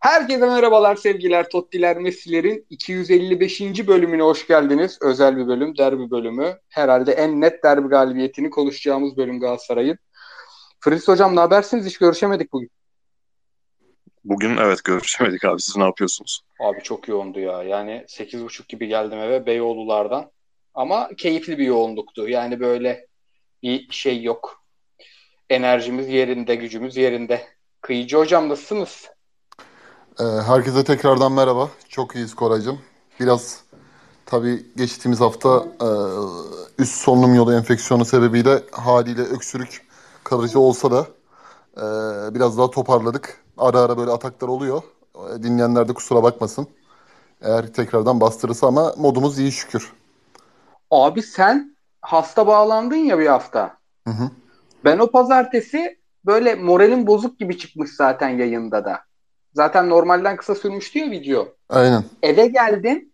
Herkese merhabalar sevgiler Tottiler Messi'lerin 255. bölümüne hoş geldiniz. Özel bir bölüm, derbi bölümü. Herhalde en net derbi galibiyetini konuşacağımız bölüm Galatasaray'ın. Fritz Hocam ne habersiniz? Hiç görüşemedik bugün. Bugün evet görüşemedik abi. Siz ne yapıyorsunuz? Abi çok yoğundu ya. Yani 8.30 gibi geldim eve Beyoğlu'lardan. Ama keyifli bir yoğunluktu. Yani böyle bir şey yok. Enerjimiz yerinde, gücümüz yerinde. Kıyıcı hocam nasılsınız? Ee, herkese tekrardan merhaba. Çok iyiyiz Koraycığım. Biraz tabii geçtiğimiz hafta e, üst solunum yolu enfeksiyonu sebebiyle haliyle öksürük kalıcı olsa da e, biraz daha toparladık. Ara ara böyle ataklar oluyor. E, dinleyenler de kusura bakmasın. Eğer tekrardan bastırırsa ama modumuz iyi şükür. Abi sen hasta bağlandın ya bir hafta. Hı hı. Ben o pazartesi böyle moralim bozuk gibi çıkmış zaten yayında da. Zaten normalden kısa sürmüştü ya video. Aynen. Eve geldim.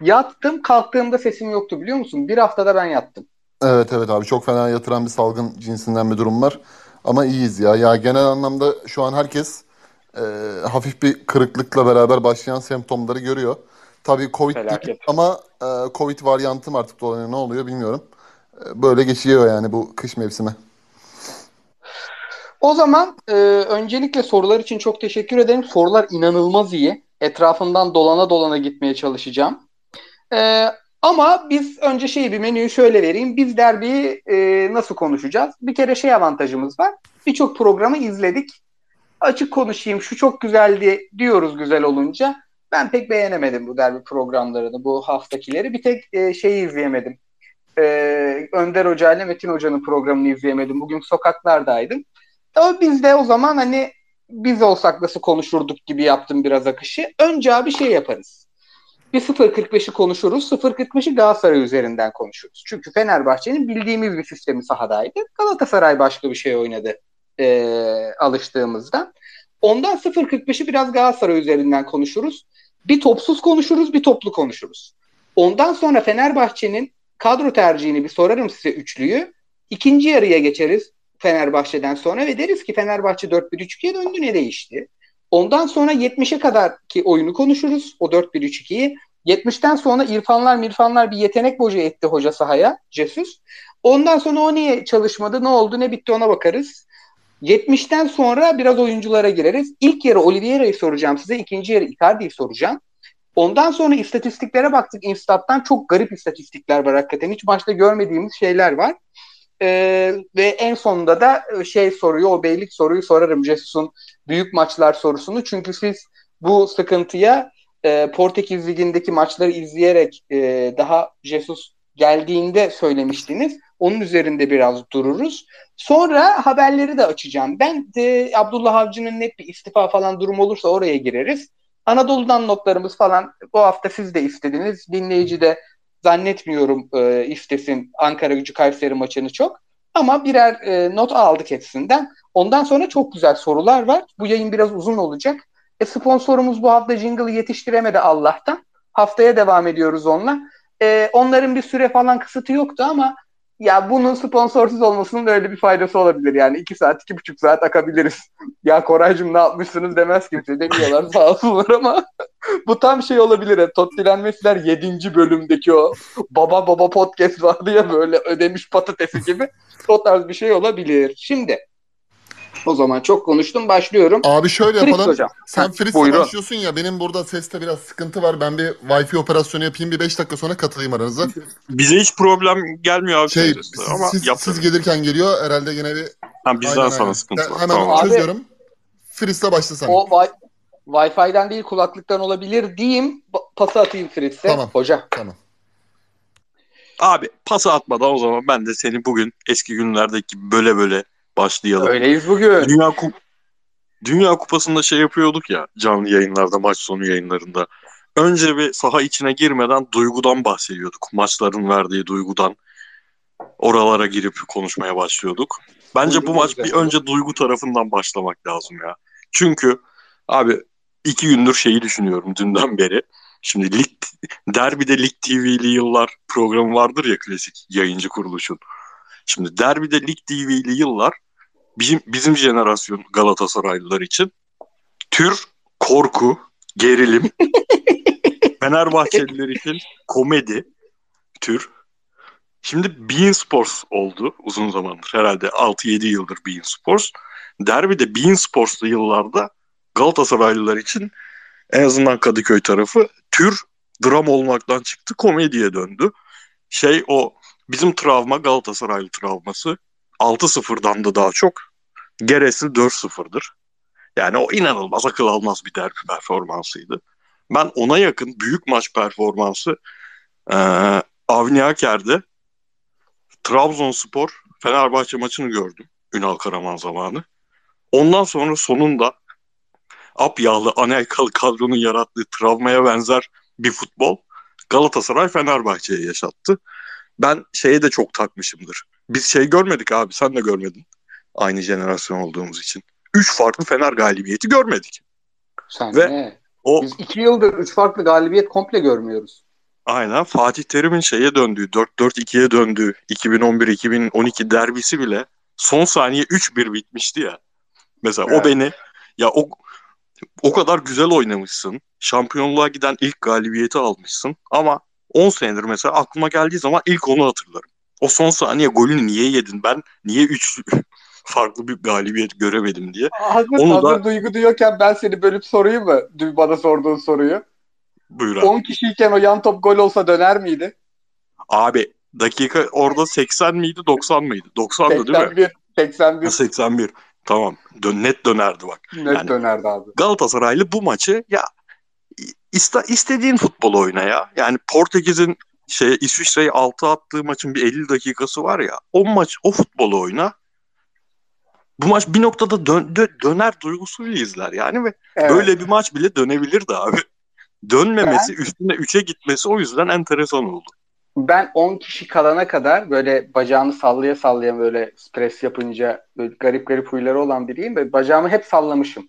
Yattım. Kalktığımda sesim yoktu biliyor musun? Bir haftada ben yattım. Evet evet abi çok fena yatıran bir salgın cinsinden bir durum var. Ama iyiyiz ya. Ya genel anlamda şu an herkes e, hafif bir kırıklıkla beraber başlayan semptomları görüyor. Tabii Covid Felaket. değil ama e, Covid varyantı mı artık dolanıyor ne oluyor bilmiyorum. E, böyle geçiyor yani bu kış mevsimi. O zaman e, öncelikle sorular için çok teşekkür ederim. Sorular inanılmaz iyi. Etrafından dolana dolana gitmeye çalışacağım. E, ama biz önce şey bir menüyü şöyle vereyim. Biz derbiyi e, nasıl konuşacağız? Bir kere şey avantajımız var. Birçok programı izledik. Açık konuşayım şu çok güzeldi diyoruz güzel olunca. Ben pek beğenemedim bu derbi programlarını, bu haftakileri. Bir tek e, şeyi izleyemedim. E, Önder Hoca ile Metin Hoca'nın programını izleyemedim. Bugün sokaklardaydım. Ama biz de o zaman hani biz olsak nasıl konuşurduk gibi yaptım biraz akışı. Önce abi şey yaparız. Bir 0.45'i konuşuruz. 0.45'i Galatasaray üzerinden konuşuruz. Çünkü Fenerbahçe'nin bildiğimiz bir sistemi sahadaydı. Galatasaray başka bir şey oynadı e, alıştığımızda. Ondan 0.45'i biraz Galatasaray üzerinden konuşuruz. Bir topsuz konuşuruz, bir toplu konuşuruz. Ondan sonra Fenerbahçe'nin kadro tercihini bir sorarım size üçlüyü. İkinci yarıya geçeriz Fenerbahçe'den sonra ve deriz ki Fenerbahçe 4-1-3-2'ye döndü ne değişti? Ondan sonra 70'e kadar ki oyunu konuşuruz o 4-1-3-2'yi. 70'ten sonra İrfanlar mirfanlar bir yetenek boca etti hoca sahaya Jesus. Ondan sonra o niye çalışmadı ne oldu ne bitti ona bakarız. 70'ten sonra biraz oyunculara gireriz. İlk yarı Oliveira'yı soracağım size. ikinci yarı Icardi'yi soracağım. Ondan sonra istatistiklere baktık. Instat'tan çok garip istatistikler var hakikaten. Hiç maçta görmediğimiz şeyler var. Ee, ve en sonunda da şey soruyu, o beylik soruyu sorarım Jesus'un büyük maçlar sorusunu. Çünkü siz bu sıkıntıya e, Portekiz Ligi'ndeki maçları izleyerek e, daha Jesus geldiğinde söylemiştiniz. Onun üzerinde biraz dururuz. Sonra haberleri de açacağım. Ben de Abdullah Avcı'nın net bir istifa falan durum olursa oraya gireriz. Anadolu'dan notlarımız falan bu hafta siz de istediniz. Dinleyici de zannetmiyorum e, istesin Ankara gücü Kayseri maçını çok. Ama birer e, not aldık hepsinden. Ondan sonra çok güzel sorular var. Bu yayın biraz uzun olacak. E, sponsorumuz bu hafta Jingle'ı yetiştiremedi Allah'tan. Haftaya devam ediyoruz onunla. E, onların bir süre falan kısıtı yoktu ama ya bunun sponsorsuz olmasının öyle bir faydası olabilir. Yani iki saat, iki buçuk saat akabiliriz. ya Koraycığım ne yapmışsınız demez kimse. Demiyorlar sağ olsunlar ama bu tam şey olabilir. Yani Tottilenmesiler 7. bölümdeki o baba baba podcast vardı ya böyle ödemiş patatesi gibi. O tarz bir şey olabilir. Şimdi o zaman çok konuştum başlıyorum. Abi şöyle Fritz yapalım. hocam. Sen Fritz'le başlıyorsun ya benim burada seste biraz sıkıntı var. Ben bir Wi-Fi operasyonu yapayım bir 5 dakika sonra katılayım aranıza. Bize hiç problem gelmiyor abi. Şey siz, ama siz, yaptırın. siz gelirken geliyor herhalde yine bir Ha, bizden Aynen, sana aynen. sıkıntı var. hemen Tamam. Çözüyorum. Fritz'le başla sen. O wi- Wi-Fi'den değil kulaklıktan olabilir diyeyim. Pası atayım Fritz'e. Tamam. Hoca. Tamam. Abi pası atmadan o zaman ben de seni bugün eski günlerdeki böyle böyle başlayalım. Öyleyiz bugün. Dünya Kup Dünya Kupası'nda şey yapıyorduk ya canlı yayınlarda maç sonu yayınlarında. Önce bir saha içine girmeden duygudan bahsediyorduk. Maçların verdiği duygudan oralara girip konuşmaya başlıyorduk. Bence bu maç bir önce duygu tarafından başlamak lazım ya. Çünkü abi iki gündür şeyi düşünüyorum dünden beri. Şimdi lig, derbide Lig TV'li yıllar programı vardır ya klasik yayıncı kuruluşun. Şimdi derbide Lig TV'li yıllar bizim bizim jenerasyon Galatasaraylılar için tür korku, gerilim. Fenerbahçeliler için komedi tür. Şimdi Bein Sports oldu uzun zamandır. Herhalde 6-7 yıldır Bein Sports. Derbide Bein Sports'lu yıllarda Galatasaraylılar için en azından Kadıköy tarafı tür dram olmaktan çıktı komediye döndü. Şey o bizim travma Galatasaraylı travması 6-0'dan da daha çok gerisi 4-0'dır. Yani o inanılmaz akıl almaz bir derbi performansıydı. Ben ona yakın büyük maç performansı e, Avni Aker'de Trabzonspor Fenerbahçe maçını gördüm. Ünal Karaman zamanı. Ondan sonra sonunda apyağlı Anelkalı kadronun yarattığı travmaya benzer bir futbol Galatasaray Fenerbahçe'ye yaşattı. Ben şeye de çok takmışımdır. Biz şey görmedik abi sen de görmedin. Aynı jenerasyon olduğumuz için. Üç farklı Fener galibiyeti görmedik. Sen Ve ne? O Biz iki yıldır üç farklı galibiyet komple görmüyoruz. aynen Fatih Terim'in şeye döndüğü 4-4-2'ye döndüğü 2011-2012 derbisi bile son saniye 3-1 bitmişti ya. Mesela Evet. o beni ya o o kadar güzel oynamışsın. Şampiyonluğa giden ilk galibiyeti almışsın ama 10 senedir mesela aklıma geldiği zaman ilk onu hatırlarım. O son saniye golünü niye yedin? Ben niye 3 farklı bir galibiyet göremedim diye. Hazır, Onu hazır da- duygu diyorken ben seni bölüp sorayım mı? Dün bana sorduğun soruyu. Buyur abi. 10 kişiyken o yan top gol olsa döner miydi? Abi dakika orada 80 miydi 90 mıydı? 90'dı değil mi? 81. 81 81. Tamam. Dön, net dönerdi bak. net Yani- dönerdi abi. Galatasaraylı bu maçı ya iste, istediğin futbol oyna ya. Yani Portekiz'in şey İsviçre'yi 6 attığı maçın bir 50 dakikası var ya. O maç o futbolu oyna. Bu maç bir noktada dön, dö- döner duygusuyla izler yani ve Evet. böyle bir maç bile dönebilirdi abi. Dönmemesi, üstüne 3'e gitmesi o yüzden enteresan oldu. Ben 10 kişi kalana kadar böyle bacağını sallaya sallaya böyle stres yapınca böyle garip garip huyları olan biriyim ve bacağımı hep sallamışım.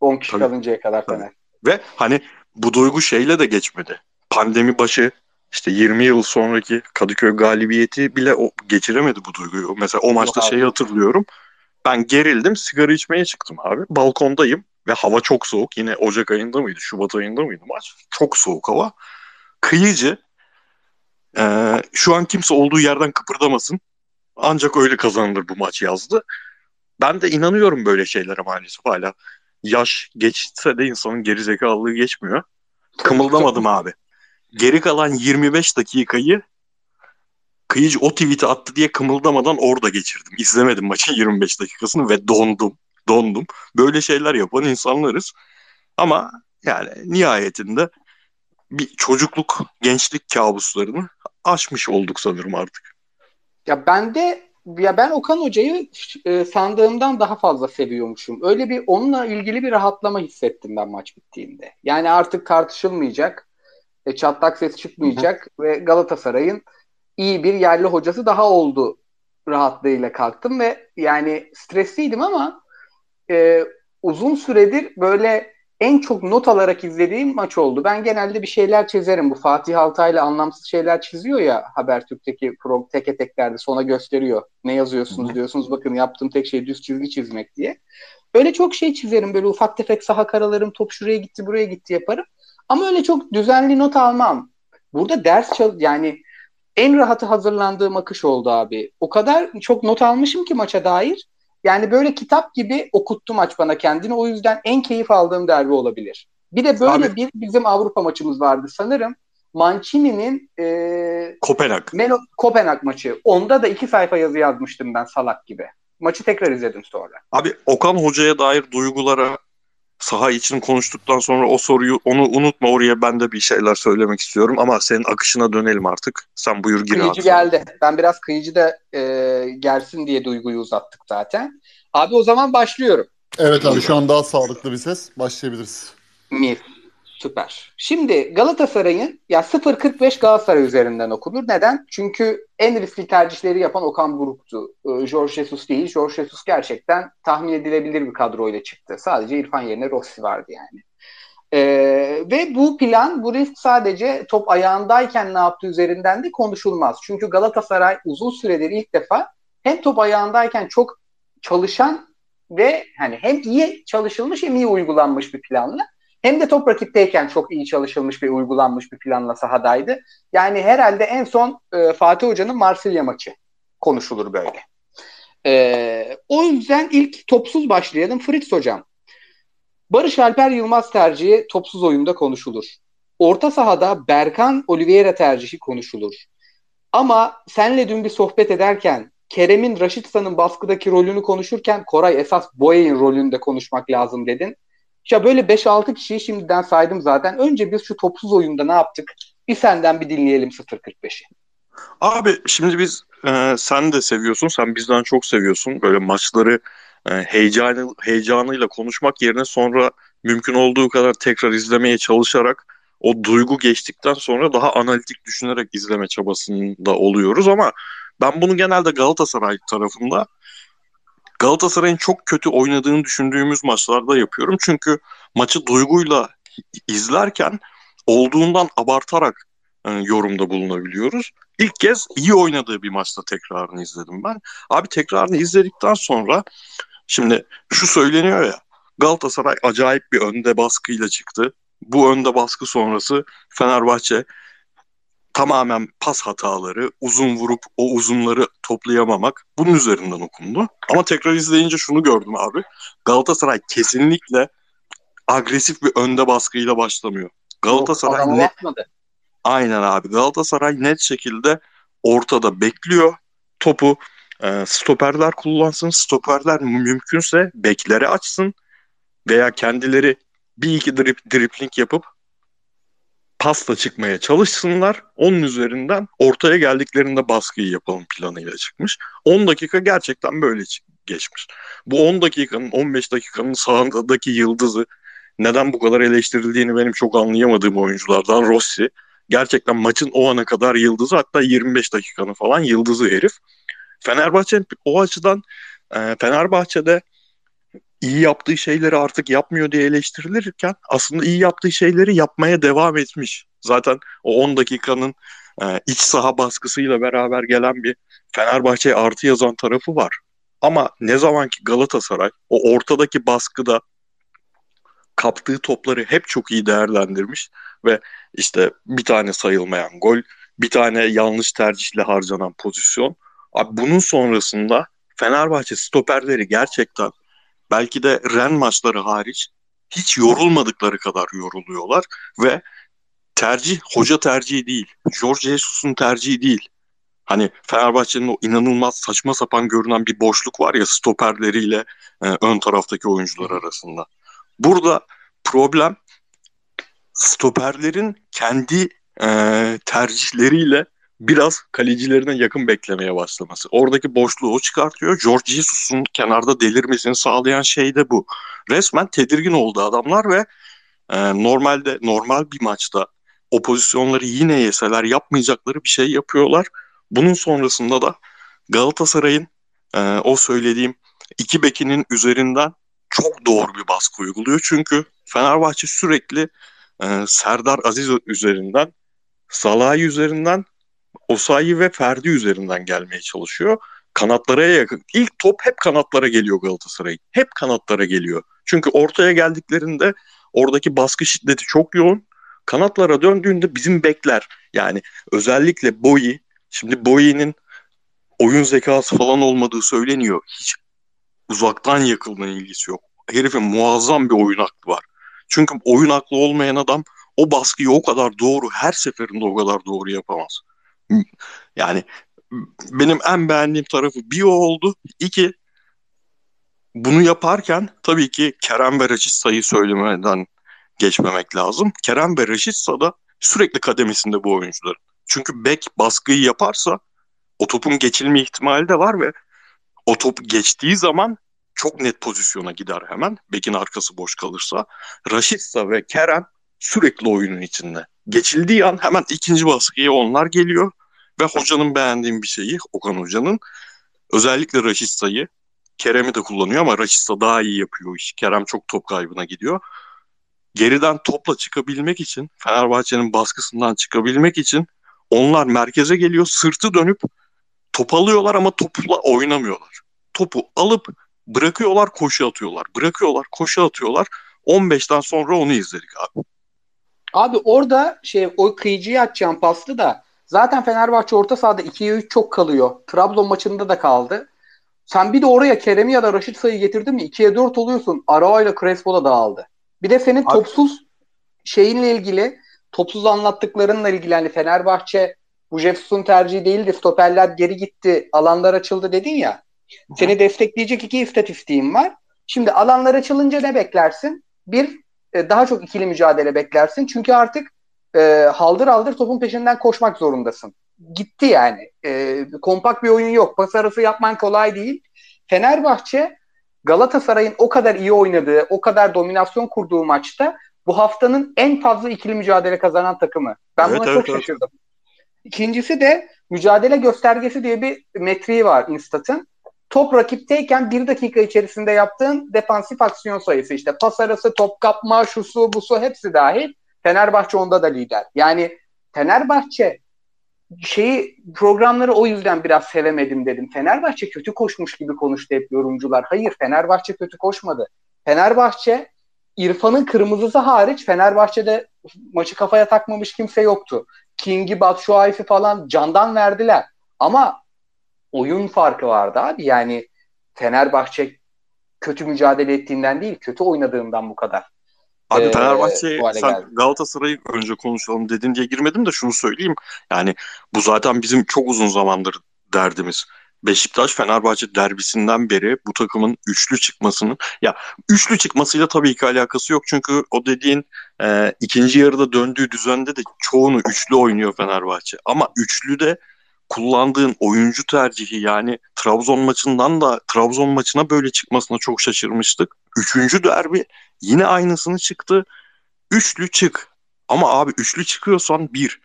10 kişi Tabii. kalıncaya kadar Tabii. Fener. Ve hani bu duygu şeyle de geçmedi. Pandemi başı işte 20 yıl sonraki Kadıköy galibiyeti bile o geçiremedi bu duyguyu. Mesela o maçta şeyi hatırlıyorum. Ben gerildim, sigara içmeye çıktım abi. Balkondayım ve hava çok soğuk. Yine Ocak ayında mıydı, Şubat ayında mıydı maç? Çok soğuk hava. Kıyıcı. Ee, şu an kimse olduğu yerden kıpırdamasın. Ancak öyle kazanılır bu maç yazdı. Ben de inanıyorum böyle şeylere maalesef hala. Yaş geçse de insanın gerizekalılığı geçmiyor. Kımıldamadım abi. Geri kalan 25 dakikayı Kıyıcı o tweet'i attı diye kımıldamadan orada geçirdim. İzlemedim maçın 25 dakikasını ve dondum. Dondum. Böyle şeyler yapan insanlarız. Ama yani nihayetinde bir çocukluk, gençlik kabuslarını aşmış olduk sanırım artık. Ya ben de ya ben Okan Hoca'yı e, sandığımdan daha fazla seviyormuşum. Öyle bir onunla ilgili bir rahatlama hissettim ben maç bittiğinde. Yani artık tartışılmayacak, e, çatlak ses çıkmayacak ve Galatasaray'ın iyi bir yerli hocası daha oldu rahatlığıyla kalktım ve yani stresliydim ama e, uzun süredir böyle en çok not alarak izlediğim maç oldu. Ben genelde bir şeyler çizerim. Bu Fatih Altaylı anlamsız şeyler çiziyor ya Habertürk'teki pro teke teklerde sonra gösteriyor. Ne yazıyorsunuz diyorsunuz. Bakın yaptığım tek şey düz çizgi çizmek diye. Öyle çok şey çizerim. Böyle ufak tefek saha karalarım. Top şuraya gitti buraya gitti yaparım. Ama öyle çok düzenli not almam. Burada ders çal yani en rahatı hazırlandığım akış oldu abi. O kadar çok not almışım ki maça dair. Yani böyle kitap gibi okuttu maç bana kendini. O yüzden en keyif aldığım derbi olabilir. Bir de böyle Abi- bir bizim Avrupa maçımız vardı sanırım. Mancini'nin e, Kopenhag. Melo Kopenhag maçı. Onda da iki sayfa yazı yazmıştım ben salak gibi. Maçı tekrar izledim sonra. Abi Okan Hoca'ya dair duygulara saha için konuştuktan sonra o soruyu onu unutma oraya ben de bir şeyler söylemek istiyorum ama senin akışına dönelim artık. Sen buyur gir Kıyıcı abi. geldi. Ben biraz kıyıcı da e, gelsin diye duyguyu uzattık zaten. Abi o zaman başlıyorum. Evet abi şu an daha sağlıklı bir ses. Başlayabiliriz. Mis. Süper. Şimdi Galatasaray'ın ya 0.45 Galatasaray üzerinden okunur. Neden? Çünkü en riskli tercihleri yapan Okan Buruk'tu. Ee, Jorge Jesus değil. Jorge Jesus gerçekten tahmin edilebilir bir kadroyla çıktı. Sadece İrfan yerine Rossi vardı yani. Ee, ve bu plan, bu risk sadece top ayağındayken ne yaptığı üzerinden de konuşulmaz. Çünkü Galatasaray uzun süredir ilk defa hem top ayağındayken çok çalışan ve hani hem iyi çalışılmış hem iyi uygulanmış bir planla hem de top rakipteyken çok iyi çalışılmış ve uygulanmış bir planla sahadaydı. Yani herhalde en son e, Fatih Hoca'nın Marsilya maçı konuşulur böyle. E, o yüzden ilk topsuz başlayalım. Fritz Hocam. Barış Alper Yılmaz tercihi topsuz oyunda konuşulur. Orta sahada Berkan Oliveira tercihi konuşulur. Ama senle dün bir sohbet ederken Kerem'in Raşitsa'nın baskıdaki rolünü konuşurken Koray esas Boya'nın rolünde konuşmak lazım dedin. Ya böyle 5-6 kişiyi şimdiden saydım zaten. Önce biz şu topsuz oyunda ne yaptık? Bir senden bir dinleyelim 0.45'i. Abi şimdi biz e, sen de seviyorsun. Sen bizden çok seviyorsun. Böyle maçları e, heyecanı, heyecanıyla konuşmak yerine sonra mümkün olduğu kadar tekrar izlemeye çalışarak o duygu geçtikten sonra daha analitik düşünerek izleme çabasında oluyoruz ama ben bunu genelde Galatasaray tarafında Galatasaray'ın çok kötü oynadığını düşündüğümüz maçlarda yapıyorum. Çünkü maçı duyguyla izlerken olduğundan abartarak e, yorumda bulunabiliyoruz. İlk kez iyi oynadığı bir maçta tekrarını izledim ben. Abi tekrarını izledikten sonra şimdi şu söyleniyor ya Galatasaray acayip bir önde baskıyla çıktı. Bu önde baskı sonrası Fenerbahçe tamamen pas hataları, uzun vurup o uzunları toplayamamak bunun üzerinden okundu. Ama tekrar izleyince şunu gördüm abi. Galatasaray kesinlikle agresif bir önde baskıyla başlamıyor. Galatasaray Yok, net Aynen abi. Galatasaray net şekilde ortada bekliyor. Topu e, stoperler kullansın. Stoperler mümkünse bekleri açsın veya kendileri bir iki drip, dripling yapıp pasla çıkmaya çalışsınlar. Onun üzerinden ortaya geldiklerinde baskıyı yapalım planıyla çıkmış. 10 dakika gerçekten böyle geçmiş. Bu 10 dakikanın 15 dakikanın sağındaki yıldızı neden bu kadar eleştirildiğini benim çok anlayamadığım oyunculardan Rossi. Gerçekten maçın o ana kadar yıldızı hatta 25 dakikanın falan yıldızı herif. Fenerbahçe o açıdan e, Fenerbahçe'de iyi yaptığı şeyleri artık yapmıyor diye eleştirilirken aslında iyi yaptığı şeyleri yapmaya devam etmiş. Zaten o 10 dakikanın e, iç saha baskısıyla beraber gelen bir Fenerbahçe'ye artı yazan tarafı var. Ama ne zaman ki Galatasaray o ortadaki baskıda kaptığı topları hep çok iyi değerlendirmiş ve işte bir tane sayılmayan gol, bir tane yanlış tercihle harcanan pozisyon. Abi bunun sonrasında Fenerbahçe stoperleri gerçekten belki de Ren maçları hariç hiç yorulmadıkları kadar yoruluyorlar ve tercih hoca tercihi değil. George Jesus'un tercihi değil. Hani Fenerbahçe'nin o inanılmaz saçma sapan görünen bir boşluk var ya stoperleriyle e, ön taraftaki oyuncular arasında. Burada problem stoperlerin kendi e, tercihleriyle biraz kalecilerine yakın beklemeye başlaması. Oradaki boşluğu çıkartıyor. George Jesus'un kenarda delirmesini sağlayan şey de bu. Resmen tedirgin oldu adamlar ve e, normalde normal bir maçta o pozisyonları yine yeseler yapmayacakları bir şey yapıyorlar. Bunun sonrasında da Galatasaray'ın e, o söylediğim iki bekinin üzerinden çok doğru bir baskı uyguluyor. Çünkü Fenerbahçe sürekli e, Serdar Aziz üzerinden, Salah'ı üzerinden Osayi ve Ferdi üzerinden gelmeye çalışıyor. Kanatlara yakın. İlk top hep kanatlara geliyor Galatasaray. Hep kanatlara geliyor. Çünkü ortaya geldiklerinde oradaki baskı şiddeti çok yoğun. Kanatlara döndüğünde bizim bekler yani özellikle Boyi şimdi Boyi'nin oyun zekası falan olmadığı söyleniyor. Hiç uzaktan yakılma ilgisi yok. Herifin muazzam bir oyun aklı var. Çünkü oyun aklı olmayan adam o baskıyı o kadar doğru her seferinde o kadar doğru yapamaz. Yani benim en beğendiğim tarafı bir o oldu. İki bunu yaparken tabii ki Kerem ve Raşitsa'yı söylemeden geçmemek lazım. Kerem ve Raşitsa da sürekli kademesinde bu oyuncular. Çünkü bek baskıyı yaparsa o topun geçilme ihtimali de var ve o top geçtiği zaman çok net pozisyona gider hemen. Bekin arkası boş kalırsa. Raşitsa ve Kerem sürekli oyunun içinde. Geçildiği an hemen ikinci baskıya onlar geliyor. Ve hocanın beğendiğim bir şeyi Okan Hoca'nın özellikle Raşitsa'yı Kerem'i de kullanıyor ama Raşitsa daha iyi yapıyor iş. Kerem çok top kaybına gidiyor. Geriden topla çıkabilmek için Fenerbahçe'nin baskısından çıkabilmek için onlar merkeze geliyor sırtı dönüp top alıyorlar ama topla oynamıyorlar. Topu alıp bırakıyorlar koşu atıyorlar. Bırakıyorlar koşu atıyorlar. 15'ten sonra onu izledik abi. Abi orada şey o kıyıcıya atacağım pastı da zaten Fenerbahçe orta sahada 2'ye 3 çok kalıyor. Trabzon maçında da kaldı. Sen bir de oraya Kerem'i ya da Raşit sayı getirdin mi 2'ye 4 oluyorsun. Arao ile Crespo da dağıldı. Bir de senin Abi. topsuz şeyinle ilgili topsuz anlattıklarınla ilgili hani Fenerbahçe bu Jefferson tercihi değildi. Stoperler geri gitti. Alanlar açıldı dedin ya. Seni destekleyecek iki istatistiğim var. Şimdi alanlar açılınca ne beklersin? Bir, e, daha çok ikili mücadele beklersin. Çünkü artık e, haldır haldır topun peşinden koşmak zorundasın. Gitti yani. E, kompakt bir oyun yok. Pas arası yapman kolay değil. Fenerbahçe Galatasaray'ın o kadar iyi oynadığı, o kadar dominasyon kurduğu maçta bu haftanın en fazla ikili mücadele kazanan takımı. Ben evet, buna evet, çok evet. şaşırdım. İkincisi de mücadele göstergesi diye bir metriği var Instat'ın. Top rakipteyken bir dakika içerisinde yaptığın defansif aksiyon sayısı işte pas arası, top kapma, şusu, busu hepsi dahil. Fenerbahçe onda da lider. Yani Fenerbahçe şeyi programları o yüzden biraz sevemedim dedim. Fenerbahçe kötü koşmuş gibi konuştu hep yorumcular. Hayır Fenerbahçe kötü koşmadı. Fenerbahçe İrfan'ın kırmızısı hariç Fenerbahçe'de maçı kafaya takmamış kimse yoktu. King'i, Batshuayi'si falan candan verdiler. Ama oyun farkı vardı abi. Yani Fenerbahçe kötü mücadele ettiğinden değil, kötü oynadığından bu kadar. Abi ee, Fenerbahçe sen Galatasaray'ı önce konuşalım dedin diye girmedim de şunu söyleyeyim. Yani bu zaten bizim çok uzun zamandır derdimiz. Beşiktaş Fenerbahçe derbisinden beri bu takımın üçlü çıkmasının ya üçlü çıkmasıyla tabii ki alakası yok çünkü o dediğin e, ikinci yarıda döndüğü düzende de çoğunu üçlü oynuyor Fenerbahçe ama üçlü de kullandığın oyuncu tercihi yani Trabzon maçından da Trabzon maçına böyle çıkmasına çok şaşırmıştık. Üçüncü derbi yine aynısını çıktı. Üçlü çık. Ama abi üçlü çıkıyorsan bir.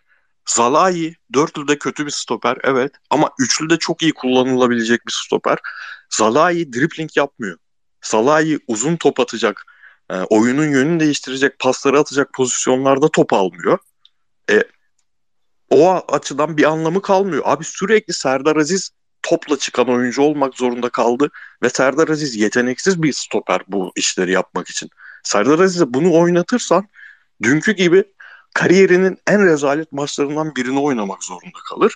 Zalai dörtlüde kötü bir stoper evet ama üçlüde çok iyi kullanılabilecek bir stoper. Zalai dribbling yapmıyor. Zalai uzun top atacak, e, oyunun yönünü değiştirecek, pasları atacak pozisyonlarda top almıyor. E, o açıdan bir anlamı kalmıyor. Abi sürekli Serdar Aziz topla çıkan oyuncu olmak zorunda kaldı ve Serdar Aziz yeteneksiz bir stoper bu işleri yapmak için. Serdar Aziz'e bunu oynatırsan dünkü gibi kariyerinin en rezalet maçlarından birini oynamak zorunda kalır.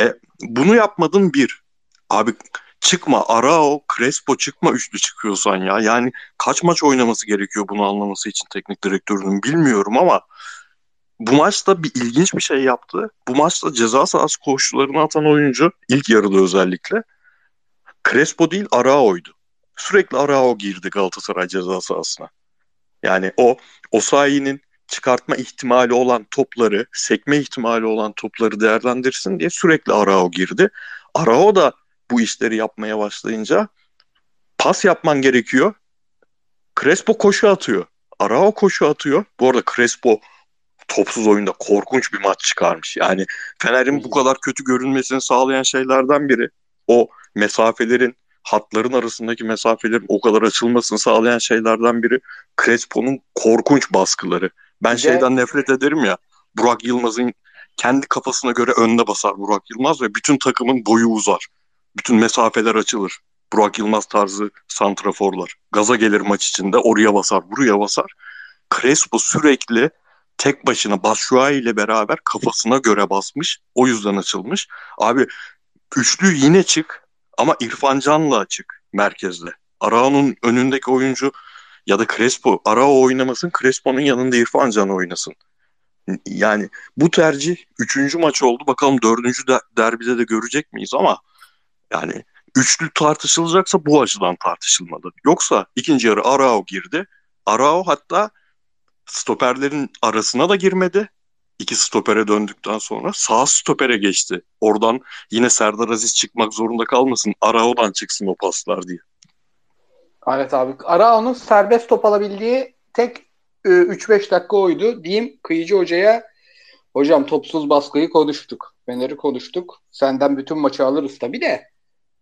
E, bunu yapmadın bir. Abi çıkma Arao, Crespo çıkma üçlü çıkıyorsan ya. Yani kaç maç oynaması gerekiyor bunu anlaması için teknik direktörünün bilmiyorum ama bu maçta bir ilginç bir şey yaptı. Bu maçta ceza sahası koşularını atan oyuncu ilk yarıda özellikle Crespo değil Arao'ydu. Sürekli Arao girdi Galatasaray ceza sahasına. Yani o Osayi'nin çıkartma ihtimali olan topları, sekme ihtimali olan topları değerlendirsin diye sürekli Arao girdi. Arao da bu işleri yapmaya başlayınca pas yapman gerekiyor. Crespo koşu atıyor. Arao koşu atıyor. Bu arada Crespo topsuz oyunda korkunç bir maç çıkarmış. Yani Fener'in bu kadar kötü görünmesini sağlayan şeylerden biri o mesafelerin hatların arasındaki mesafelerin o kadar açılmasını sağlayan şeylerden biri Crespo'nun korkunç baskıları. Ben de... şeyden nefret ederim ya Burak Yılmaz'ın kendi kafasına göre önde basar Burak Yılmaz ve bütün takımın boyu uzar. Bütün mesafeler açılır. Burak Yılmaz tarzı santraforlar. Gaza gelir maç içinde oraya basar buraya basar. Crespo sürekli tek başına Batshuayi ile beraber kafasına göre basmış. O yüzden açılmış. Abi üçlü yine çık ama İrfan Can'la açık merkezde. Arao'nun önündeki oyuncu ya da Crespo Arao oynamasın Crespo'nun yanında İrfan Can oynasın. Yani bu tercih üçüncü maç oldu. Bakalım dördüncü de, derbide de görecek miyiz ama yani üçlü tartışılacaksa bu açıdan tartışılmalı. Yoksa ikinci yarı Arao girdi. Arao hatta stoperlerin arasına da girmedi. İki stopere döndükten sonra sağ stopere geçti. Oradan yine Serdar Aziz çıkmak zorunda kalmasın. Arao'dan çıksın o paslar diye. Evet abi. Arao'nun serbest top alabildiği tek 3-5 e, dakika oydu. Diyeyim Kıyıcı Hoca'ya hocam topsuz baskıyı konuştuk. Fener'i konuştuk. Senden bütün maçı alırız tabii de.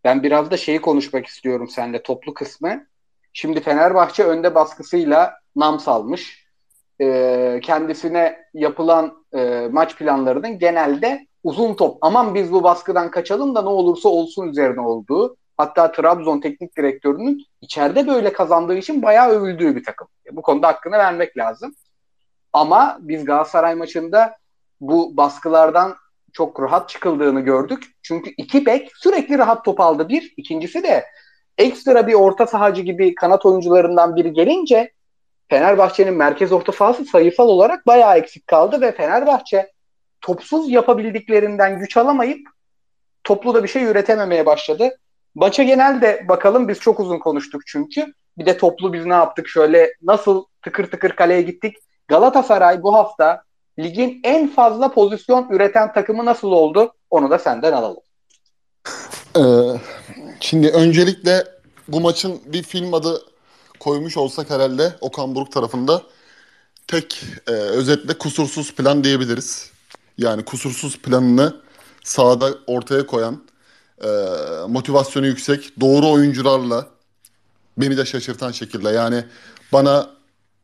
Ben biraz da şeyi konuşmak istiyorum seninle toplu kısmı. Şimdi Fenerbahçe önde baskısıyla nam salmış e, kendisine yapılan e, maç planlarının genelde uzun top aman biz bu baskıdan kaçalım da ne olursa olsun üzerine olduğu Hatta Trabzon teknik direktörünün içeride böyle kazandığı için bayağı övüldüğü bir takım. Bu konuda hakkını vermek lazım. Ama biz Galatasaray maçında bu baskılardan çok rahat çıkıldığını gördük. Çünkü iki bek sürekli rahat top aldı bir. İkincisi de ekstra bir orta sahacı gibi kanat oyuncularından biri gelince Fenerbahçe'nin merkez orta sahası sayısal olarak bayağı eksik kaldı ve Fenerbahçe topsuz yapabildiklerinden güç alamayıp toplu da bir şey üretememeye başladı. Maça genelde bakalım biz çok uzun konuştuk çünkü. Bir de toplu biz ne yaptık şöyle nasıl tıkır tıkır kaleye gittik. Galatasaray bu hafta ligin en fazla pozisyon üreten takımı nasıl oldu? Onu da senden alalım. Ee, şimdi öncelikle bu maçın bir film adı koymuş olsak herhalde Okan Buruk tarafında tek e, özetle kusursuz plan diyebiliriz. Yani kusursuz planını sahada ortaya koyan, e, motivasyonu yüksek, doğru oyuncularla beni de şaşırtan şekilde. Yani bana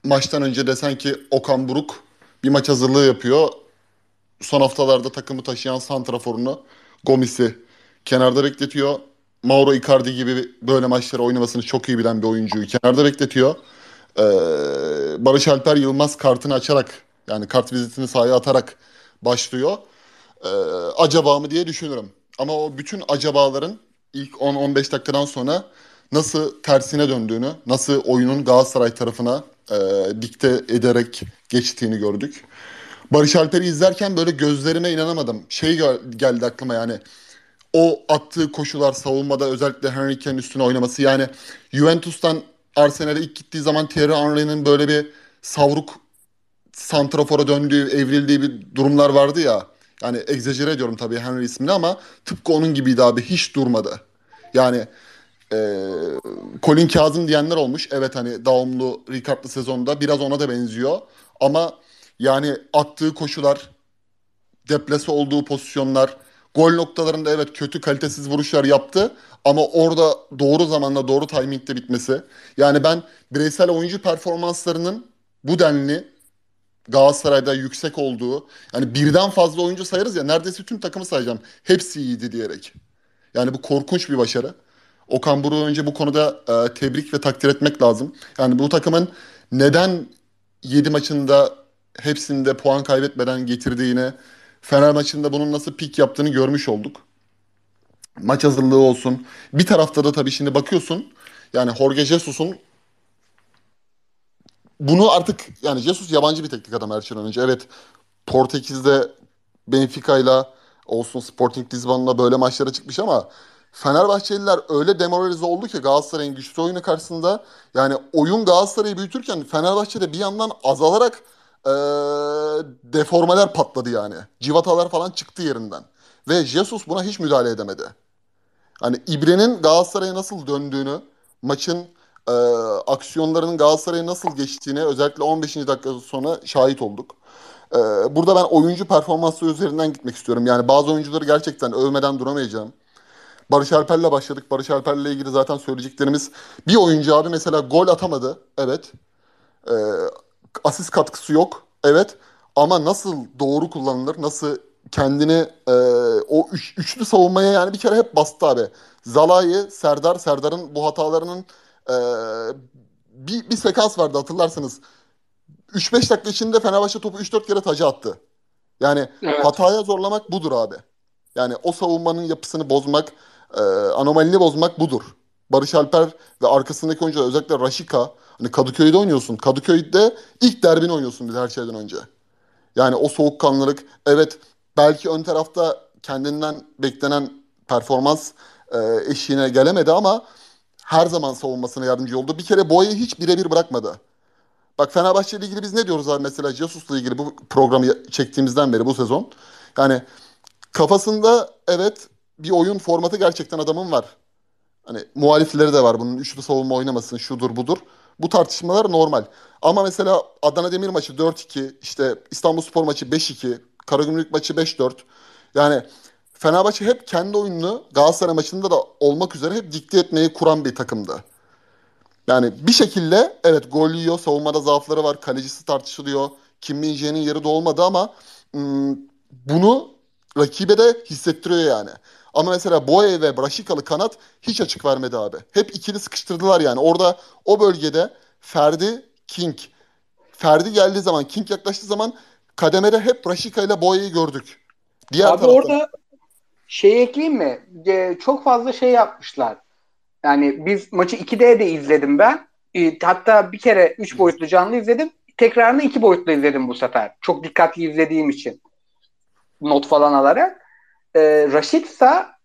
maçtan önce desen ki Okan Buruk bir maç hazırlığı yapıyor. Son haftalarda takımı taşıyan santraforunu Gomis'i kenarda bekletiyor. Mauro Icardi gibi böyle maçları oynamasını çok iyi bilen bir oyuncuyu kenarda bekletiyor. Ee, Barış Alper Yılmaz kartını açarak yani kart vizitini sahaya atarak başlıyor. Ee, acaba mı diye düşünürüm. Ama o bütün acabaların ilk 10-15 dakikadan sonra nasıl tersine döndüğünü, nasıl oyunun Galatasaray tarafına e, dikte ederek geçtiğini gördük. Barış Alper'i izlerken böyle gözlerime inanamadım. Şey geldi aklıma yani o attığı koşular savunmada özellikle Henry Kane'in üstüne oynaması yani Juventus'tan Arsenal'e ilk gittiği zaman Thierry Henry'nin böyle bir savruk santrafora döndüğü, evrildiği bir durumlar vardı ya. Yani egzajere ediyorum tabii Henry ismini ama tıpkı onun gibiydi abi. Hiç durmadı. Yani e, Colin Kazım diyenler olmuş. Evet hani Daumlu, Ricard'lı sezonda biraz ona da benziyor. Ama yani attığı koşular, deplase olduğu pozisyonlar, gol noktalarında evet kötü kalitesiz vuruşlar yaptı. Ama orada doğru zamanda doğru timingde bitmesi. Yani ben bireysel oyuncu performanslarının bu denli Galatasaray'da yüksek olduğu yani birden fazla oyuncu sayarız ya neredeyse tüm takımı sayacağım. Hepsi iyiydi diyerek. Yani bu korkunç bir başarı. Okan Buruk'u önce bu konuda e, tebrik ve takdir etmek lazım. Yani bu takımın neden 7 maçında hepsinde puan kaybetmeden getirdiğini, Fener maçında bunun nasıl pik yaptığını görmüş olduk. Maç hazırlığı olsun. Bir tarafta da tabii şimdi bakıyorsun yani Jorge Jesus'un bunu artık yani Jesus yabancı bir teknik adam her şeyden önce. Evet Portekiz'de Benfica'yla olsun Sporting Lisbon'la böyle maçlara çıkmış ama Fenerbahçeliler öyle demoralize oldu ki Galatasaray'ın güçlü oyunu karşısında yani oyun Galatasaray'ı büyütürken Fenerbahçe'de bir yandan azalarak ee, deformeler patladı yani. Civatalar falan çıktı yerinden. Ve Jesus buna hiç müdahale edemedi. Hani İbre'nin Galatasaray'a nasıl döndüğünü, maçın e, aksiyonlarının Galatasaray'a nasıl geçtiğini özellikle 15. dakika sonra şahit olduk. E, burada ben oyuncu performansı üzerinden gitmek istiyorum. Yani bazı oyuncuları gerçekten övmeden duramayacağım. Barış Alper'le başladık. Barış Alper'le ilgili zaten söyleyeceklerimiz bir oyuncu abi mesela gol atamadı. Evet. E, asist katkısı yok. Evet. Ama nasıl doğru kullanılır, nasıl kendini e, o üç, üçlü savunmaya yani bir kere hep bastı abi. Zalai, Serdar, Serdar'ın bu hatalarının e, bir, bir sekans vardı hatırlarsanız. 3-5 dakika içinde Fenerbahçe topu 3-4 kere taca attı. Yani evet. hataya zorlamak budur abi. Yani o savunmanın yapısını bozmak, e, anomalini bozmak budur. Barış Alper ve arkasındaki oyuncular özellikle Raşika. Hani Kadıköy'de oynuyorsun. Kadıköy'de ilk derbini oynuyorsun biz her şeyden önce. Yani o soğukkanlılık evet belki ön tarafta kendinden beklenen performans e, eşiğine gelemedi ama her zaman savunmasına yardımcı oldu. Bir kere boyayı hiç birebir bırakmadı. Bak Fenerbahçe ile ilgili biz ne diyoruz abi mesela Jesus'la ilgili bu programı çektiğimizden beri bu sezon. Yani kafasında evet bir oyun formatı gerçekten adamın var. Hani muhalifleri de var bunun üçlü savunma oynamasın şudur budur. Bu tartışmalar normal. Ama mesela Adana Demir maçı 4-2, işte İstanbul Spor maçı 5-2, Karagümrük maçı 5-4. Yani Fenerbahçe hep kendi oyununu Galatasaray maçında da olmak üzere hep dikte etmeyi kuran bir takımdı. Yani bir şekilde evet gol yiyor, savunmada zaafları var, kalecisi tartışılıyor. Kim Min yeri de olmadı ama ım, bunu rakibe de hissettiriyor yani. Ama mesela Boye ve Braşikalı kanat hiç açık vermedi abi. Hep ikili sıkıştırdılar yani. Orada o bölgede Ferdi, King. Ferdi geldiği zaman, King yaklaştığı zaman kademede hep Braşika ile Boye'yi gördük. Diğer Abi taraftan... orada şey ekleyeyim mi? Ee, çok fazla şey yapmışlar. Yani biz maçı 2D de izledim ben. Ee, hatta bir kere 3 boyutlu canlı izledim. Tekrarını 2 boyutlu izledim bu sefer. Çok dikkatli izlediğim için. Not falan alarak. Ee, Raşitsa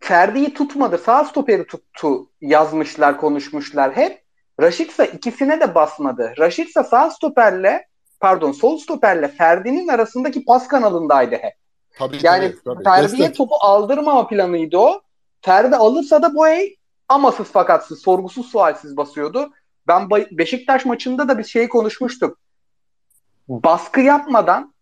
Ferdi'yi tutmadı. Sağ stoperi tuttu yazmışlar, konuşmuşlar hep. Raşitsa ikisine de basmadı. Raşitsa sağ stoperle pardon sol stoperle Ferdi'nin arasındaki pas kanalındaydı hep. Tabii, yani tabii. Ferdi'ye topu aldırmama planıydı o. Ferdi alırsa da bu ey amasız fakatsız, sorgusuz sualsiz basıyordu. Ben Beşiktaş maçında da bir şey konuşmuştuk. Baskı yapmadan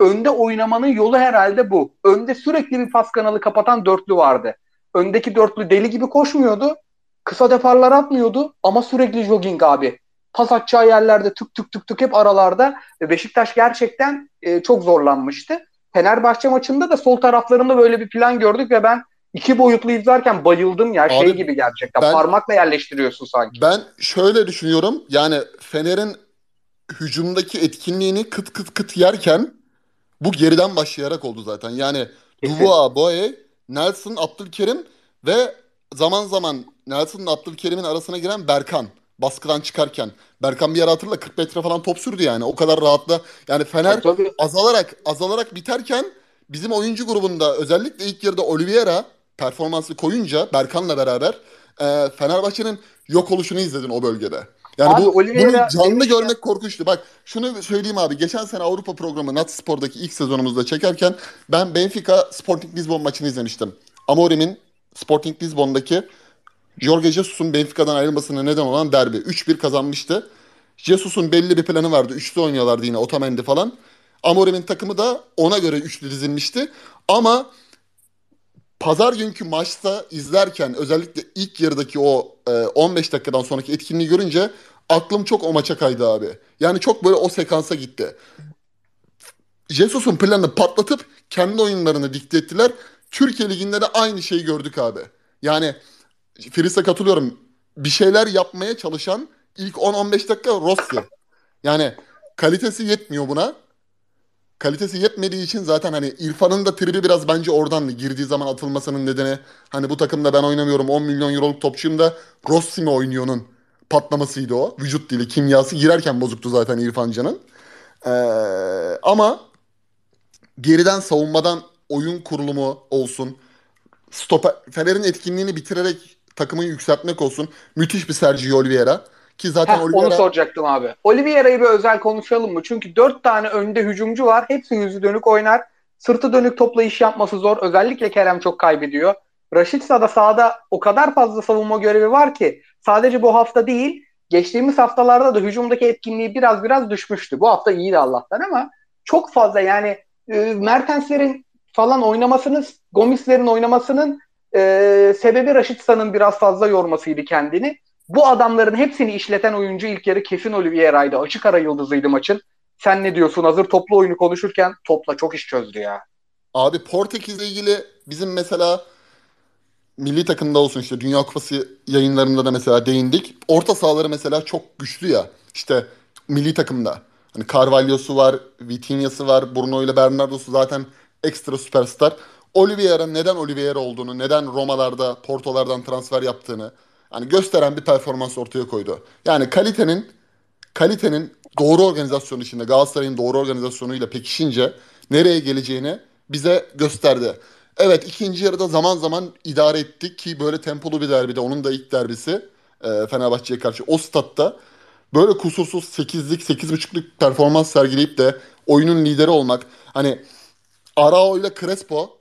önde oynamanın yolu herhalde bu. Önde sürekli bir pas kanalı kapatan dörtlü vardı. Öndeki dörtlü deli gibi koşmuyordu. Kısa deparlar atmıyordu ama sürekli jogging abi. Pas atacağı yerlerde tık tık tık tık hep aralarda. Beşiktaş gerçekten e, çok zorlanmıştı. Fenerbahçe maçında da sol taraflarında böyle bir plan gördük ve ben iki boyutlu izlerken bayıldım ya. Şey Abi, şey gibi gerçekten. Ben, parmakla yerleştiriyorsun sanki. Ben şöyle düşünüyorum. Yani Fener'in hücumdaki etkinliğini kıt kıt kıt yerken bu geriden başlayarak oldu zaten. Yani Dubois, Boye, Nelson, Abdülkerim ve zaman zaman Nelson'la Abdülkerim'in arasına giren Berkan baskıdan çıkarken. Berkan bir ara hatırla 40 metre falan top sürdü yani. O kadar rahatla. Yani Fener tabii, azalarak azalarak biterken bizim oyuncu grubunda özellikle ilk yarıda Oliveira performansı koyunca Berkan'la beraber e, Fenerbahçe'nin yok oluşunu izledin o bölgede. Yani abi, bu Oliveira, bunu canlı görmek ya. korkunçtu. Bak şunu söyleyeyim abi. Geçen sene Avrupa programı Nat Spor'daki ilk sezonumuzda çekerken ben Benfica Sporting Lisbon maçını izlemiştim. Amorim'in Sporting Lisbon'daki Jorge Jesus'un Benfica'dan ayrılmasına neden olan derbi. 3-1 kazanmıştı. Jesus'un belli bir planı vardı. Üçlü oynuyorlardı yine Otamendi falan. Amorim'in takımı da ona göre üçlü dizilmişti. Ama pazar günkü maçta izlerken özellikle ilk yarıdaki o e, 15 dakikadan sonraki etkinliği görünce aklım çok o maça kaydı abi. Yani çok böyle o sekansa gitti. Jesus'un planını patlatıp kendi oyunlarını dikte ettiler. Türkiye Ligi'nde de aynı şeyi gördük abi. Yani Filiz'e katılıyorum. Bir şeyler yapmaya çalışan ilk 10-15 dakika Rossi. Yani kalitesi yetmiyor buna. Kalitesi yetmediği için zaten hani İrfan'ın da tribi biraz bence oradan girdiği zaman atılmasının nedeni hani bu takımda ben oynamıyorum 10 milyon euroluk topçuyum da Rossi mi oynuyor'nun patlamasıydı o. Vücut dili, kimyası girerken bozuktu zaten İrfan Can'ın. Ee, ama geriden savunmadan oyun kurulumu olsun. Stoper, Fener'in etkinliğini bitirerek takımı yükseltmek olsun. Müthiş bir Sergio Oliveira. Ki zaten Heh, Oliveira... Onu soracaktım abi. Oliveira'yı bir özel konuşalım mı? Çünkü dört tane önde hücumcu var. Hepsi yüzü dönük oynar. Sırtı dönük topla iş yapması zor. Özellikle Kerem çok kaybediyor. Raşitsa da sahada o kadar fazla savunma görevi var ki sadece bu hafta değil geçtiğimiz haftalarda da hücumdaki etkinliği biraz biraz düşmüştü. Bu hafta iyiydi Allah'tan ama çok fazla yani e, Mertenslerin falan oynamasının Gomis'lerin oynamasının e, sebebi Raşitsa'nın biraz fazla yormasıydı kendini. Bu adamların hepsini işleten oyuncu ilk yarı kesin Oliveira'ydı. Açık ara yıldızıydı maçın. Sen ne diyorsun? Hazır toplu oyunu konuşurken topla çok iş çözdü ya. Abi Portekiz'le ilgili bizim mesela milli takımda olsun işte Dünya Kupası yayınlarında da mesela değindik. Orta sahaları mesela çok güçlü ya. İşte milli takımda. Hani Carvalho'su var, Vitinha'sı var, Bruno ile Bernardo'su zaten ekstra süperstar. Oliveira neden Oliveira olduğunu, neden Romalarda, Porto'lardan transfer yaptığını hani gösteren bir performans ortaya koydu. Yani kalitenin kalitenin doğru organizasyon içinde Galatasaray'ın doğru organizasyonuyla pekişince nereye geleceğini bize gösterdi. Evet ikinci yarıda zaman zaman idare ettik ki böyle tempolu bir derbide onun da ilk derbisi e, Fenerbahçe'ye karşı o statta böyle kusursuz 8'lik 8.5'lık performans sergileyip de oyunun lideri olmak hani Arao ile Crespo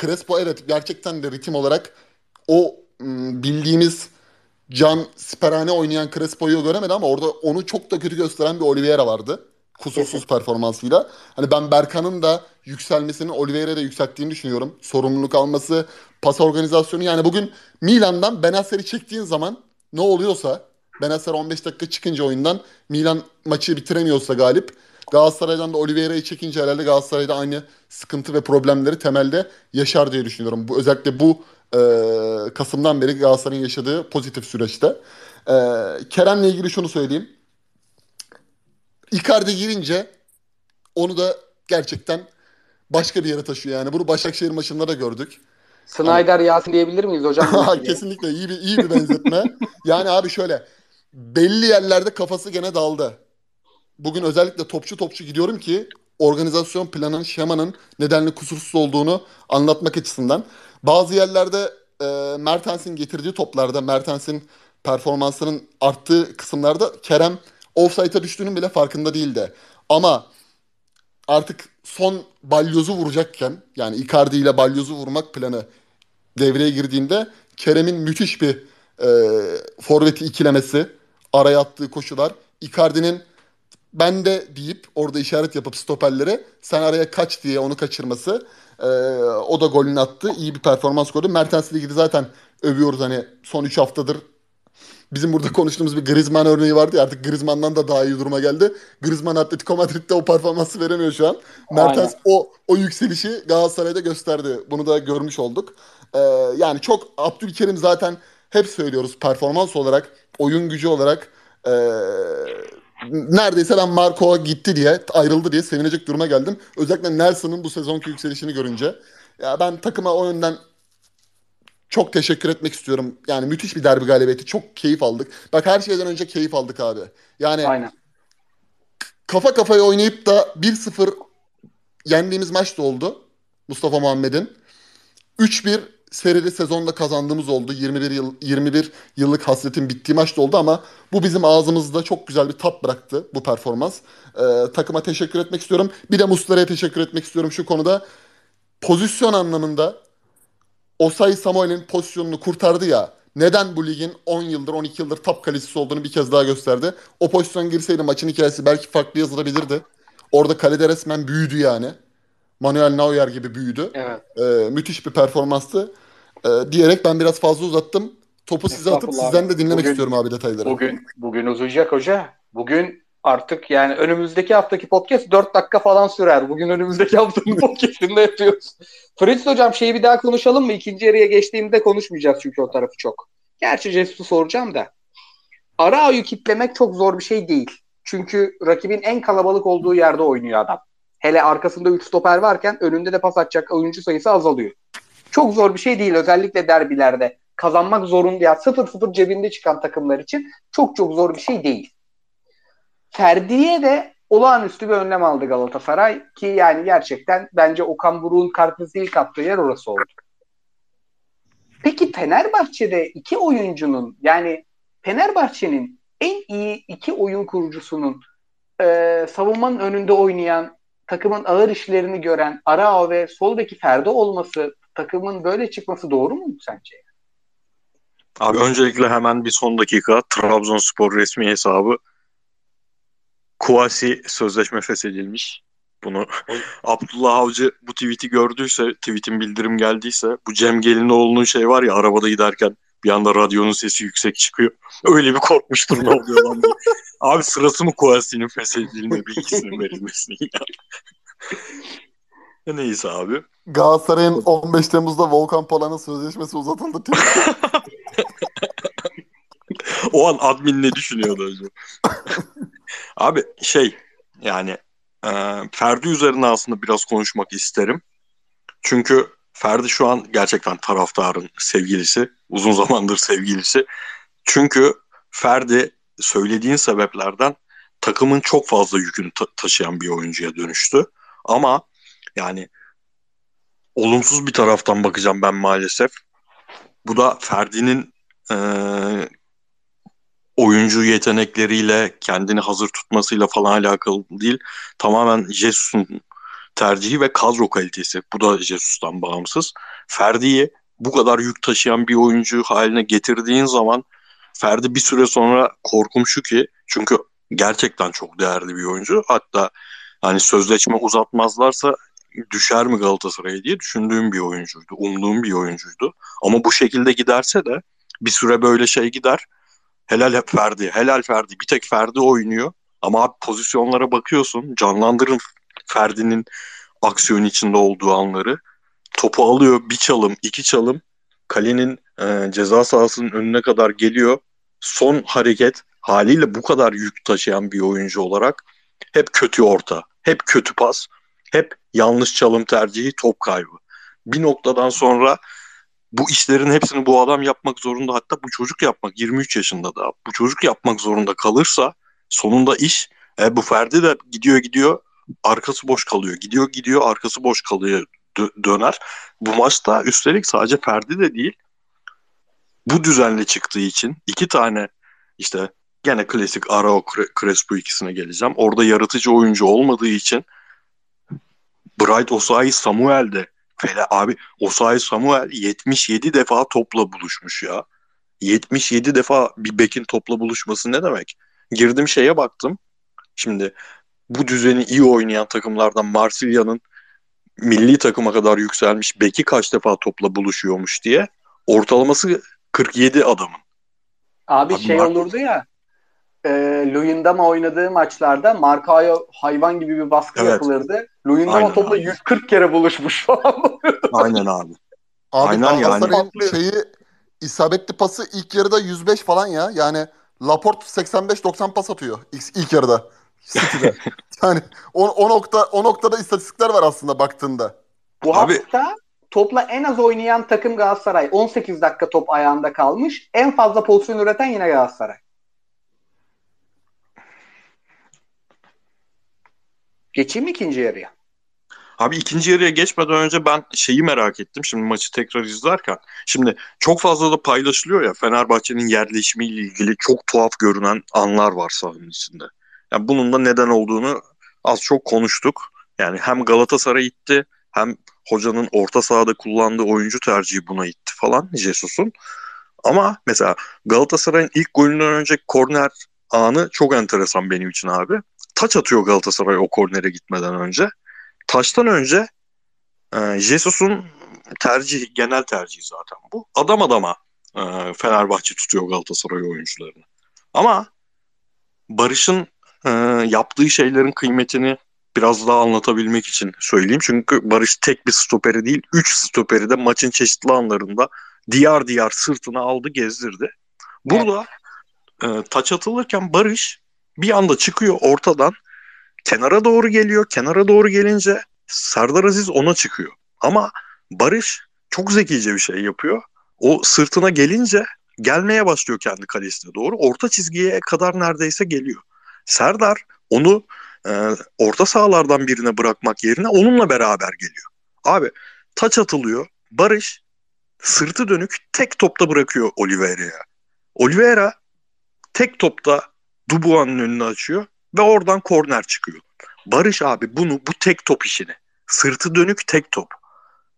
Crespo evet gerçekten de ritim olarak o bildiğimiz Can Sperane oynayan Crespo'yu göremedi ama orada onu çok da kötü gösteren bir Oliveira vardı. Kusursuz performansıyla. Hani ben Berkan'ın da yükselmesini Oliveira'da yükselttiğini düşünüyorum. Sorumluluk alması, pas organizasyonu. Yani bugün Milan'dan Benasser'i çektiğin zaman ne oluyorsa Benasser 15 dakika çıkınca oyundan Milan maçı bitiremiyorsa galip Galatasaray'dan da Oliveira'yı çekince herhalde Galatasaray'da aynı sıkıntı ve problemleri temelde yaşar diye düşünüyorum. Bu özellikle bu e, Kasım'dan beri Galatasaray'ın yaşadığı pozitif süreçte. E, Kerem'le ilgili şunu söyleyeyim. Icardi girince onu da gerçekten başka bir yere taşıyor yani. Bunu Başakşehir maçında da gördük. Snyder Yasin diyebilir miyiz hocam? Kesinlikle iyi bir iyi bir benzetme. yani abi şöyle belli yerlerde kafası gene daldı. Bugün özellikle topçu topçu gidiyorum ki organizasyon planının, şemanın nedenli kusursuz olduğunu anlatmak açısından. Bazı yerlerde e, Mertens'in getirdiği toplarda, Mertens'in performansının arttığı kısımlarda Kerem offside'a düştüğünün bile farkında değildi. Ama artık son balyozu vuracakken yani Icardi ile balyozu vurmak planı devreye girdiğinde Kerem'in müthiş bir e, forveti ikilemesi, araya attığı koşular, Icardi'nin ben de deyip orada işaret yapıp stoperlere sen araya kaç diye onu kaçırması e, o da golünü attı. İyi bir performans gördü. Mertens'le ilgili zaten övüyoruz hani son 3 haftadır bizim burada konuştuğumuz bir Griezmann örneği vardı ya artık Griezmann'dan da daha iyi duruma geldi. Griezmann Atletico Madrid'de o performansı veremiyor şu an. Mertens o o yükselişi Galatasaray'da gösterdi. Bunu da görmüş olduk. Ee, yani çok Abdülkerim zaten hep söylüyoruz performans olarak, oyun gücü olarak e, neredeyse ben Marco'a gitti diye, ayrıldı diye sevinecek duruma geldim. Özellikle Nelson'ın bu sezonki yükselişini görünce. Ya ben takıma o yönden çok teşekkür etmek istiyorum. Yani müthiş bir derbi galibiyeti. Çok keyif aldık. Bak her şeyden önce keyif aldık abi. Yani Aynen. kafa kafaya oynayıp da 1-0 yendiğimiz maç da oldu. Mustafa Muhammed'in. 3-1 serili sezonda kazandığımız oldu. 21 yıl 21 yıllık hasretin bittiği maç da oldu ama bu bizim ağzımızda çok güzel bir tat bıraktı bu performans. Ee, takıma teşekkür etmek istiyorum. Bir de Muslera'ya teşekkür etmek istiyorum şu konuda. Pozisyon anlamında Osay Samuel'in pozisyonunu kurtardı ya. Neden bu ligin 10 yıldır 12 yıldır top kalitesi olduğunu bir kez daha gösterdi. O pozisyon girseydi maçın hikayesi belki farklı yazılabilirdi. Orada kalede resmen büyüdü yani. Manuel Neuer gibi büyüdü. Evet. Ee, müthiş bir performanstı. Ee, diyerek ben biraz fazla uzattım. Topu size atıp sizden de dinlemek Bugün- istiyorum abi detayları. Bugün bugün uzayacak hoca. Bugün artık yani önümüzdeki haftaki podcast 4 dakika falan sürer. Bugün önümüzdeki haftanın podcast'ini de yapıyoruz. Fritz hocam şeyi bir daha konuşalım mı? İkinci yarıya geçtiğimde konuşmayacağız çünkü o tarafı çok. Gerçi Jesus'u soracağım da. Arao'yu kitlemek çok zor bir şey değil. Çünkü rakibin en kalabalık olduğu yerde oynuyor adam. Hele arkasında 3 stoper varken önünde de pas atacak oyuncu sayısı azalıyor. Çok zor bir şey değil özellikle derbilerde. Kazanmak zorunda ya 0-0 cebinde çıkan takımlar için çok çok zor bir şey değil. Ferdi'ye de olağanüstü bir önlem aldı Galatasaray ki yani gerçekten bence Okan Buruk'un kartızı ilk attığı yer orası oldu. Peki Fenerbahçe'de iki oyuncunun yani Fenerbahçe'nin en iyi iki oyun kurucusunun e, savunmanın önünde oynayan takımın ağır işlerini gören Arao ve sol beki Ferdi olması takımın böyle çıkması doğru mu sence? Abi öncelikle hemen bir son dakika Trabzonspor resmi hesabı Kuasi sözleşme feshedilmiş. Bunu Abdullah Avcı bu tweet'i gördüyse, tweet'in bildirim geldiyse bu Cem Gelinoğlu'nun şey var ya arabada giderken bir anda radyonun sesi yüksek çıkıyor. Öyle bir korkmuştur ne oluyor lan diye. Abi sırası mı Kuasi'nin feshedilme bilgisinin verilmesinin ya. Neyse abi. Galatasaray'ın 15 Temmuz'da Volkan Polan'ın sözleşmesi uzatıldı. O an admin ne düşünüyordu acaba? Abi şey yani e, Ferdi üzerine aslında biraz konuşmak isterim. Çünkü Ferdi şu an gerçekten taraftarın sevgilisi. Uzun zamandır sevgilisi. Çünkü Ferdi söylediğin sebeplerden takımın çok fazla yükünü ta- taşıyan bir oyuncuya dönüştü. Ama yani olumsuz bir taraftan bakacağım ben maalesef. Bu da Ferdi'nin e, oyuncu yetenekleriyle kendini hazır tutmasıyla falan alakalı değil. Tamamen Jesus'un tercihi ve kadro kalitesi. Bu da Jesus'tan bağımsız. Ferdi'yi bu kadar yük taşıyan bir oyuncu haline getirdiğin zaman Ferdi bir süre sonra korkum şu ki çünkü gerçekten çok değerli bir oyuncu. Hatta hani sözleşme uzatmazlarsa düşer mi Galatasaray'a diye düşündüğüm bir oyuncuydu. Umduğum bir oyuncuydu. Ama bu şekilde giderse de bir süre böyle şey gider. Helal hep Ferdi. Helal Ferdi. Bir tek Ferdi oynuyor. Ama abi pozisyonlara bakıyorsun. Canlandırın Ferdi'nin aksiyon içinde olduğu anları. Topu alıyor bir çalım, iki çalım. Kalenin e, ceza sahasının önüne kadar geliyor. Son hareket haliyle bu kadar yük taşıyan bir oyuncu olarak hep kötü orta, hep kötü pas, hep yanlış çalım tercihi, top kaybı. Bir noktadan sonra bu işlerin hepsini bu adam yapmak zorunda. Hatta bu çocuk yapmak 23 yaşında da bu çocuk yapmak zorunda kalırsa sonunda iş e, bu Ferdi de gidiyor gidiyor arkası boş kalıyor. Gidiyor gidiyor arkası boş kalıyor dö- döner. Bu maçta üstelik sadece Ferdi de değil bu düzenle çıktığı için iki tane işte gene klasik Arao Crespo ikisine geleceğim. Orada yaratıcı oyuncu olmadığı için Bright Osayi Samuel de Fela abi Osayi Samuel 77 defa topla buluşmuş ya. 77 defa bir bekin topla buluşması ne demek? Girdim şeye baktım. Şimdi bu düzeni iyi oynayan takımlardan Marsilya'nın milli takıma kadar yükselmiş beki kaç defa topla buluşuyormuş diye ortalaması 47 adamın. Abi, Abi şey Mark... olurdu ya e, Luyendama oynadığı maçlarda Markao'ya hayvan gibi bir baskı evet. yapılırdı. Luyendama topla 140 kere buluşmuş falan. Aynen abi. Abi Aynen yani. şeyi isabetli pası ilk yarıda 105 falan ya. Yani Laporte 85-90 pas atıyor ilk, ilk yarıda. City'de. yani o, o nokta o noktada istatistikler var aslında baktığında. Bu Abi, hafta topla en az oynayan takım Galatasaray. 18 dakika top ayağında kalmış. En fazla pozisyon üreten yine Galatasaray. Geçeyim ikinci yarıya? Abi ikinci yarıya geçmeden önce ben şeyi merak ettim. Şimdi maçı tekrar izlerken. Şimdi çok fazla da paylaşılıyor ya Fenerbahçe'nin yerleşimiyle ilgili çok tuhaf görünen anlar var sahanın içinde. Yani bunun da neden olduğunu az çok konuştuk. Yani hem Galatasaray itti hem hocanın orta sahada kullandığı oyuncu tercihi buna itti falan Jesus'un. Ama mesela Galatasaray'ın ilk golünden önce korner anı çok enteresan benim için abi. Taç atıyor Galatasaray o kornere gitmeden önce. Taçtan önce e, Jesus'un tercihi, genel tercihi zaten bu. Adam adama e, Fenerbahçe tutuyor Galatasaray oyuncularını. Ama Barış'ın e, yaptığı şeylerin kıymetini biraz daha anlatabilmek için söyleyeyim. Çünkü Barış tek bir stoperi değil, üç stoperi de maçın çeşitli anlarında diyar diyar sırtına aldı gezdirdi. Burada evet. e, taç atılırken Barış bir anda çıkıyor ortadan kenara doğru geliyor. Kenara doğru gelince Serdar Aziz ona çıkıyor. Ama Barış çok zekice bir şey yapıyor. O sırtına gelince gelmeye başlıyor kendi kalesine doğru. Orta çizgiye kadar neredeyse geliyor. Serdar onu e, orta sahalardan birine bırakmak yerine onunla beraber geliyor. Abi taç atılıyor. Barış sırtı dönük tek topta bırakıyor Oliveira'ya. Oliveira tek topta Dubuan'ın önünü açıyor ve oradan korner çıkıyor. Barış abi bunu bu tek top işini sırtı dönük tek top.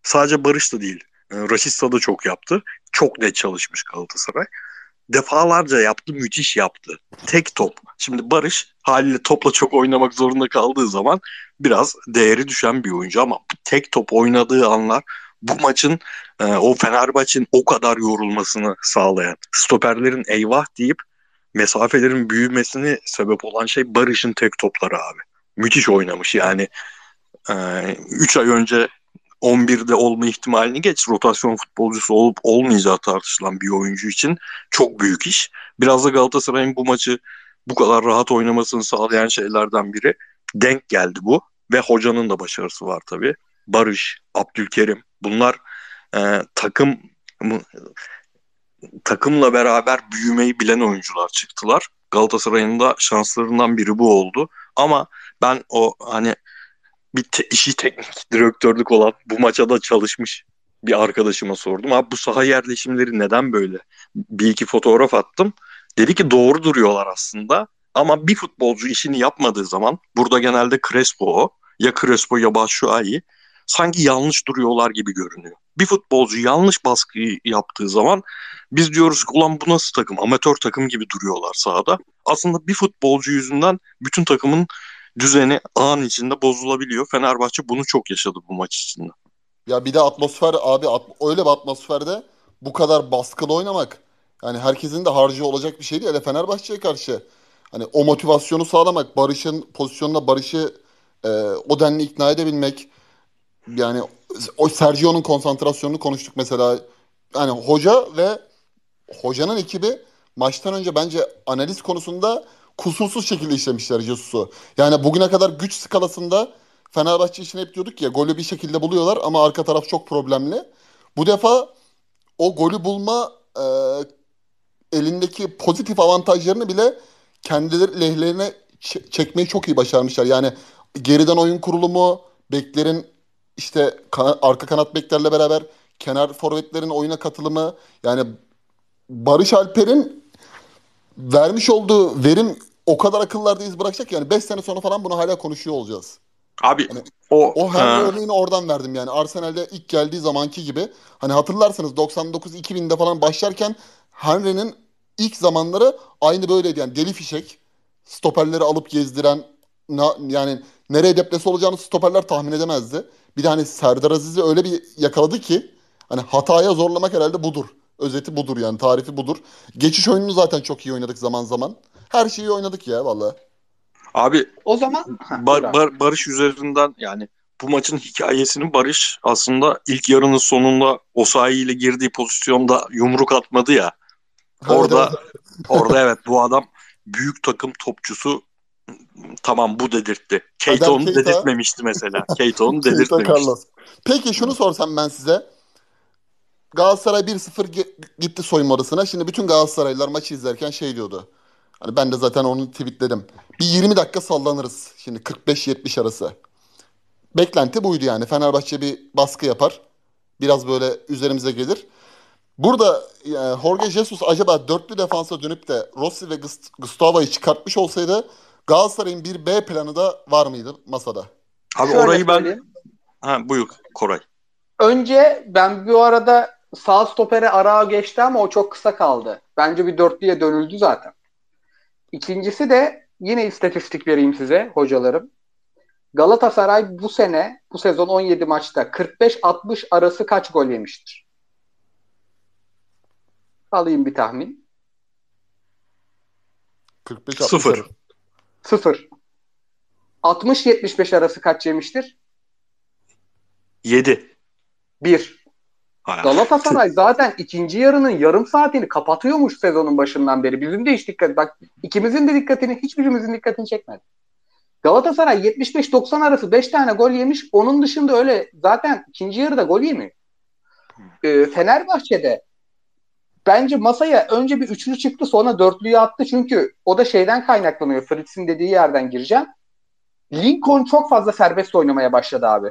Sadece Barış da değil. E, Raşista da çok yaptı. Çok net çalışmış Galatasaray defalarca yaptı, müthiş yaptı. Tek top. Şimdi Barış haliyle topla çok oynamak zorunda kaldığı zaman biraz değeri düşen bir oyuncu ama tek top oynadığı anlar bu maçın e, o Fenerbahçe'nin o kadar yorulmasını sağlayan, stoperlerin eyvah deyip mesafelerin büyümesini sebep olan şey Barış'ın tek topları abi. Müthiş oynamış yani. 3 e, ay önce 11'de olma ihtimalini geç rotasyon futbolcusu olup olmayacağı tartışılan bir oyuncu için çok büyük iş. Biraz da Galatasaray'ın bu maçı bu kadar rahat oynamasını sağlayan şeylerden biri denk geldi bu ve hocanın da başarısı var tabii. Barış, Abdülkerim bunlar e, takım takımla beraber büyümeyi bilen oyuncular çıktılar. Galatasaray'ın da şanslarından biri bu oldu. Ama ben o hani bir te- işi teknik direktörlük olan bu maça da çalışmış bir arkadaşıma sordum. Abi bu saha yerleşimleri neden böyle? Bir iki fotoğraf attım. Dedi ki doğru duruyorlar aslında. Ama bir futbolcu işini yapmadığı zaman burada genelde Crespo o. Ya Crespo ya Batshuayi sanki yanlış duruyorlar gibi görünüyor. Bir futbolcu yanlış baskıyı yaptığı zaman biz diyoruz ki ulan bu nasıl takım? Amatör takım gibi duruyorlar sahada. Aslında bir futbolcu yüzünden bütün takımın düzeni an içinde bozulabiliyor. Fenerbahçe bunu çok yaşadı bu maç içinde. Ya bir de atmosfer abi at, öyle bir atmosferde bu kadar baskılı oynamak yani herkesin de harcı olacak bir şey değil. Hele Fenerbahçe'ye karşı Hani o motivasyonu sağlamak, Barış'ın pozisyonuna Barış'ı e, o denli ikna edebilmek. Yani o Sergio'nun konsantrasyonunu konuştuk mesela. Yani hoca ve hocanın ekibi maçtan önce bence analiz konusunda kusursuz şekilde işlemişler Jesus'u. Yani bugüne kadar güç skalasında Fenerbahçe için hep diyorduk ya golü bir şekilde buluyorlar ama arka taraf çok problemli. Bu defa o golü bulma e, elindeki pozitif avantajlarını bile kendileri lehlerine çekmeyi çok iyi başarmışlar. Yani geriden oyun kurulumu, beklerin işte kana- arka kanat beklerle beraber kenar forvetlerin oyuna katılımı yani Barış Alper'in vermiş olduğu verim o kadar akıllarda iz bırakacak yani 5 sene sonra falan bunu hala konuşuyor olacağız. Abi Hani o, O her örneğini oradan verdim yani. Arsenal'de ilk geldiği zamanki gibi. Hani hatırlarsanız 99-2000'de falan başlarken Henry'nin ilk zamanları aynı böyleydi. Yani deli fişek. Stoperleri alıp gezdiren na- yani nereye deplese olacağını stoperler tahmin edemezdi. Bir de hani Serdar Aziz'i öyle bir yakaladı ki hani hataya zorlamak herhalde budur. Özeti budur yani tarifi budur. Geçiş oyununu zaten çok iyi oynadık zaman zaman. Her şeyi oynadık ya vallahi. abi O zaman Bar-. Bar- Barış üzerinden yani bu maçın hikayesini Barış aslında ilk yarının sonunda Osayi ile girdiği pozisyonda yumruk atmadı ya. Orada orada evet bu adam büyük takım topçusu tamam bu dedirtti. Keita onu Keita- dedirtmemişti mesela. Keita onu dedirtmemişti. Carlos. Peki şunu sorsam ben size. Galatasaray 1-0 ge- gitti soyunma odasına. Şimdi bütün Galatasaraylılar maçı izlerken şey diyordu. Hani ben de zaten onu tweetledim. Bir 20 dakika sallanırız. Şimdi 45-70 arası. Beklenti buydu yani. Fenerbahçe bir baskı yapar. Biraz böyle üzerimize gelir. Burada e, Jorge Jesus acaba dörtlü defansa dönüp de Rossi ve Gust- Gustavo'yu çıkartmış olsaydı Galatasaray'ın bir B planı da var mıydı masada? Abi Şöyle orayı ben ha buyur Koray. Önce ben bu arada sağ stopere Arağa geçti ama o çok kısa kaldı. Bence bir dörtlüye dönüldü zaten. İkincisi de yine istatistik vereyim size hocalarım. Galatasaray bu sene, bu sezon 17 maçta 45-60 arası kaç gol yemiştir? Alayım bir tahmin. 45 Sıfır. Sıfır. 60-75 arası kaç yemiştir? 7. 1. Hay Allah. Galatasaray zaten ikinci yarının yarım saatini kapatıyormuş sezonun başından beri. Bizim de hiç dikkat bak ikimizin de dikkatini hiçbirimizin dikkatini çekmedi. Galatasaray 75-90 arası 5 tane gol yemiş. Onun dışında öyle zaten ikinci yarıda gol yemiyor. Ee, Fenerbahçe'de bence masaya önce bir üçlü çıktı sonra dörtlüyü attı çünkü o da şeyden kaynaklanıyor. Fritz'in dediği yerden gireceğim. Lincoln çok fazla serbest oynamaya başladı abi.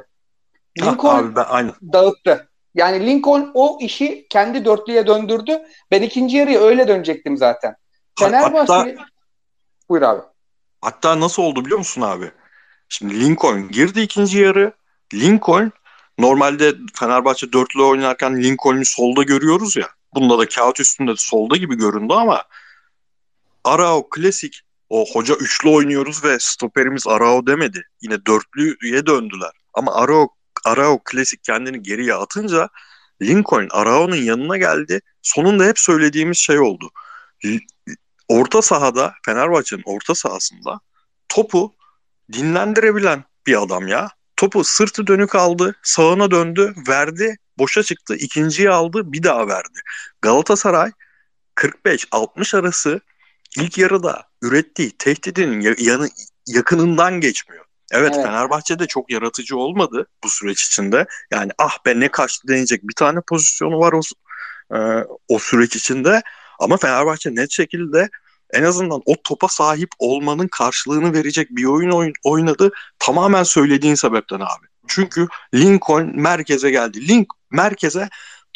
Ha, Lincoln abi ben aynen. dağıttı. Yani Lincoln o işi kendi dörtlüye döndürdü. Ben ikinci yarıya öyle dönecektim zaten. Fenerbahçe... Hatta Buyur abi. Hatta nasıl oldu biliyor musun abi? Şimdi Lincoln girdi ikinci yarı. Lincoln normalde Fenerbahçe dörtlü oynarken Lincoln'u solda görüyoruz ya. Bunda da kağıt üstünde de solda gibi göründü ama Arao klasik o hoca üçlü oynuyoruz ve stoperimiz Arao demedi. Yine dörtlüye döndüler. Ama Arao, Arao klasik kendini geriye atınca Lincoln Arao'nun yanına geldi. Sonunda hep söylediğimiz şey oldu. Orta sahada Fenerbahçe'nin orta sahasında topu dinlendirebilen bir adam ya. Topu sırtı dönük aldı, sağına döndü, verdi, boşa çıktı, ikinciyi aldı, bir daha verdi. Galatasaray 45-60 arası ilk yarıda ürettiği tehdidin ya- yanı, yakınından geçmiyor. Evet, Evet. Fenerbahçe'de çok yaratıcı olmadı bu süreç içinde. Yani ah be ne kaçtı denecek bir tane pozisyonu var o, e, o süreç içinde. Ama Fenerbahçe net şekilde en azından o topa sahip olmanın karşılığını verecek bir oyun oyn- oynadı. Tamamen söylediğin sebepten abi. Çünkü Lincoln merkeze geldi. Link merkeze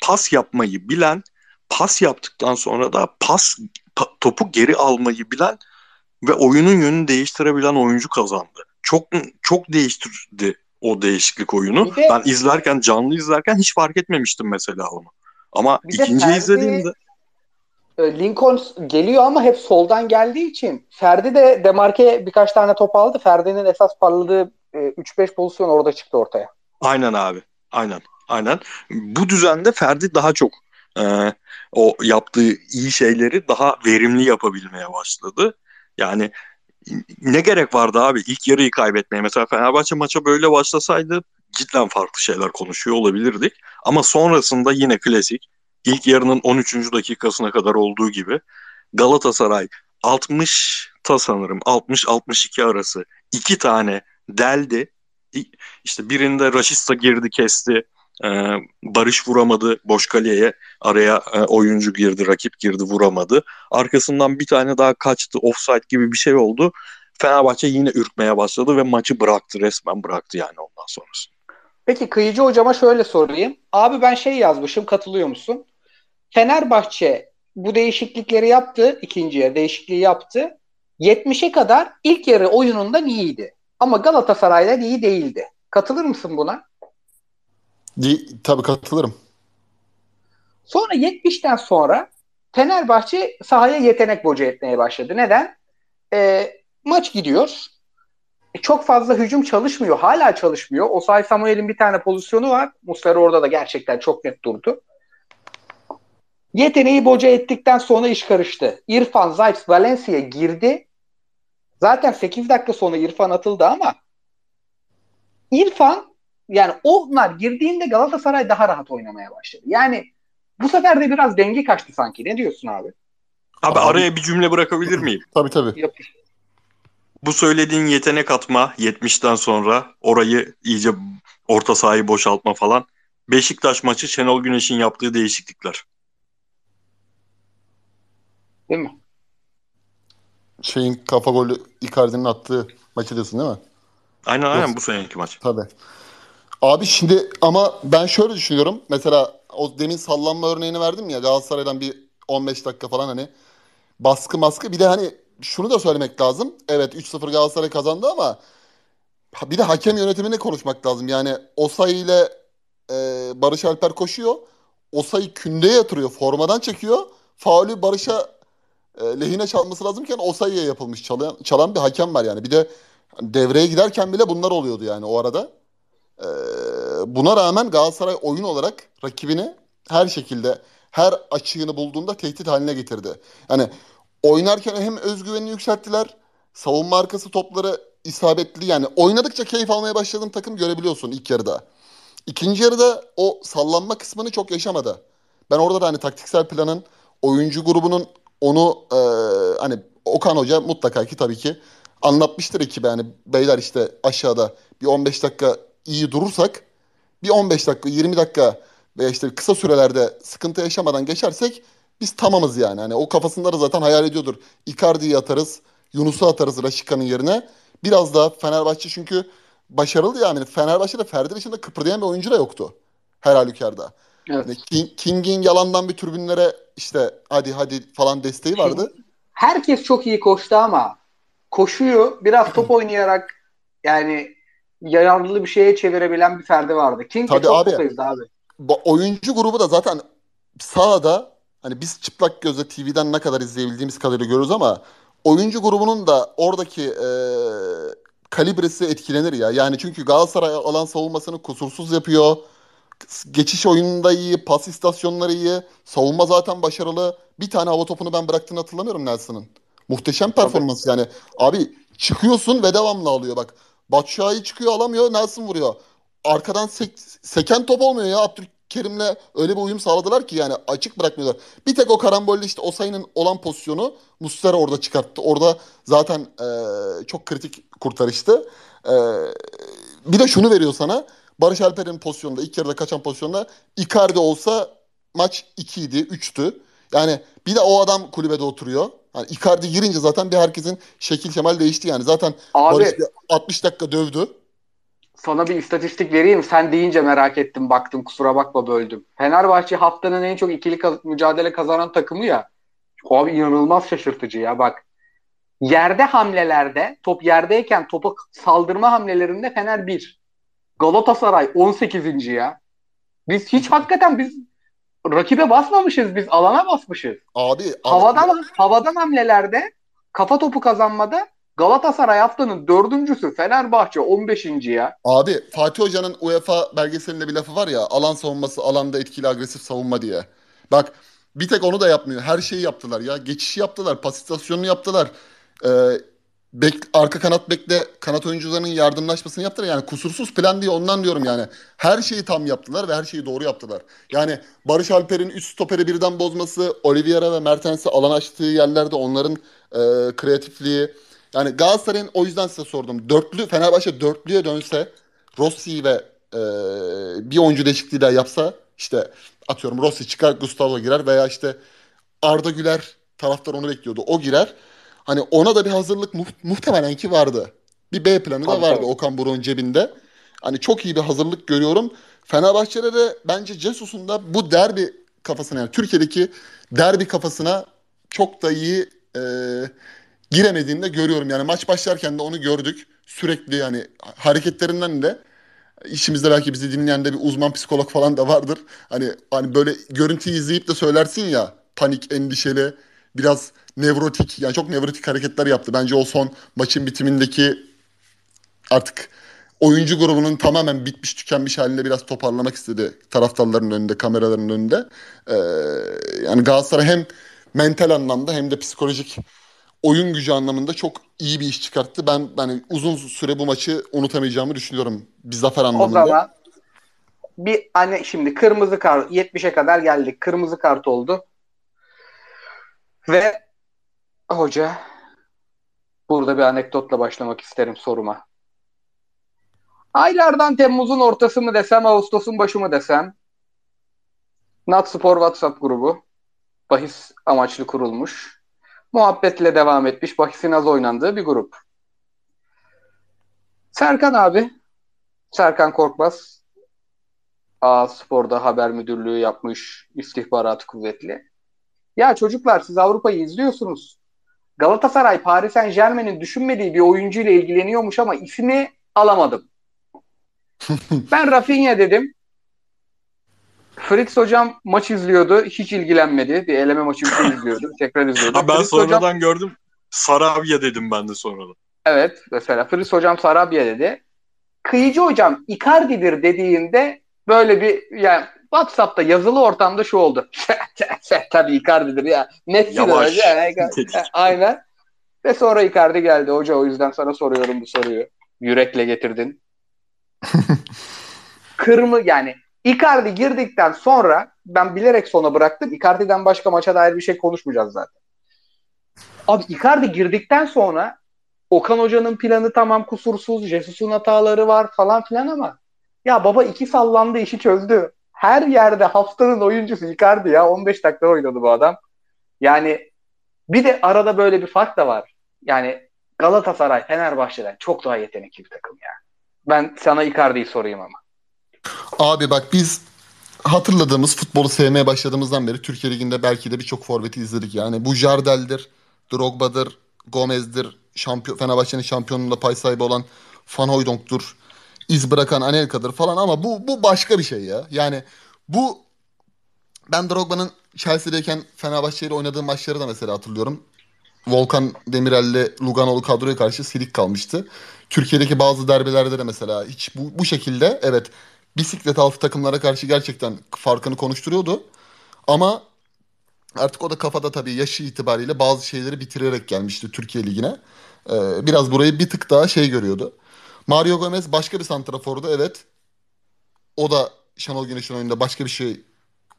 pas yapmayı bilen, pas yaptıktan sonra da pas pa- topu geri almayı bilen ve oyunun yönünü değiştirebilen oyuncu kazandı. Çok çok değiştirdi o değişiklik oyunu. De- ben izlerken canlı izlerken hiç fark etmemiştim mesela onu. Ama ikinciyi Ferdi- izlediğimde Ee, Lincoln geliyor ama hep soldan geldiği için Ferdi de Demarke birkaç tane top aldı. Ferdi'nin esas parladığı e, 3-5 pozisyon orada çıktı ortaya. Aynen abi. Aynen. Aynen. Bu düzende Ferdi daha çok e, o yaptığı iyi şeyleri daha verimli yapabilmeye başladı. Yani ne gerek vardı abi ilk yarıyı kaybetmeye? Mesela Fenerbahçe maça böyle başlasaydı cidden farklı şeyler konuşuyor olabilirdik. Ama sonrasında yine klasik ilk yarının 13. dakikasına kadar olduğu gibi Galatasaray 60 ta sanırım 60-62 arası iki tane deldi. İşte birinde Raşista girdi kesti. Ee, Barış vuramadı boş kaleye araya e, oyuncu girdi rakip girdi vuramadı. Arkasından bir tane daha kaçtı offside gibi bir şey oldu. Fenerbahçe yine ürkmeye başladı ve maçı bıraktı resmen bıraktı yani ondan sonrası. Peki Kıyıcı hocama şöyle sorayım. Abi ben şey yazmışım katılıyor musun? Fenerbahçe bu değişiklikleri yaptı. ikinciye değişikliği yaptı. 70'e kadar ilk yarı oyunundan iyiydi. Ama Galatasaray'dan iyi değildi. Katılır mısın buna? Di, tabii katılırım. Sonra 70'ten sonra Fenerbahçe sahaya yetenek boca etmeye başladı. Neden? E, maç gidiyor. E, çok fazla hücum çalışmıyor. Hala çalışmıyor. Osay Samuel'in bir tane pozisyonu var. Muslera orada da gerçekten çok net durdu. Yeteneği boca ettikten sonra iş karıştı. İrfan Zayt Valencia girdi. Zaten 8 dakika sonra İrfan atıldı ama İrfan yani onlar girdiğinde Galatasaray daha rahat oynamaya başladı. Yani bu sefer de biraz denge kaçtı sanki. Ne diyorsun abi? Abi, abi araya bir cümle bırakabilir miyim? tabii tabii. Yapış. Bu söylediğin yetenek atma 70'ten sonra orayı iyice orta sahayı boşaltma falan. Beşiktaş maçı Şenol Güneş'in yaptığı değişiklikler. Değil mi? Şeyin kafa golü Icardi'nin attığı maçı diyorsun değil mi? Aynen aynen bu seneki maç. Tabii. Abi şimdi ama ben şöyle düşünüyorum. Mesela o demin sallanma örneğini verdim ya Galatasaray'dan bir 15 dakika falan hani baskı maskı. Bir de hani şunu da söylemek lazım. Evet 3-0 Galatasaray kazandı ama bir de hakem yönetimini konuşmak lazım. Yani Osay ile e, Barış Alper koşuyor. Osay'ı kündeye yatırıyor. Formadan çekiyor. Faulü Barış'a e, lehine çalması lazımken Osay'ya yapılmış. Çalan, çalan bir hakem var yani. Bir de devreye giderken bile bunlar oluyordu yani o arada. E, buna rağmen Galatasaray oyun olarak rakibini her şekilde her açığını bulduğunda tehdit haline getirdi. Yani oynarken hem özgüvenini yükselttiler. Savunma arkası topları isabetli yani oynadıkça keyif almaya başladığım takım görebiliyorsun ilk yarıda. İkinci yarıda o sallanma kısmını çok yaşamadı. Ben orada da hani taktiksel planın oyuncu grubunun onu e, hani Okan Hoca mutlaka ki tabii ki anlatmıştır ekibe yani beyler işte aşağıda bir 15 dakika iyi durursak bir 15 dakika 20 dakika veya işte kısa sürelerde sıkıntı yaşamadan geçersek biz tamamız yani. Hani o kafasında da zaten hayal ediyordur. Icardi'yi atarız, Yunus'u atarız Raşika'nın yerine. Biraz daha Fenerbahçe çünkü başarılı yani. Fenerbahçe'de Ferdi dışında kıpırdayan bir oyuncu da yoktu. Her halükarda. Evet. Yani King, King'in yalandan bir tribünlere işte hadi hadi falan desteği vardı. Herkes çok iyi koştu ama koşuyu biraz top oynayarak yani yararlı bir şeye çevirebilen bir Ferdi vardı. King Tabii çok abi, abi. Oyuncu grubu da zaten sağda hani biz çıplak gözle TV'den ne kadar izleyebildiğimiz kadarıyla görürüz ama oyuncu grubunun da oradaki e, kalibresi etkilenir ya. Yani çünkü Galatasaray alan savunmasını kusursuz yapıyor. Geçiş oyununda iyi, pas istasyonları iyi. Savunma zaten başarılı. Bir tane hava topunu ben bıraktığını hatırlamıyorum Nelson'ın. Muhteşem performans yani. Abi çıkıyorsun ve devamlı alıyor bak. Batshuayi çıkıyor alamıyor Nelson vuruyor. Arkadan sek, seken top olmuyor ya. Abdülkerim'le öyle bir uyum sağladılar ki yani açık bırakmıyorlar. Bir tek o karambolle işte o sayının olan pozisyonu Muslera orada çıkarttı. Orada zaten e, çok kritik kurtarıştı. E, bir de şunu veriyor sana. Barış Alper'in pozisyonunda ilk yarıda kaçan pozisyonda Icardi olsa maç 2 idi 3'tü. Yani bir de o adam kulübede oturuyor. Yani Icardi girince zaten bir herkesin şekil şemal değişti yani. Zaten Abi, Barış 60 dakika dövdü. Sana bir istatistik vereyim. Sen deyince merak ettim baktım kusura bakma böldüm. Fenerbahçe haftanın en çok ikili kaz- mücadele kazanan takımı ya. Abi inanılmaz şaşırtıcı ya bak. Yerde hamlelerde top yerdeyken topa saldırma hamlelerinde Fener 1. Galatasaray 18. ya. Biz hiç hakikaten biz rakibe basmamışız biz alana basmışız. Abi havadan abi. havadan hamlelerde kafa topu kazanmada Galatasaray haftanın dördüncüsü Fenerbahçe 15. ya. Abi Fatih Hoca'nın UEFA belgeselinde bir lafı var ya alan savunması alanda etkili agresif savunma diye. Bak bir tek onu da yapmıyor. Her şeyi yaptılar ya. Geçişi yaptılar. Pas istasyonunu yaptılar. e, bek, arka kanat bekle kanat oyuncularının yardımlaşmasını yaptılar. Yani kusursuz plan diye ondan diyorum yani. Her şeyi tam yaptılar ve her şeyi doğru yaptılar. Yani Barış Alper'in üst stoperi birden bozması, Oliveira ve Mertens'i alan açtığı yerlerde onların e, kreatifliği. Yani Galatasaray'ın o yüzden size sordum. Dörtlü Fenerbahçe dörtlüye dönse Rossi ve e, bir oyuncu değişikliği daha yapsa işte atıyorum Rossi çıkar Gustavo girer veya işte Arda Güler taraftar onu bekliyordu. O girer. Hani ona da bir hazırlık mu- muhtemelen ki vardı. Bir B planı da vardı. Okan Buruk'un cebinde. Hani çok iyi bir hazırlık görüyorum. Fenerbahçe'de de bence Cesus'un da bu derbi kafasına yani Türkiye'deki derbi kafasına çok da iyi e, giremediğini de görüyorum. Yani maç başlarken de onu gördük. Sürekli yani hareketlerinden de işimizde belki bizi dinleyen de bir uzman psikolog falan da vardır. Hani hani böyle görüntüyü izleyip de söylersin ya panik, endişeli, biraz nevrotik yani çok nevrotik hareketler yaptı. Bence o son maçın bitimindeki artık oyuncu grubunun tamamen bitmiş tükenmiş halinde biraz toparlamak istedi taraftarların önünde, kameraların önünde. Ee, yani Galatasaray hem mental anlamda hem de psikolojik oyun gücü anlamında çok iyi bir iş çıkarttı. Ben hani uzun süre bu maçı unutamayacağımı düşünüyorum. Bir zafer O anlamında. zaman bir hani şimdi kırmızı kart 70'e kadar geldik. Kırmızı kart oldu. Ve hoca burada bir anekdotla başlamak isterim soruma. Aylardan Temmuz'un ortası mı desem, Ağustos'un başı mı desem Natspor WhatsApp grubu bahis amaçlı kurulmuş. Muhabbetle devam etmiş. Bahisin az oynandığı bir grup. Serkan abi Serkan Korkmaz A Spor'da haber müdürlüğü yapmış istihbarat kuvvetli. Ya çocuklar siz Avrupa'yı izliyorsunuz. Galatasaray Paris Saint Germain'in düşünmediği bir oyuncuyla ilgileniyormuş ama ismi alamadım. ben Rafinha dedim. Fritz hocam maç izliyordu. Hiç ilgilenmedi. Bir eleme maçı şey izliyordu. Tekrar izliyordu. Ha, ben Fritz sonradan hocam, gördüm. Sarabia dedim ben de sonradan. evet mesela Fritz hocam Sarabia dedi. Kıyıcı hocam Icardi'dir dediğinde böyle bir yani WhatsApp'ta yazılı ortamda şu oldu. Tabii Icardi'dir ya. Messi'dir Yavaş. hoca. Aynen. Ve sonra Icardi geldi. Hoca o yüzden sana soruyorum bu soruyu. Yürekle getirdin. Kırmı yani Icardi girdikten sonra ben bilerek sona bıraktım. Icardi'den başka maça dair bir şey konuşmayacağız zaten. Abi Icardi girdikten sonra Okan Hoca'nın planı tamam kusursuz. Jesus'un hataları var falan filan ama ya baba iki sallandı işi çözdü. Her yerde haftanın oyuncusu Icardi ya. 15 dakika oynadı bu adam. Yani bir de arada böyle bir fark da var. Yani Galatasaray Fenerbahçe'den çok daha yetenekli bir takım ya. Ben sana Icardi'yi sorayım ama. Abi bak biz hatırladığımız futbolu sevmeye başladığımızdan beri Türkiye Ligi'nde belki de birçok forveti izledik. Yani bu Jardel'dir, Drogba'dır, Gomez'dir, şampiyon, Fenerbahçe'nin şampiyonluğunda pay sahibi olan Van Hooydonk'tur, iz bırakan Anelka'dır falan ama bu bu başka bir şey ya. Yani bu ben Drogba'nın Chelsea'deyken Fenerbahçe ile oynadığı maçları da mesela hatırlıyorum. Volkan Demirel'le Lugano'lu kadroya karşı silik kalmıştı. Türkiye'deki bazı derbilerde de mesela hiç bu, bu şekilde evet bisiklet altı takımlara karşı gerçekten farkını konuşturuyordu. Ama artık o da kafada tabii yaşı itibariyle bazı şeyleri bitirerek gelmişti Türkiye Ligi'ne. Ee, biraz burayı bir tık daha şey görüyordu. Mario Gomez başka bir santrafordu evet. O da Şenol Güneş'in oyununda başka bir şey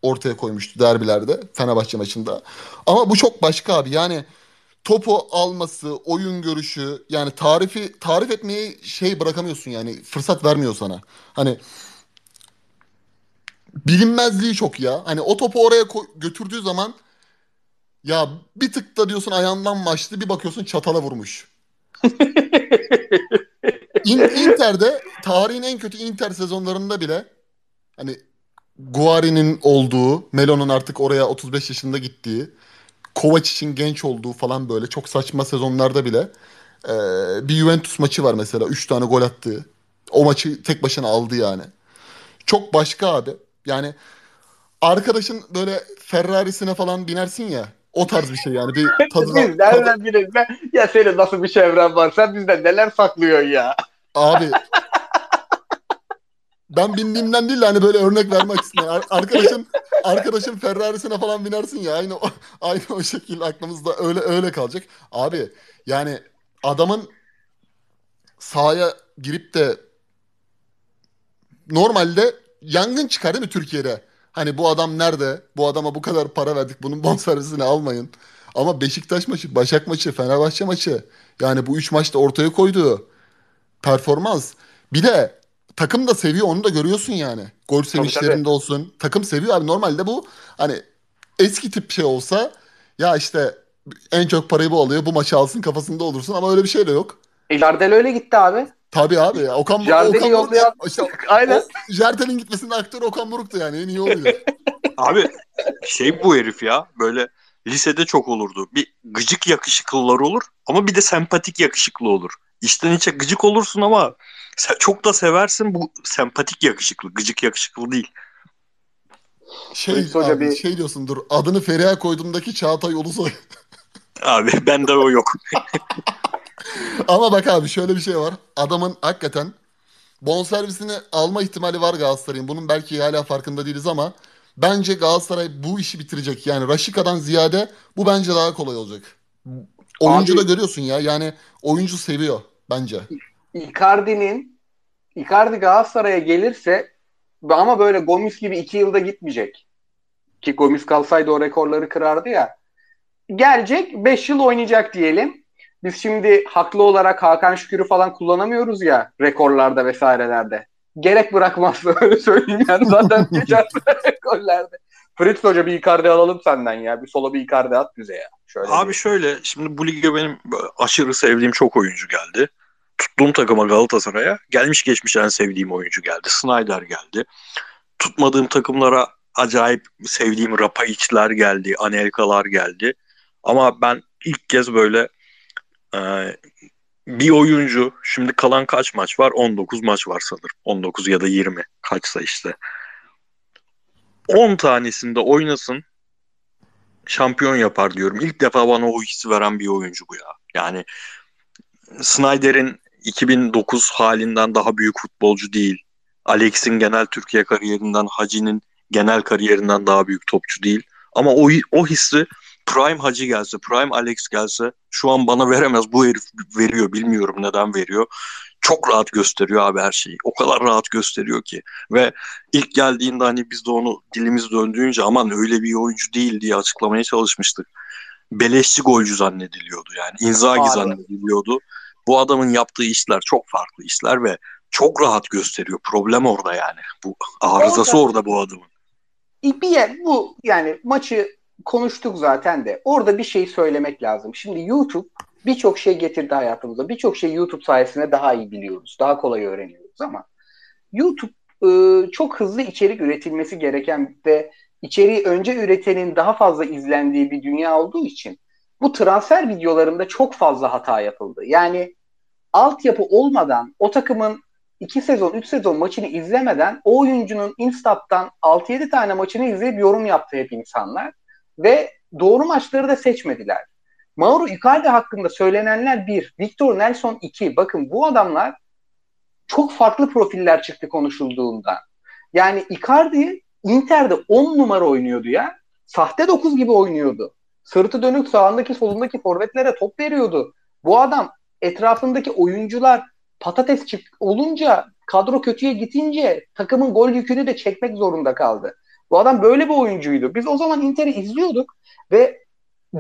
ortaya koymuştu derbilerde Fenerbahçe maçında. Ama bu çok başka abi. Yani topu alması, oyun görüşü yani tarifi tarif etmeyi şey bırakamıyorsun yani fırsat vermiyor sana. Hani bilinmezliği çok ya. Hani o topu oraya götürdüğü zaman ya bir tık da diyorsun ayağından başlı bir bakıyorsun çatala vurmuş. İn- Inter'de tarihin en kötü Inter sezonlarında bile hani Guari'nin olduğu, Melo'nun artık oraya 35 yaşında gittiği, Kovacic'in genç olduğu falan böyle çok saçma sezonlarda bile e, bir Juventus maçı var mesela 3 tane gol attığı. O maçı tek başına aldı yani. Çok başka abi. Yani arkadaşın böyle Ferrari'sine falan binersin ya. O tarz bir şey yani. Bir tadına, Biz nereden bilelim? Ben, ya senin nasıl bir çevren var? Sen bizden neler saklıyorsun ya? Abi ben bindiğimden değil de hani böyle örnek vermek istedim. Ar- arkadaşın arkadaşın Ferrari'sine falan binersin ya aynı o, aynı o şekilde aklımızda öyle öyle kalacak. Abi yani adamın sahaya girip de normalde yangın çıkar değil mi Türkiye'de? Hani bu adam nerede? Bu adama bu kadar para verdik. Bunun bonservisini almayın. Ama Beşiktaş maçı, Başak maçı, Fenerbahçe maçı. Yani bu üç maçta ortaya koyduğu performans. Bir de takım da seviyor onu da görüyorsun yani. Gol sevinçlerinde olsun. Takım seviyor abi. Normalde bu hani eski tip şey olsa ya işte en çok parayı bu alıyor. Bu maçı alsın kafasında olursun ama öyle bir şey de yok. E, Jardel öyle gitti abi. Tabii abi ya. Okan, Jardel'i Okan yollayan- Buruk, işte, Aynen. o, Jardel'in gitmesinde aktör Okan Buruk'tu yani. En iyi oluyor. Abi şey bu herif ya böyle lisede çok olurdu. Bir gıcık yakışıklılar olur ama bir de sempatik yakışıklı olur. İçten içe gıcık olursun ama sen çok da seversin bu sempatik yakışıklı. Gıcık yakışıklı değil. Şey, Polis Hoca abi, bir- şey diyorsun dur. Adını Feriha koyduğumdaki Çağatay Ulusoy. Abi bende o yok. Ama bak abi şöyle bir şey var. Adamın hakikaten bonservisini alma ihtimali var Galatasaray'ın. Bunun belki hala farkında değiliz ama bence Galatasaray bu işi bitirecek. Yani Raşika'dan ziyade bu bence daha kolay olacak. Oyuncu da görüyorsun ya. Yani oyuncu seviyor bence. Icardi'nin Icardi Galatasaray'a gelirse ama böyle Gomis gibi iki yılda gitmeyecek. Ki Gomis kalsaydı o rekorları kırardı ya. Gelecek 5 yıl oynayacak diyelim. Biz şimdi haklı olarak Hakan Şükür'ü falan kullanamıyoruz ya rekorlarda vesairelerde. Gerek bırakmazsa öyle söyleyeyim yani zaten geçer rekorlarda. Fritz Hoca bir Icardi alalım senden ya. Bir sola bir Icardi at bize ya. Şöyle Abi bir- şöyle şimdi bu lige benim aşırı sevdiğim çok oyuncu geldi. Tuttuğum takıma Galatasaray'a gelmiş geçmiş en sevdiğim oyuncu geldi. Snyder geldi. Tutmadığım takımlara acayip sevdiğim Rapaiçler geldi. Anelkalar geldi. Ama ben ilk kez böyle e, bir oyuncu şimdi kalan kaç maç var? 19 maç var sanırım. 19 ya da 20 kaçsa işte. 10 tanesinde oynasın şampiyon yapar diyorum. İlk defa bana o hissi veren bir oyuncu bu ya. Yani Snyder'in 2009 halinden daha büyük futbolcu değil. Alex'in genel Türkiye kariyerinden, Hacı'nin genel kariyerinden daha büyük topçu değil. Ama o, o hissi Prime Hacı gelse, Prime Alex gelse şu an bana veremez. Bu herif veriyor. Bilmiyorum neden veriyor. Çok rahat gösteriyor abi her şeyi. O kadar rahat gösteriyor ki. Ve ilk geldiğinde hani biz de onu dilimiz döndüğünce aman öyle bir oyuncu değil diye açıklamaya çalışmıştık. Beleşçi golcü zannediliyordu yani. Inzaghi Abi. zannediliyordu. Bu adamın yaptığı işler çok farklı işler ve çok rahat gösteriyor. Problem orada yani. Bu arızası Orada- orada bu adamın. bir yer bu yani maçı konuştuk zaten de orada bir şey söylemek lazım. Şimdi YouTube birçok şey getirdi hayatımıza. Birçok şey YouTube sayesinde daha iyi biliyoruz. Daha kolay öğreniyoruz ama YouTube e, çok hızlı içerik üretilmesi gereken ve içeriği önce üretenin daha fazla izlendiği bir dünya olduğu için bu transfer videolarında çok fazla hata yapıldı. Yani altyapı olmadan o takımın 2 sezon, 3 sezon maçını izlemeden o oyuncunun Instap'tan 6-7 tane maçını izleyip yorum yaptı hep insanlar. Ve doğru maçları da seçmediler. Mauro Icardi hakkında söylenenler bir, Victor Nelson iki. Bakın bu adamlar çok farklı profiller çıktı konuşulduğunda. Yani Icardi Inter'de 10 numara oynuyordu ya. Sahte 9 gibi oynuyordu. Sırtı dönük sağındaki solundaki forvetlere top veriyordu. Bu adam etrafındaki oyuncular patates çık olunca kadro kötüye gitince takımın gol yükünü de çekmek zorunda kaldı. Bu adam böyle bir oyuncuydu. Biz o zaman Inter'i izliyorduk ve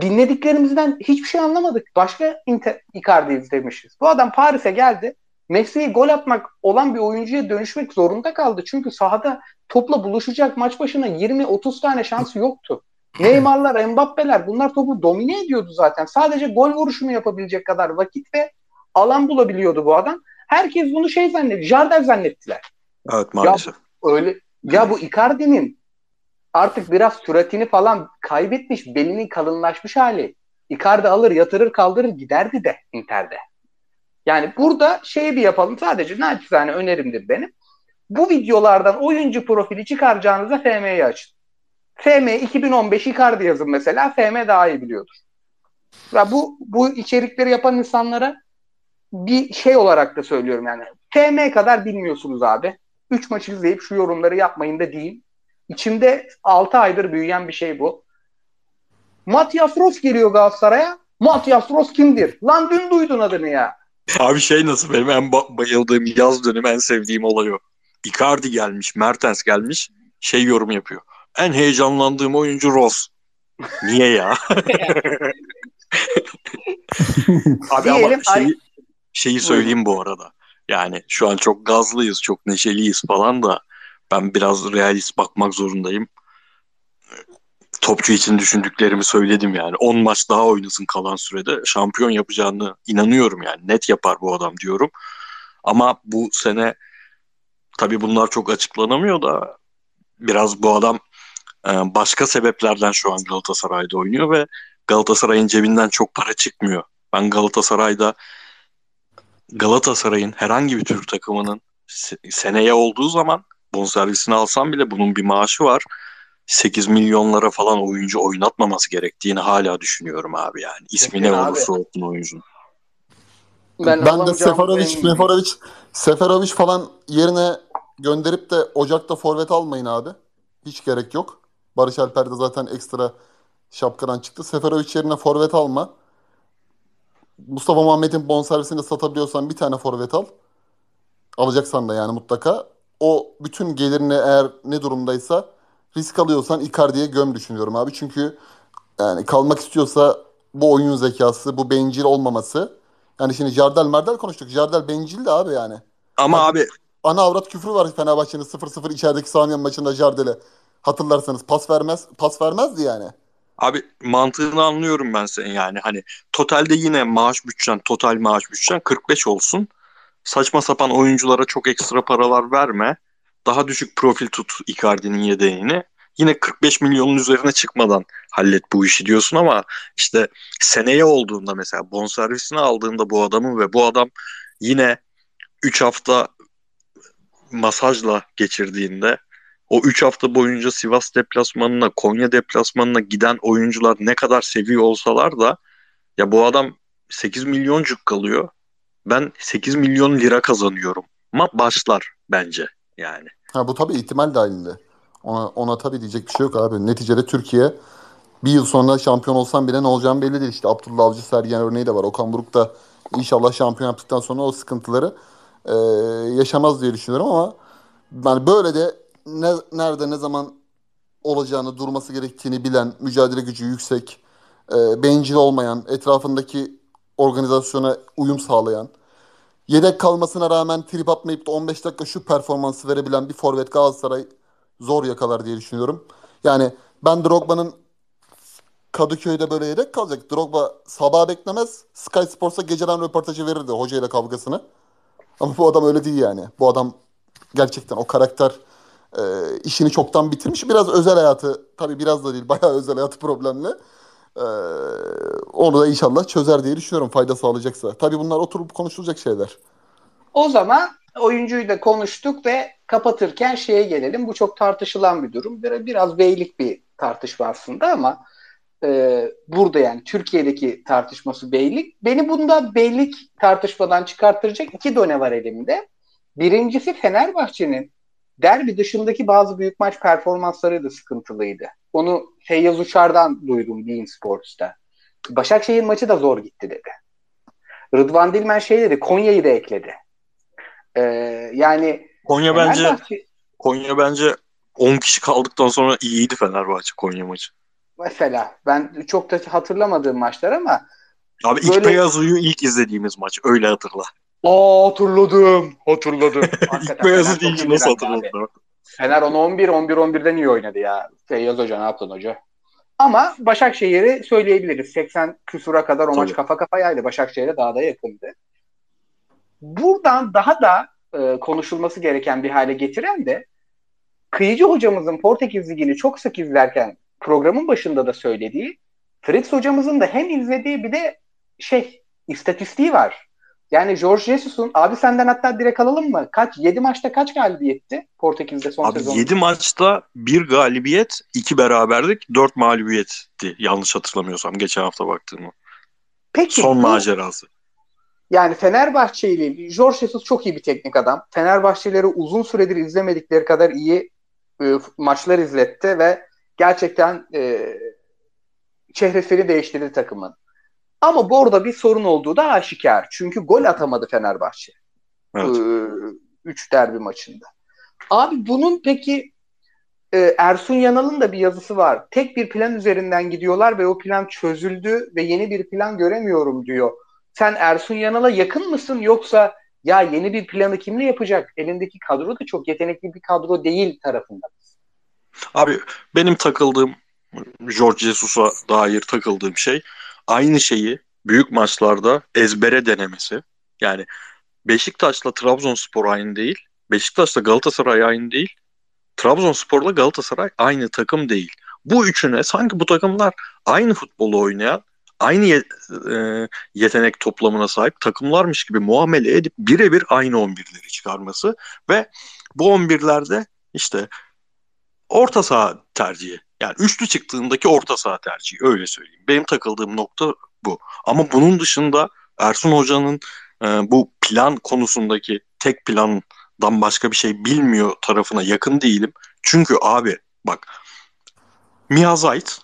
dinlediklerimizden hiçbir şey anlamadık. Başka Inter, Icardi izlemişiz. Bu adam Paris'e geldi. Mesleği gol atmak olan bir oyuncuya dönüşmek zorunda kaldı. Çünkü sahada topla buluşacak maç başına 20-30 tane şansı yoktu. Neymar'lar, Mbappe'ler bunlar topu domine ediyordu zaten. Sadece gol vuruşunu yapabilecek kadar vakit ve alan bulabiliyordu bu adam. Herkes bunu şey zannetti, Jardel zannettiler. Evet maalesef. Öyle ya bu Icardi'nin artık biraz süratini falan kaybetmiş, belinin kalınlaşmış hali. Icardi alır, yatırır, kaldırır giderdi de Inter'de. Yani burada şey bir yapalım sadece naçizane önerimdir benim. Bu videolardan oyuncu profili çıkaracağınıza FM'yi açın. FM 2015 Icardi yazın mesela. FM daha iyi biliyordur. Ve bu bu içerikleri yapan insanlara bir şey olarak da söylüyorum yani. FM kadar bilmiyorsunuz abi. 3 maç izleyip şu yorumları yapmayın da diyeyim. İçimde 6 aydır büyüyen bir şey bu. Matias Ross geliyor Galatasaray'a. Matias Ross kimdir? Lan dün duydun adını ya. Abi şey nasıl benim en ba- bayıldığım yaz dönemi en sevdiğim olay o. Icardi gelmiş, Mertens gelmiş. Şey yorum yapıyor. En heyecanlandığım oyuncu Ross. Niye ya? Abi ama Diyelim, ay- şeyi, şeyi söyleyeyim bu arada. Yani şu an çok gazlıyız, çok neşeliyiz falan da ben biraz realist bakmak zorundayım. Topçu için düşündüklerimi söyledim yani. 10 maç daha oynasın kalan sürede şampiyon yapacağını inanıyorum yani. Net yapar bu adam diyorum. Ama bu sene tabii bunlar çok açıklanamıyor da biraz bu adam e, başka sebeplerden şu an Galatasaray'da oynuyor ve Galatasaray'ın cebinden çok para çıkmıyor. Ben Galatasaray'da Galatasaray'ın herhangi bir Türk takımının se- seneye olduğu zaman bonservisini alsam bile bunun bir maaşı var. 8 milyonlara falan oyuncu oynatmaması gerektiğini hala düşünüyorum abi yani. İsmi ne olursa olsun oyuncunun. Ben, de alamayacağım Seferovic, en- Meferovic, Seferovic falan yerine gönderip de Ocak'ta forvet almayın abi. Hiç gerek yok. Barış Alper de zaten ekstra şapkadan çıktı. Seferovic yerine forvet alma. Mustafa Muhammed'in bonservisini satabiliyorsan bir tane forvet al. Alacaksan da yani mutlaka. O bütün gelirini eğer ne durumdaysa risk alıyorsan Icardi'ye göm düşünüyorum abi. Çünkü yani kalmak istiyorsa bu oyun zekası, bu bencil olmaması. Yani şimdi Jardel Merdel konuştuk. Jardel bencil de abi yani. Ama Hadi. abi Ana avrat küfrü var Fenerbahçe'nin 0-0 içerideki Samiyen maçında Jardel'e. Hatırlarsanız pas vermez pas vermezdi yani. Abi mantığını anlıyorum ben senin yani hani totalde yine maaş bütçen total maaş bütçen 45 olsun. Saçma sapan oyunculara çok ekstra paralar verme. Daha düşük profil tut Icardi'nin yedeğini. Yine 45 milyonun üzerine çıkmadan hallet bu işi diyorsun ama işte seneye olduğunda mesela bonservisini aldığında bu adamın ve bu adam yine 3 hafta masajla geçirdiğinde o 3 hafta boyunca Sivas deplasmanına, Konya deplasmanına giden oyuncular ne kadar seviyor olsalar da ya bu adam 8 milyoncuk kalıyor. Ben 8 milyon lira kazanıyorum. Ma başlar bence yani. Ha bu tabii ihtimal dahilinde. Ona, ona tabii diyecek bir şey yok abi. Neticede Türkiye bir yıl sonra şampiyon olsan bile ne olacağını belli değil. İşte Abdullah Avcı Sergen örneği de var. Okan Buruk da inşallah şampiyon yaptıktan sonra o sıkıntıları e, yaşamaz diye düşünüyorum ama yani böyle de ne, nerede ne zaman olacağını durması gerektiğini bilen, mücadele gücü yüksek, e, bencil olmayan, etrafındaki organizasyona uyum sağlayan, yedek kalmasına rağmen trip atmayıp da 15 dakika şu performansı verebilen bir forvet Galatasaray zor yakalar diye düşünüyorum. Yani ben Drogba'nın Kadıköy'de böyle yedek kalacak. Drogba sabah beklemez. Sky Sports'a geceden röportajı verirdi hocayla kavgasını. Ama bu adam öyle değil yani. Bu adam gerçekten o karakter e, işini çoktan bitirmiş. Biraz özel hayatı tabii biraz da değil bayağı özel hayatı problemli. E, onu da inşallah çözer diye düşünüyorum fayda sağlayacaksa. Tabii bunlar oturup konuşulacak şeyler. O zaman oyuncuyu da konuştuk ve kapatırken şeye gelelim. Bu çok tartışılan bir durum. Bir- Biraz beylik bir tartışma aslında ama e, burada yani Türkiye'deki tartışması beylik. Beni bunda beylik tartışmadan çıkarttıracak iki done var elimde. Birincisi Fenerbahçe'nin derbi dışındaki bazı büyük maç performansları da sıkıntılıydı. Onu Feyyaz Uçar'dan duydum Bein Sports'ta. Başakşehir maçı da zor gitti dedi. Rıdvan Dilmen şey dedi, Konya'yı da ekledi. Ee, yani Konya bence Fenerbahçe Konya bence 10 kişi kaldıktan sonra iyiydi Fenerbahçe Konya maçı. mesela ben çok da hatırlamadığım maçlar ama Abi ilk Böyle- Beyazı'yı ilk izlediğimiz maç öyle hatırla. Aa hatırladım. Hatırladım. ilk Fener Beyazı deyince nasıl direndi abi. hatırladın? Fener 10-11, 11-11'den iyi oynadı ya. Feyyaz Hoca ne yaptın hoca? Ama Başakşehir'i söyleyebiliriz. 80 küsura kadar o maç kafa kafayaydı. Başakşehir'e daha da yakındı. Buradan daha da e, konuşulması gereken bir hale getiren de Kıyıcı hocamızın Portekiz Ligi'ni çok sık izlerken programın başında da söylediği Fritz hocamızın da hem izlediği bir de şey istatistiği var. Yani Jorge Jesus'un abi senden hatta direkt alalım mı? Kaç 7 maçta kaç galibiyetti Portekiz'de son Abi sezon? 7 maçta bir galibiyet, 2 beraberlik, 4 mağlubiyetti. Yanlış hatırlamıyorsam geçen hafta baktığımda. Peki Son bu- macerası. Yani Fenerbahçe ile Jorge Jesus çok iyi bir teknik adam. Fenerbahçeleri uzun süredir izlemedikleri kadar iyi e, maçlar izletti ve gerçekten e, çehresini değiştirdi takımın. Ama bu orada bir sorun olduğu da aşikar. Çünkü gol atamadı Fenerbahçe. Evet. Ee, üç derbi maçında. Abi bunun peki e, Ersun Yanal'ın da bir yazısı var. Tek bir plan üzerinden gidiyorlar ve o plan çözüldü ve yeni bir plan göremiyorum diyor. Sen Ersun Yanal'a yakın mısın yoksa ya yeni bir planı kimle yapacak? Elindeki kadro da çok yetenekli bir kadro değil tarafında. Abi benim takıldığım George Jesus'a dair takıldığım şey aynı şeyi büyük maçlarda ezbere denemesi. Yani Beşiktaş'la Trabzonspor aynı değil. Beşiktaş'la Galatasaray aynı değil. Trabzonspor'la Galatasaray aynı takım değil. Bu üçüne sanki bu takımlar aynı futbolu oynayan, aynı ye- e, yetenek toplamına sahip takımlarmış gibi muamele edip birebir aynı 11'leri çıkarması ve bu 11'lerde işte orta saha tercihi. Yani üçlü çıktığındaki orta saha tercihi öyle söyleyeyim. Benim takıldığım nokta bu. Ama bunun dışında Ersun Hoca'nın e, bu plan konusundaki tek plandan başka bir şey bilmiyor tarafına yakın değilim. Çünkü abi bak Mihazayt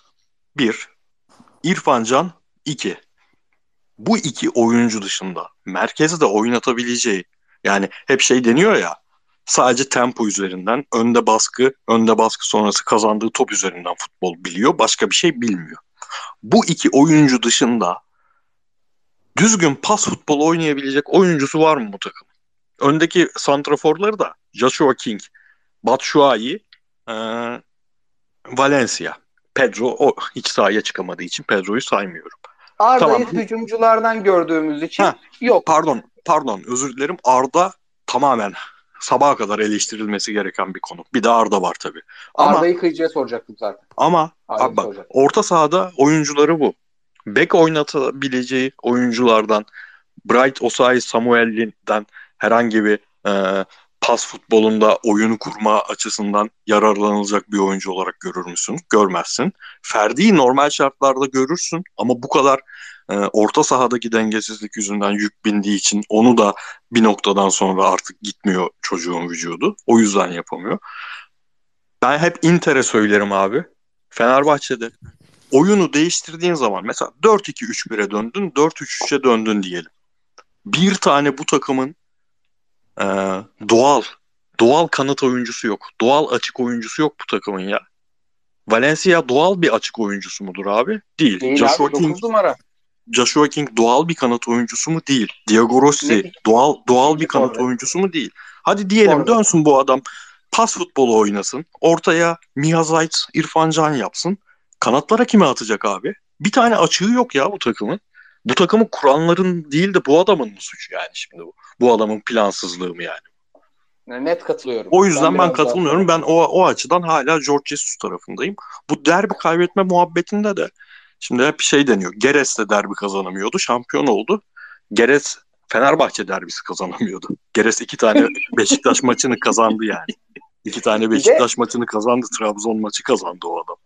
bir, İrfan Can iki. Bu iki oyuncu dışında merkezde oynatabileceği yani hep şey deniyor ya sadece tempo üzerinden önde baskı, önde baskı sonrası kazandığı top üzerinden futbol biliyor. Başka bir şey bilmiyor. Bu iki oyuncu dışında düzgün pas futbolu oynayabilecek oyuncusu var mı bu takım? Öndeki santraforları da Joshua King, Batshuayi, ee, Valencia. Pedro o hiç sahaya çıkamadığı için Pedro'yu saymıyorum. Arda'yı tamam. hücumculardan gördüğümüz için ha, yok. Pardon, pardon özür dilerim. Arda tamamen sabaha kadar eleştirilmesi gereken bir konu. Bir de Arda var tabii. Arda'yı kıyıcıya soracaktım zaten. Ama abi bak orta sahada oyuncuları bu. Bek oynatabileceği oyunculardan Bright Osayi Samuel'den herhangi bir e, pas futbolunda oyunu kurma açısından yararlanılacak bir oyuncu olarak görür müsün? Görmezsin. Ferdi'yi normal şartlarda görürsün ama bu kadar e, orta sahadaki dengesizlik yüzünden yük bindiği için onu da bir noktadan sonra artık gitmiyor çocuğun vücudu. O yüzden yapamıyor. Ben hep Inter'e söylerim abi. Fenerbahçe'de oyunu değiştirdiğin zaman mesela 4-2-3-1'e döndün, 4-3-3'e döndün diyelim. Bir tane bu takımın e, doğal doğal kanat oyuncusu yok. Doğal açık oyuncusu yok bu takımın ya. Valencia doğal bir açık oyuncusu mudur abi? Değil. Değil Joshua abi, King, numara. Joshua King doğal bir kanat oyuncusu mu? Değil. Diego Rossi doğal doğal bir kanat oyuncusu mu? Değil. Hadi diyelim Orada. dönsün bu adam pas futbolu oynasın. Ortaya Mihazayt, İrfan Can yapsın. Kanatlara kime atacak abi? Bir tane açığı yok ya bu takımın. Bu takımı kuranların değil de bu adamın mı suçu yani şimdi bu? Bu adamın plansızlığı mı yani? Net katılıyorum. O yüzden ben, ben katılmıyorum. Ben o, o açıdan hala George Jesus tarafındayım. Bu derbi kaybetme muhabbetinde de şimdi hep bir şey deniyor. Geres de derbi kazanamıyordu. Şampiyon oldu. Geres Fenerbahçe derbisi kazanamıyordu. Geres iki tane Beşiktaş maçını kazandı yani. İki tane Beşiktaş de, maçını kazandı. Trabzon maçı kazandı o adam.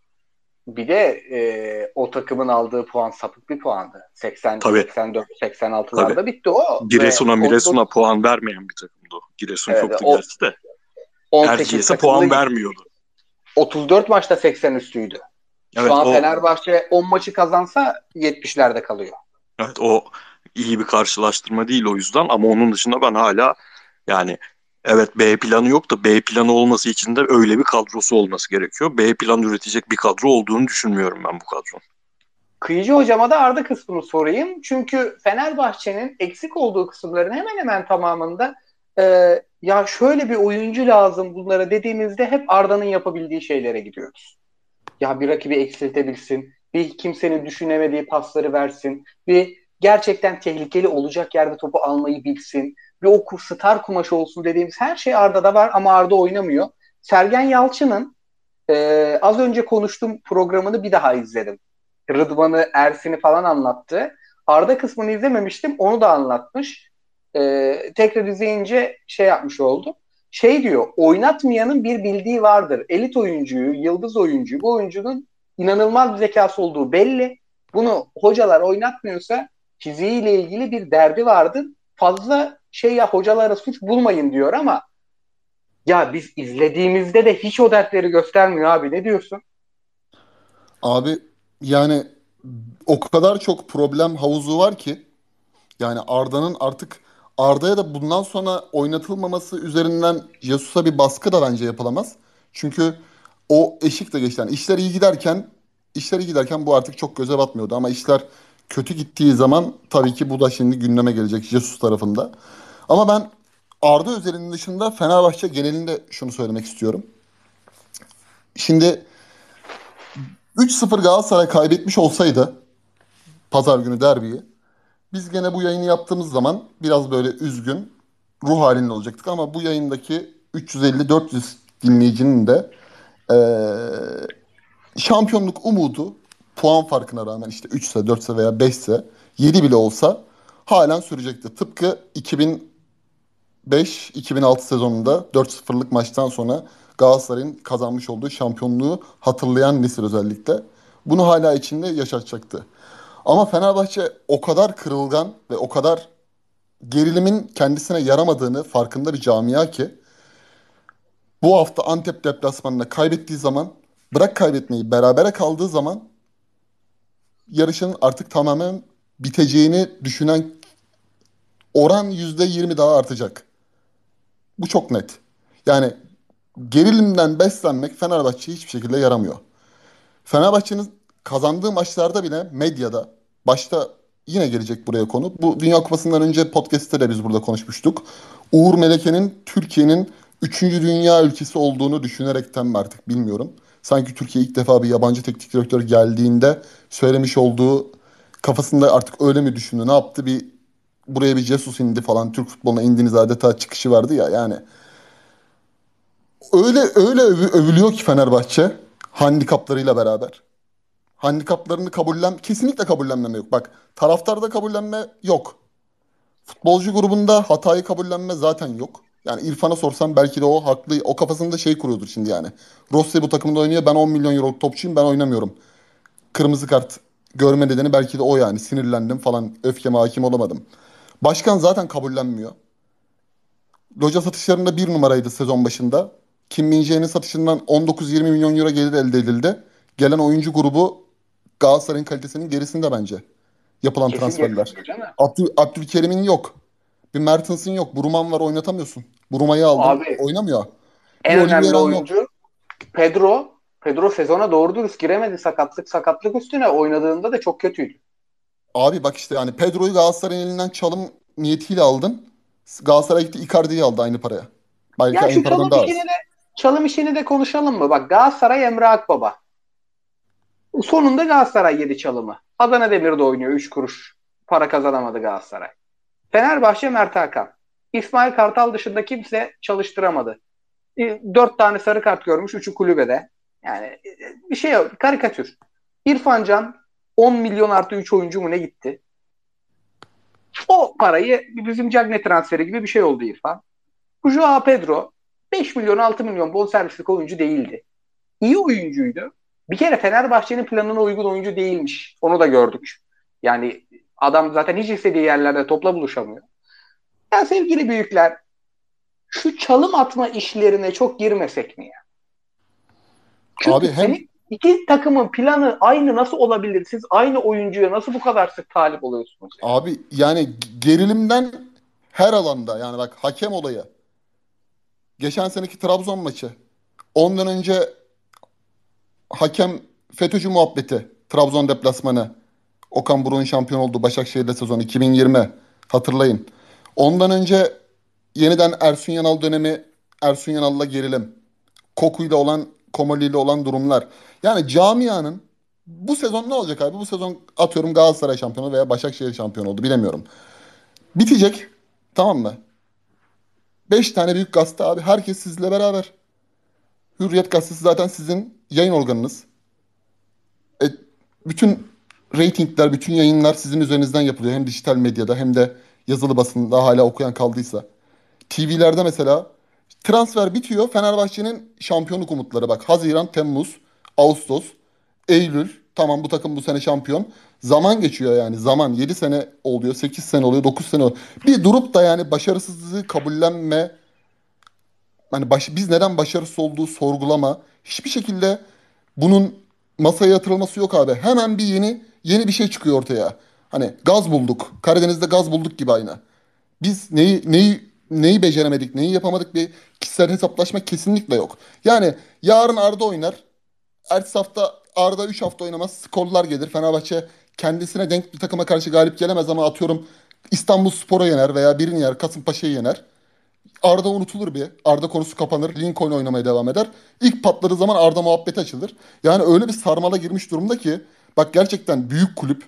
Bir de e, o takımın aldığı puan sapık bir puandı. 80, Tabii. 84, 86'larda Tabii. bitti o. Giresun'a Miresun'a puan vermeyen bir takımdı o. Giresun evet, çoktu o, gerçi de. Erciyes'e puan vermiyordu. 34 maçta 80 üstüydü. Evet, Şu an o... Fenerbahçe 10 maçı kazansa 70'lerde kalıyor. Evet o iyi bir karşılaştırma değil o yüzden ama onun dışında ben hala yani Evet B planı yok da B planı olması için de öyle bir kadrosu olması gerekiyor. B plan üretecek bir kadro olduğunu düşünmüyorum ben bu kadronun. Kıyıcı hocama da Arda kısmını sorayım. Çünkü Fenerbahçe'nin eksik olduğu kısımların hemen hemen tamamında e, ya şöyle bir oyuncu lazım bunlara dediğimizde hep Arda'nın yapabildiği şeylere gidiyoruz. Ya bir rakibi eksiltebilsin, bir kimsenin düşünemediği pasları versin, bir gerçekten tehlikeli olacak yerde topu almayı bilsin, bir o star kumaşı olsun dediğimiz her şey Arda'da var ama Arda oynamıyor. Sergen Yalçın'ın e, az önce konuştuğum programını bir daha izledim. Rıdvan'ı, Ersin'i falan anlattı. Arda kısmını izlememiştim. Onu da anlatmış. E, tekrar izleyince şey yapmış oldum. Şey diyor, oynatmayanın bir bildiği vardır. Elit oyuncuyu, yıldız oyuncuyu, bu oyuncunun inanılmaz bir zekası olduğu belli. Bunu hocalar oynatmıyorsa fiziğiyle ilgili bir derdi vardır. Fazla şey ya hocalara suç bulmayın diyor ama Ya biz izlediğimizde de hiç o dertleri göstermiyor abi. Ne diyorsun? Abi yani o kadar çok problem havuzu var ki yani Arda'nın artık Arda'ya da bundan sonra oynatılmaması üzerinden Jesus'a bir baskı da bence yapılamaz. Çünkü o eşik de geçti. Yani işler iyi giderken işler iyi giderken bu artık çok göze batmıyordu ama işler kötü gittiği zaman tabii ki bu da şimdi gündeme gelecek Jesus tarafında. Ama ben Arda özelinin dışında Fenerbahçe genelinde şunu söylemek istiyorum. Şimdi 3-0 Galatasaray kaybetmiş olsaydı pazar günü derbiyi biz gene bu yayını yaptığımız zaman biraz böyle üzgün ruh halinde olacaktık ama bu yayındaki 350-400 dinleyicinin de eee, şampiyonluk umudu puan farkına rağmen işte 3 ise 4 ise veya 5 ise 7 bile olsa halen sürecekti. Tıpkı 2005-2006 sezonunda 4-0'lık maçtan sonra Galatasaray'ın kazanmış olduğu şampiyonluğu hatırlayan nesil özellikle bunu hala içinde yaşatacaktı. Ama Fenerbahçe o kadar kırılgan ve o kadar gerilimin kendisine yaramadığını farkında bir camia ki bu hafta Antep deplasmanında kaybettiği zaman bırak kaybetmeyi berabere kaldığı zaman yarışın artık tamamen biteceğini düşünen oran %20 daha artacak. Bu çok net. Yani gerilimden beslenmek Fenerbahçe'ye hiçbir şekilde yaramıyor. Fenerbahçe'nin kazandığı maçlarda bile medyada başta yine gelecek buraya konu. Bu Dünya Kupası'ndan önce podcast'te de biz burada konuşmuştuk. Uğur Meleke'nin Türkiye'nin 3. dünya ülkesi olduğunu düşünerekten mi artık bilmiyorum. Sanki Türkiye ilk defa bir yabancı teknik direktör geldiğinde söylemiş olduğu kafasında artık öyle mi düşündü ne yaptı bir buraya bir Jesus indi falan Türk futboluna indiğiniz adeta çıkışı vardı ya yani. Öyle öyle övü- övülüyor ki Fenerbahçe handikaplarıyla beraber. Handikaplarını kabullen kesinlikle kabullenmeme yok. Bak taraftarda kabullenme yok. Futbolcu grubunda hatayı kabullenme zaten yok. Yani İrfan'a sorsam belki de o haklı. O kafasında şey kuruyordur şimdi yani. Rossi bu takımda oynuyor. Ben 10 milyon euro topçuyum. Ben oynamıyorum. Kırmızı kart görme nedeni belki de o yani. Sinirlendim falan. Öfkeme hakim olamadım. Başkan zaten kabullenmiyor. Loca satışlarında bir numaraydı sezon başında. Kim Min-jae'nin satışından 19-20 milyon euro gelir elde edildi. Gelen oyuncu grubu Galatasaray'ın kalitesinin gerisinde bence. Yapılan Kesin transferler. Abdül, Abdülkerim'in yok. Bir Mertens'in yok. Buruman var oynatamıyorsun. Buruma'yı aldın. Abi, oynamıyor. En Bir önemli Oliveira yok. oyuncu Pedro. Pedro sezona doğru dürüst giremedi sakatlık sakatlık üstüne oynadığında da çok kötüydü. Abi bak işte yani Pedro'yu Galatasaray'ın elinden çalım niyetiyle aldın. Galatasaray gitti Icardi'yi aldı aynı paraya. Belki Ya aynı şu çalım işini de çalım işini de konuşalım mı? Bak Galatasaray Emre Akbaba. Sonunda Galatasaray yedi çalımı. Adana Demir'de oynuyor 3 kuruş. Para kazanamadı Galatasaray. Fenerbahçe Mert Hakan. İsmail Kartal dışında kimse çalıştıramadı. 4 tane sarı kart görmüş. 3'ü kulübede. Yani e, bir şey yok. Karikatür. İrfan Can 10 milyon artı 3 oyuncu mu ne gitti? O parayı bizim Cagne transferi gibi bir şey oldu İrfan. Joao Pedro 5 milyon 6 milyon bonservislik oyuncu değildi. İyi oyuncuydu. Bir kere Fenerbahçe'nin planına uygun oyuncu değilmiş. Onu da gördük. Yani adam zaten hiç istediği yerlerde topla buluşamıyor. Ya sevgili büyükler şu çalım atma işlerine çok girmesek mi ya? Çünkü Abi hem- iki takımın planı aynı nasıl olabilir? Siz aynı oyuncuya nasıl bu kadar sık talip oluyorsunuz? Abi yani gerilimden her alanda yani bak hakem olayı. Geçen seneki Trabzon maçı. Ondan önce hakem FETÖ'cü muhabbeti. Trabzon deplasmanı. Okan Buruk'un şampiyon olduğu Başakşehir'de sezon 2020. Hatırlayın. Ondan önce yeniden Ersun Yanal dönemi Ersun Yanal'la gerilim. Koku'yla olan Komoli olan durumlar. Yani camianın bu sezon ne olacak abi? Bu sezon atıyorum Galatasaray şampiyonu veya Başakşehir şampiyon oldu bilemiyorum. Bitecek. Tamam mı? Beş tane büyük gazete abi. Herkes sizle beraber. Hürriyet gazetesi zaten sizin yayın organınız. E, bütün reytingler, bütün yayınlar sizin üzerinizden yapılıyor. Hem dijital medyada hem de yazılı basında hala okuyan kaldıysa. TV'lerde mesela transfer bitiyor. Fenerbahçe'nin şampiyonluk umutları bak. Haziran, Temmuz, Ağustos, Eylül. Tamam bu takım bu sene şampiyon. Zaman geçiyor yani. Zaman 7 sene oluyor, 8 sene oluyor, 9 sene oluyor. Bir durup da yani başarısızlığı kabullenme hani baş, biz neden başarısız olduğu sorgulama hiçbir şekilde bunun masaya yatırılması yok abi. Hemen bir yeni yeni bir şey çıkıyor ortaya. Hani gaz bulduk. Karadeniz'de gaz bulduk gibi aynı. Biz neyi neyi neyi beceremedik, neyi yapamadık bir kişisel hesaplaşma kesinlikle yok. Yani yarın Arda oynar. Ertesi hafta Arda 3 hafta oynamaz. Skorlar gelir. Fenerbahçe kendisine denk bir takıma karşı galip gelemez ama atıyorum İstanbul Spor'a yener veya birini yer, Kasımpaşa'yı yener. Arda unutulur bir. Arda konusu kapanır. Lincoln oynamaya devam eder. İlk patladığı zaman Arda muhabbeti açılır. Yani öyle bir sarmala girmiş durumda ki bak gerçekten büyük kulüp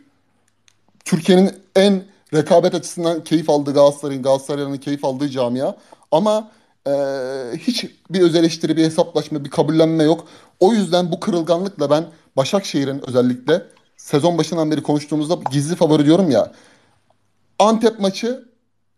Türkiye'nin en rekabet açısından keyif aldığı Galatasaray'ın, Galatasaray'ın keyif aldığı camia. Ama e, hiç bir öz eleştiri, bir hesaplaşma, bir kabullenme yok. O yüzden bu kırılganlıkla ben Başakşehir'in özellikle sezon başından beri konuştuğumuzda gizli favori diyorum ya. Antep maçı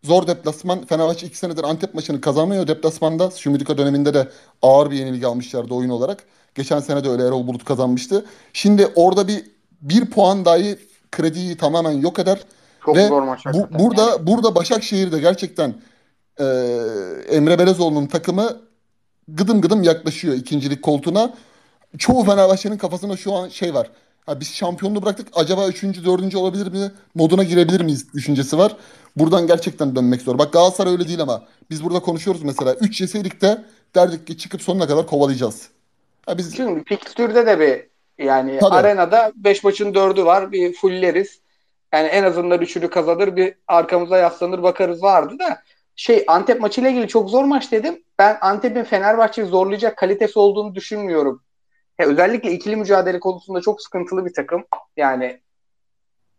zor deplasman. Fenerbahçe iki senedir Antep maçını kazanmıyor deplasmanda. Şumidika döneminde de ağır bir yenilgi almışlardı oyun olarak. Geçen sene de öyle Erol Bulut kazanmıştı. Şimdi orada bir bir puan dahi krediyi tamamen yok eder. Çok Ve zor maç. bu, burada burada Başakşehir'de gerçekten e, Emre Belezoğlu'nun takımı gıdım gıdım yaklaşıyor ikincilik koltuğuna. Çoğu Fenerbahçe'nin kafasında şu an şey var. Ha biz şampiyonluğu bıraktık. Acaba üçüncü, dördüncü olabilir mi? Moduna girebilir miyiz düşüncesi var. Buradan gerçekten dönmek zor. Bak Galatasaray öyle değil ama biz burada konuşuyoruz mesela. 3 yeseydik de derdik ki çıkıp sonuna kadar kovalayacağız. Ha biz Çünkü fikstürde de bir yani Tabii. arenada 5 maçın 4'ü var. Bir fulleriz. Yani en azından üçünü kazanır bir arkamıza yaslanır bakarız vardı da şey Antep maçıyla ilgili çok zor maç dedim. Ben Antep'in Fenerbahçe'yi zorlayacak kalitesi olduğunu düşünmüyorum. Ya özellikle ikili mücadele konusunda çok sıkıntılı bir takım. Yani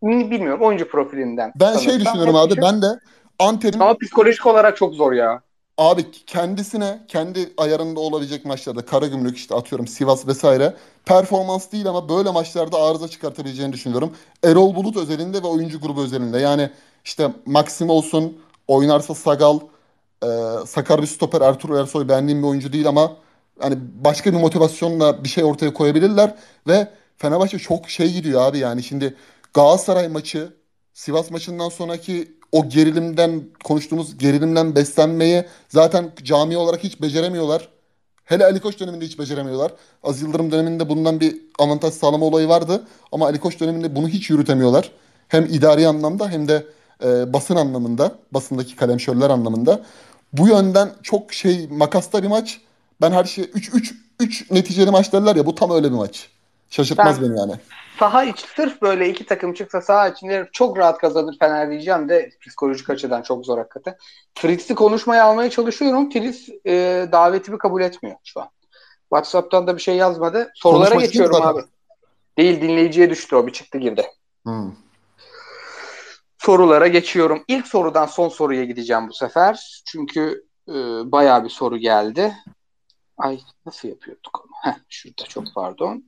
bilmiyorum oyuncu profilinden. ben şey sanırsam düşünüyorum net abi. şey. Ben de Antep'in Ama psikolojik olarak çok zor ya. Abi kendisine kendi ayarında olabilecek maçlarda Karagümrük işte atıyorum Sivas vesaire performans değil ama böyle maçlarda arıza çıkartabileceğini düşünüyorum. Erol Bulut özelinde ve oyuncu grubu özelinde. Yani işte Maxim olsun oynarsa Sagal e, Sakar bir stoper Ertuğrul Ersoy beğendiğim bir oyuncu değil ama hani başka bir motivasyonla bir şey ortaya koyabilirler ve Fenerbahçe çok şey gidiyor abi yani şimdi Galatasaray maçı Sivas maçından sonraki o gerilimden konuştuğumuz gerilimden beslenmeyi zaten cami olarak hiç beceremiyorlar. Hele Ali Koç döneminde hiç beceremiyorlar. Aziz Yıldırım döneminde bundan bir avantaj sağlama olayı vardı. Ama Ali Koç döneminde bunu hiç yürütemiyorlar. Hem idari anlamda hem de e, basın anlamında, basındaki kalemşörler anlamında. Bu yönden çok şey makasta bir maç. Ben her şey 3 3 3 neticeli maç derler ya bu tam öyle bir maç. Şaşırtmaz Ben- beni yani. Saha içi sırf böyle iki takım çıksa saha içinde çok rahat kazanır Fener diyeceğim de psikolojik açıdan çok zor hakikaten. Fritz'i konuşmaya almaya çalışıyorum. Fritz e, davetimi kabul etmiyor şu an. WhatsApp'tan da bir şey yazmadı. Sorulara Konuşmak geçiyorum istiyor abi. Değil dinleyiciye düştü o bir çıktı girdi. Hmm. Sorulara geçiyorum. İlk sorudan son soruya gideceğim bu sefer. Çünkü e, bayağı bir soru geldi. Ay nasıl yapıyorduk? Heh, şurada çok pardon.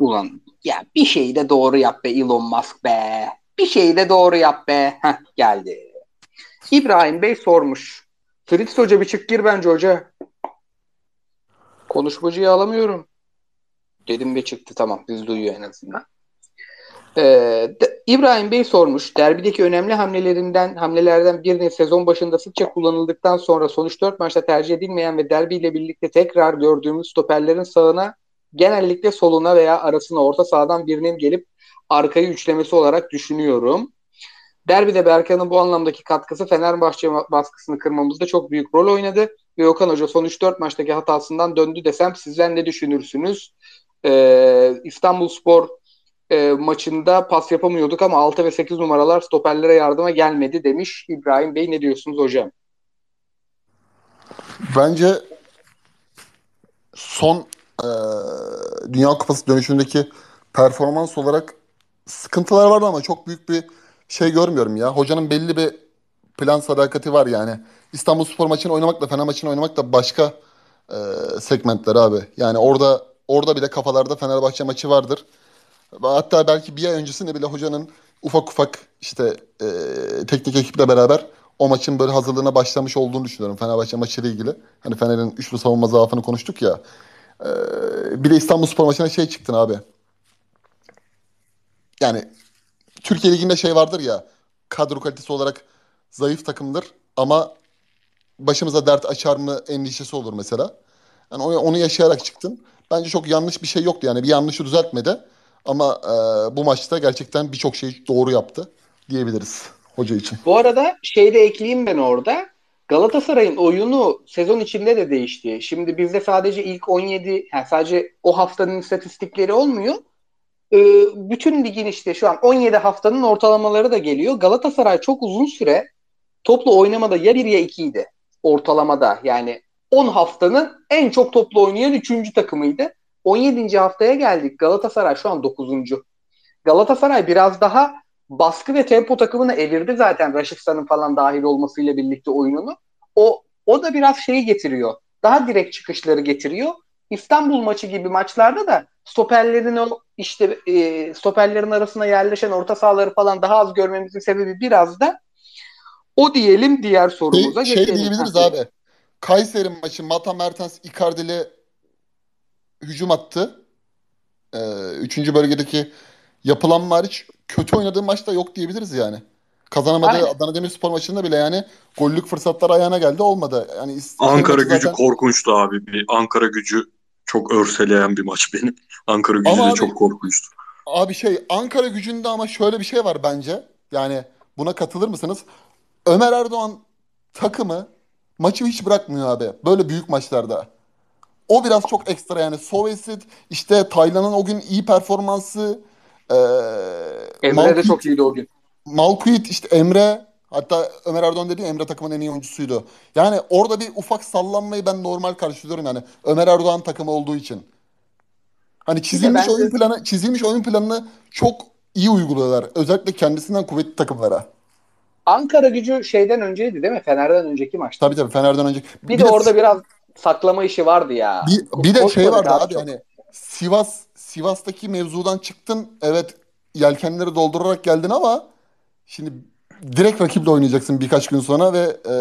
Ulan ya bir şeyi de doğru yap be Elon Musk be. Bir şeyi de doğru yap be. Heh, geldi. İbrahim Bey sormuş. Fritz Hoca bir çık gir bence hoca. Konuşmacıyı alamıyorum. Dedim ve çıktı tamam. Biz duyuyor en azından. Ee, de- İbrahim Bey sormuş. Derbideki önemli hamlelerinden hamlelerden birinin sezon başında sıkça kullanıldıktan sonra sonuç 4 maçta tercih edilmeyen ve derbiyle birlikte tekrar gördüğümüz stoperlerin sağına genellikle soluna veya arasına orta sahadan birinin gelip arkayı üçlemesi olarak düşünüyorum. Derbide Berkan'ın bu anlamdaki katkısı Fenerbahçe baskısını kırmamızda çok büyük rol oynadı. Ve Okan Hoca son 3-4 maçtaki hatasından döndü desem sizler ne düşünürsünüz? Ee, İstanbul Spor e, maçında pas yapamıyorduk ama 6 ve 8 numaralar stoperlere yardıma gelmedi demiş İbrahim Bey. Ne diyorsunuz hocam? Bence son e, Dünya Kupası dönüşündeki performans olarak sıkıntılar vardı ama çok büyük bir şey görmüyorum ya. Hocanın belli bir plan sadakati var yani. İstanbul Spor maçını oynamakla Fener maçını oynamak da başka e, segmentler abi. Yani orada orada bile kafalarda Fenerbahçe maçı vardır. Hatta belki bir ay öncesinde bile hocanın ufak ufak işte e, teknik ekiple beraber o maçın böyle hazırlığına başlamış olduğunu düşünüyorum Fenerbahçe maçıyla ilgili. Hani Fener'in üçlü savunma zaafını konuştuk ya. E, bir de İstanbulspor maçına şey çıktın abi. Yani Türkiye Ligi'nde şey vardır ya kadro kalitesi olarak zayıf takımdır ama başımıza dert açar mı endişesi olur mesela. Yani onu, onu yaşayarak çıktın. Bence çok yanlış bir şey yoktu yani bir yanlışı düzeltmedi. Ama e, bu maçta gerçekten birçok şeyi doğru yaptı diyebiliriz hoca için. Bu arada şey de ekleyeyim ben orada. Galatasaray'ın oyunu sezon içinde de değişti. Şimdi bizde sadece ilk 17 yani sadece o haftanın istatistikleri olmuyor. Ee, bütün ligin işte şu an 17 haftanın ortalamaları da geliyor. Galatasaray çok uzun süre toplu oynamada ya 1 ya 2 idi ortalamada. Yani 10 haftanın en çok toplu oynayan 3. takımıydı. 17. haftaya geldik. Galatasaray şu an 9. Galatasaray biraz daha baskı ve tempo takımını evirdi zaten Raşistan'ın falan dahil olmasıyla birlikte oyununu. O o da biraz şeyi getiriyor. Daha direkt çıkışları getiriyor. İstanbul maçı gibi maçlarda da stoperlerin o işte e, stoperlerin arasına yerleşen orta sahaları falan daha az görmemizin sebebi biraz da o diyelim diğer sorumuza şey, geçelim. Şey diyebiliriz abi. Kayseri maçı Mata Mertens Icardi'li hücum attı. Ee, üçüncü bölgedeki yapılan hariç kötü oynadığı maçta yok diyebiliriz yani. Kazanamadığı Aynen. Adana Demirspor maçında bile yani gollük fırsatlar ayağına geldi olmadı. Yani Ankara gücü zaten... korkunçtu abi. Bir Ankara gücü çok örseleyen bir maç benim. Ankara gücü ama de abi, çok korkunçtu. Abi şey Ankara gücünde ama şöyle bir şey var bence. Yani buna katılır mısınız? Ömer Erdoğan takımı maçı hiç bırakmıyor abi. Böyle büyük maçlarda. O biraz çok ekstra yani. Sovesit işte Taylan'ın o gün iyi performansı ee, Emre Malkuit, de çok iyiydi o gün. Malkuit işte Emre hatta Ömer Erdoğan dedi Emre takımın en iyi oyuncusuydu. Yani orada bir ufak sallanmayı ben normal karşılıyorum yani. Ömer Erdoğan takımı olduğu için. Hani çizilmiş oyun de... planı çizilmiş oyun planını çok iyi uyguluyorlar. Özellikle kendisinden kuvvetli takımlara. Ankara gücü şeyden önceydi değil mi? Fener'den önceki maçta. Tabii tabii Fener'den önceki. Bir, bir de, de orada biraz saklama işi vardı ya. Bir, bir de şey vardı abi, abi hani Sivas Sivas'taki mevzudan çıktın. Evet yelkenleri doldurarak geldin ama şimdi direkt rakiple oynayacaksın birkaç gün sonra ve e,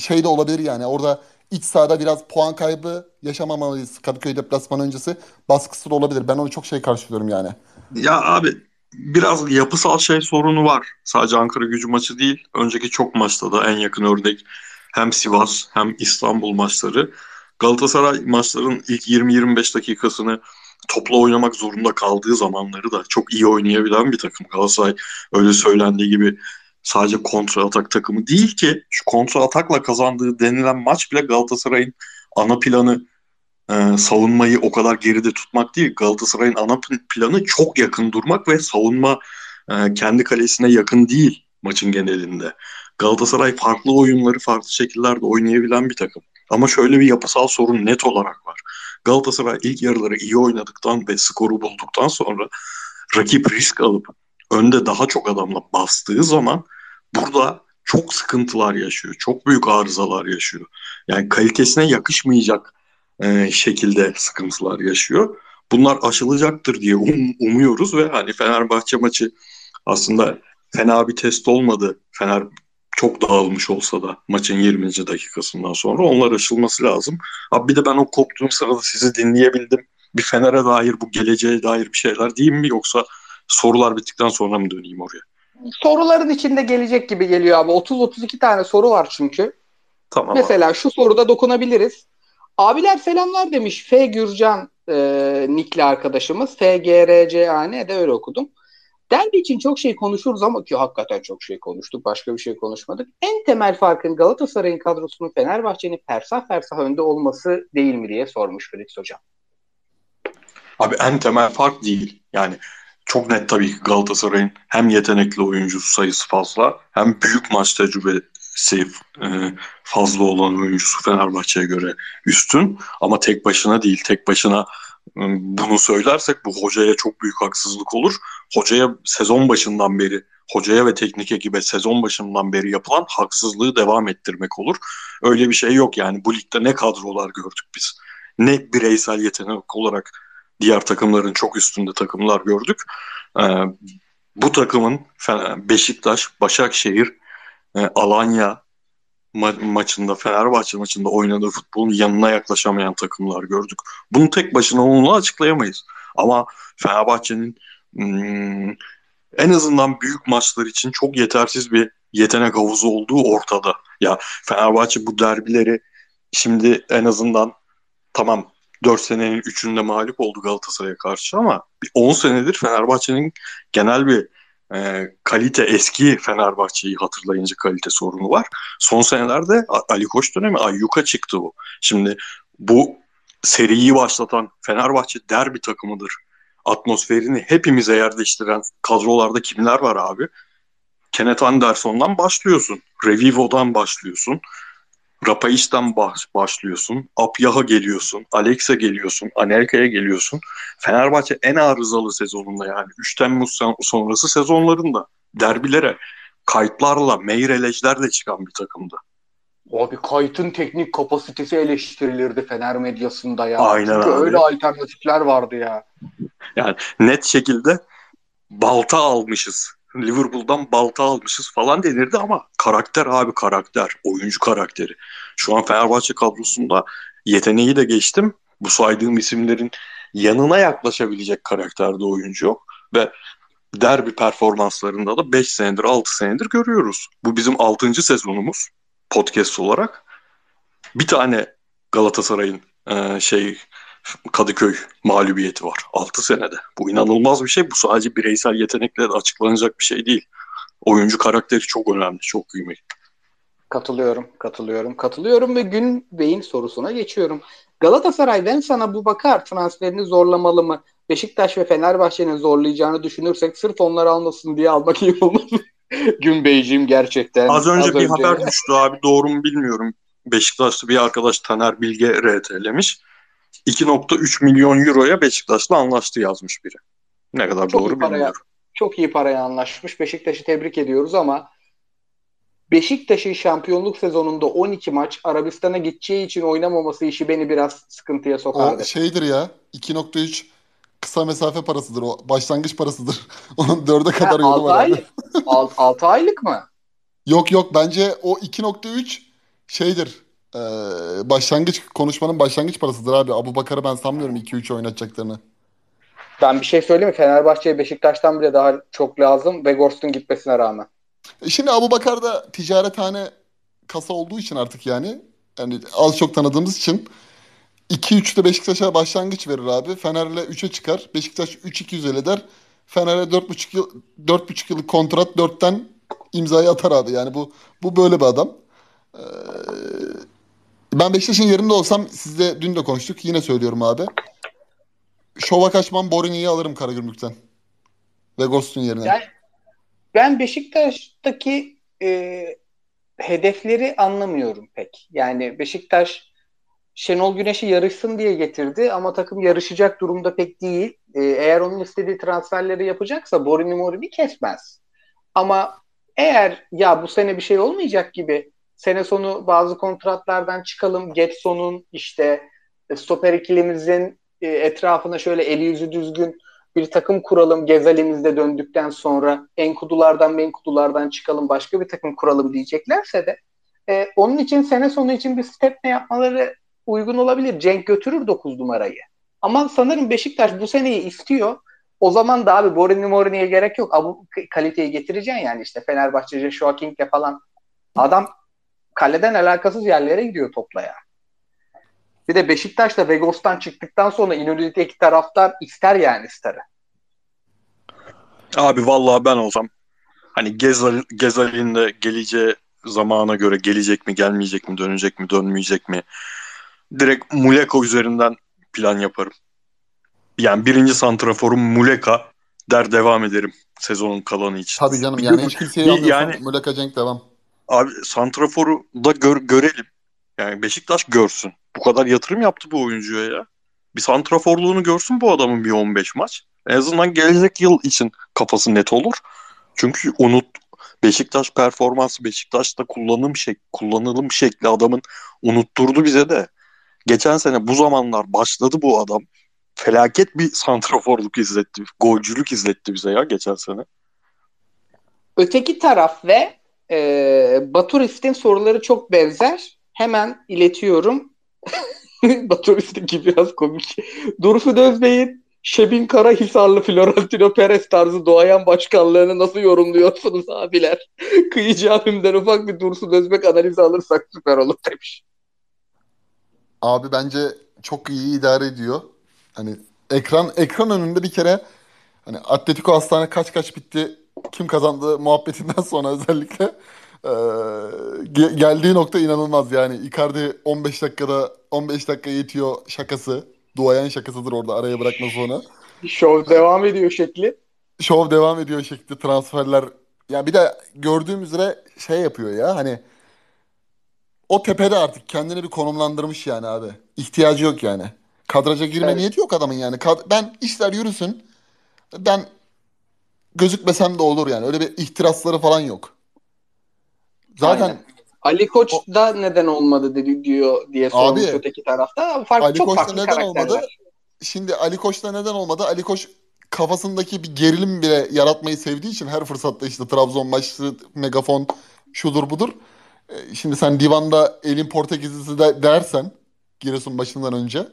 şey de olabilir yani orada iç sahada biraz puan kaybı yaşamamalıyız. Kadıköy deplasmanı öncesi baskısı da olabilir. Ben onu çok şey karşılıyorum yani. Ya abi biraz yapısal şey sorunu var. Sadece Ankara gücü maçı değil. Önceki çok maçta da en yakın örnek hem Sivas hem İstanbul maçları. Galatasaray maçların ilk 20-25 dakikasını topla oynamak zorunda kaldığı zamanları da çok iyi oynayabilen bir takım. Galatasaray öyle söylendiği gibi sadece kontra atak takımı değil ki şu kontra atakla kazandığı denilen maç bile Galatasaray'ın ana planı e, savunmayı o kadar geride tutmak değil. Galatasaray'ın ana planı çok yakın durmak ve savunma e, kendi kalesine yakın değil maçın genelinde. Galatasaray farklı oyunları farklı şekillerde oynayabilen bir takım. Ama şöyle bir yapısal sorun net olarak var. Galatasaray ilk yarıları iyi oynadıktan ve skoru bulduktan sonra rakip risk alıp önde daha çok adamla bastığı zaman burada çok sıkıntılar yaşıyor. Çok büyük arızalar yaşıyor. Yani kalitesine yakışmayacak e, şekilde sıkıntılar yaşıyor. Bunlar aşılacaktır diye um, umuyoruz ve hani Fenerbahçe maçı aslında fena bir test olmadı. Fener çok dağılmış olsa da maçın 20. dakikasından sonra onlar aşılması lazım. Abi bir de ben o koptuğum sırada sizi dinleyebildim. Bir Fener'e dair bu geleceğe dair bir şeyler diyeyim mi yoksa sorular bittikten sonra mı döneyim oraya? Soruların içinde gelecek gibi geliyor abi. 30-32 tane soru var çünkü. Tamam. Mesela abi. şu soruda dokunabiliriz. Abiler selamlar demiş. F. Gürcan e, Nikli arkadaşımız. F. G. R. C. A. N. de öyle okudum. Derbi için çok şey konuşuruz ama ki hakikaten çok şey konuştuk. Başka bir şey konuşmadık. En temel farkın Galatasaray'ın kadrosunun Fenerbahçe'nin fersah fersah önde olması değil mi diye sormuş Fritz Hocam. Abi en temel fark değil. Yani çok net tabii ki Galatasaray'ın hem yetenekli oyuncusu sayısı fazla hem büyük maç tecrübesi e, fazla olan oyuncusu Fenerbahçe'ye göre üstün. Ama tek başına değil. Tek başına bunu söylersek bu hocaya çok büyük haksızlık olur. Hocaya sezon başından beri, hocaya ve teknik ekibe sezon başından beri yapılan haksızlığı devam ettirmek olur. Öyle bir şey yok yani. Bu ligde ne kadrolar gördük biz. Ne bireysel yetenek olarak diğer takımların çok üstünde takımlar gördük. Ee, bu takımın Beşiktaş, Başakşehir, e, Alanya, ma- maçında Fenerbahçe maçında oynadığı futbolun yanına yaklaşamayan takımlar gördük. Bunu tek başına onunla açıklayamayız. Ama Fenerbahçe'nin hmm, en azından büyük maçlar için çok yetersiz bir yetenek havuzu olduğu ortada. Ya Fenerbahçe bu derbileri şimdi en azından tamam 4 senenin 3'ünde mağlup oldu Galatasaray'a karşı ama 10 senedir Fenerbahçe'nin genel bir e, kalite eski Fenerbahçe'yi hatırlayınca kalite sorunu var. Son senelerde Ali Koç dönemi ayyuka çıktı bu. Şimdi bu seriyi başlatan Fenerbahçe derbi takımıdır. Atmosferini hepimize yerleştiren kadrolarda kimler var abi? Kenneth Anderson'dan başlıyorsun. Revivo'dan başlıyorsun. Rapaiş'ten baş, başlıyorsun. Apyah'a geliyorsun. Alex'e geliyorsun. Anelka'ya geliyorsun. Fenerbahçe en arızalı sezonunda yani 3 Temmuz sonrası sezonlarında derbilere kayıtlarla, meyrelejlerle çıkan bir takımdı. Abi kayıtın teknik kapasitesi eleştirilirdi Fener medyasında ya. Aynen Çünkü abi. öyle alternatifler vardı ya. Yani net şekilde balta almışız. Liverpool'dan balta almışız falan denirdi ama karakter abi karakter. Oyuncu karakteri. Şu an Fenerbahçe kadrosunda yeteneği de geçtim. Bu saydığım isimlerin yanına yaklaşabilecek karakterde oyuncu yok. Ve derbi performanslarında da 5 senedir 6 senedir görüyoruz. Bu bizim 6. sezonumuz podcast olarak. Bir tane Galatasaray'ın e, şey Kadıköy mağlubiyeti var 6 senede. Bu inanılmaz bir şey. Bu sadece bireysel yetenekle açıklanacak bir şey değil. Oyuncu karakteri çok önemli, çok kıymetli. Katılıyorum, katılıyorum, katılıyorum ve Gün Bey'in sorusuna geçiyorum. Galatasaray ben sana bu bakar transferini zorlamalı mı? Beşiktaş ve Fenerbahçe'nin zorlayacağını düşünürsek sırf onları almasın diye almak iyi olmaz? Gün Beyciğim gerçekten. Az önce az bir önce... haber düştü abi doğru mu bilmiyorum. Beşiktaşlı bir arkadaş Taner Bilge RT'lemiş. 2.3 milyon euroya Beşiktaş'la anlaştı yazmış biri. Ne kadar çok doğru paraya, bilmiyorum. Çok iyi paraya anlaşmış. Beşiktaş'ı tebrik ediyoruz ama Beşiktaş'ın şampiyonluk sezonunda 12 maç Arabistan'a gideceği için oynamaması işi beni biraz sıkıntıya sokardı. O şeydir ya 2.3 kısa mesafe parasıdır o. Başlangıç parasıdır. Onun dörde kadar ha, yolu var. Aylık, 6 aylık mı? Yok yok bence o 2.3 şeydir. Ee, başlangıç konuşmanın başlangıç parasıdır abi. Abu Bakar'ı ben sanmıyorum 2-3 oynatacaklarını. Ben bir şey söyleyeyim mi? Fenerbahçe'ye Beşiktaş'tan bile daha çok lazım. Vegors'un gitmesine rağmen. E şimdi Abu Bakar da ticarethane kasa olduğu için artık yani yani az çok tanıdığımız için 2-3'te Beşiktaş'a başlangıç verir abi. Fener'le 3'e çıkar. Beşiktaş 3-2 eder. Fener'e 4,5 yıl 4,5 yıllık kontrat 4'ten imzayı atar abi. Yani bu bu böyle bir adam. Ee, ben Beşiktaş'ın yerinde olsam sizle dün de konuştuk. Yine söylüyorum abi. Şova kaçmam Borini'yi alırım Karagümrük'ten. Ve Ghost'un yerine. Yani, ben Beşiktaş'taki e, hedefleri anlamıyorum pek. Yani Beşiktaş Şenol Güneş'i yarışsın diye getirdi ama takım yarışacak durumda pek değil. E, eğer onun istediği transferleri yapacaksa Borini Morini kesmez. Ama eğer ya bu sene bir şey olmayacak gibi sene sonu bazı kontratlardan çıkalım. Getson'un işte e, stoper ikilimizin e, etrafına şöyle eli yüzü düzgün bir takım kuralım Gezalimizde döndükten sonra Enkudulardan Menkudulardan çıkalım başka bir takım kuralım diyeceklerse de e, onun için sene sonu için bir step ne yapmaları uygun olabilir. Cenk götürür 9 numarayı. Ama sanırım Beşiktaş bu seneyi istiyor. O zaman da abi Borini Morini'ye gerek yok. Bu kaliteyi getireceksin yani işte Fenerbahçe, Joshua King'le falan. Adam kaleden alakasız yerlere gidiyor topla ya. Bir de Beşiktaş'ta Vegos'tan çıktıktan sonra İnönü'deki taraftar ister yani ister. Abi vallahi ben olsam hani Gezal, Gezal'in de geleceği zamana göre gelecek mi, gelmeyecek mi, dönecek mi, dönmeyecek mi? Direkt Muleka üzerinden plan yaparım. Yani birinci santraforum Muleka der devam ederim sezonun kalanı için. Tabii canım yani hiç kimseyi almıyorsan yani, Muleka Cenk devam. Abi santraforu da gör, görelim. Yani Beşiktaş görsün. Bu kadar yatırım yaptı bu oyuncuya ya. Bir santraforluğunu görsün bu adamın bir 15 maç. En azından gelecek yıl için kafası net olur. Çünkü unut Beşiktaş performansı, Beşiktaş'ta kullanım şek kullanılım şekli adamın unutturdu bize de. Geçen sene bu zamanlar başladı bu adam. Felaket bir santraforluk izletti. Golcülük izletti bize ya geçen sene. Öteki taraf ve e, Baturist'in soruları çok benzer. Hemen iletiyorum. Baturist'inki biraz komik. Dursun Özbey'in Şebin Karahisarlı Florentino Perez tarzı doğayan başkanlığını nasıl yorumluyorsunuz abiler? Kıyıcı abimden ufak bir Dursun Özbek analizi alırsak süper olur demiş. Abi bence çok iyi idare ediyor. Hani ekran ekran önünde bir kere hani Atletico Hastane kaç kaç bitti kim kazandı muhabbetinden sonra özellikle e, ge- geldiği nokta inanılmaz yani. Icardi 15 dakikada 15 dakika yetiyor şakası. Duayen şakasıdır orada araya bırakması onu. Şov devam ediyor şekli. Şov devam ediyor şekli transferler. Ya bir de gördüğüm üzere şey yapıyor ya hani o tepede artık kendini bir konumlandırmış yani abi. İhtiyacı yok yani. Kadraja girme Evet. niyeti yok adamın yani. Kad- ben işler yürüsün. Ben gözükmesem de olur yani. Öyle bir ihtirasları falan yok. Zaten Aynen. Ali Koç da neden olmadı dedi, diyor diye sormuş Abi, öteki tarafta. Farklı, Ali çok Koç'ta farklı neden karakterler. olmadı? Şimdi Ali Koç'ta neden olmadı? Ali Koç kafasındaki bir gerilim bile yaratmayı sevdiği için her fırsatta işte Trabzon maçı, megafon, şudur budur. E, Şimdi sen divanda elin Portekizlisi de dersen Giresun başından önce.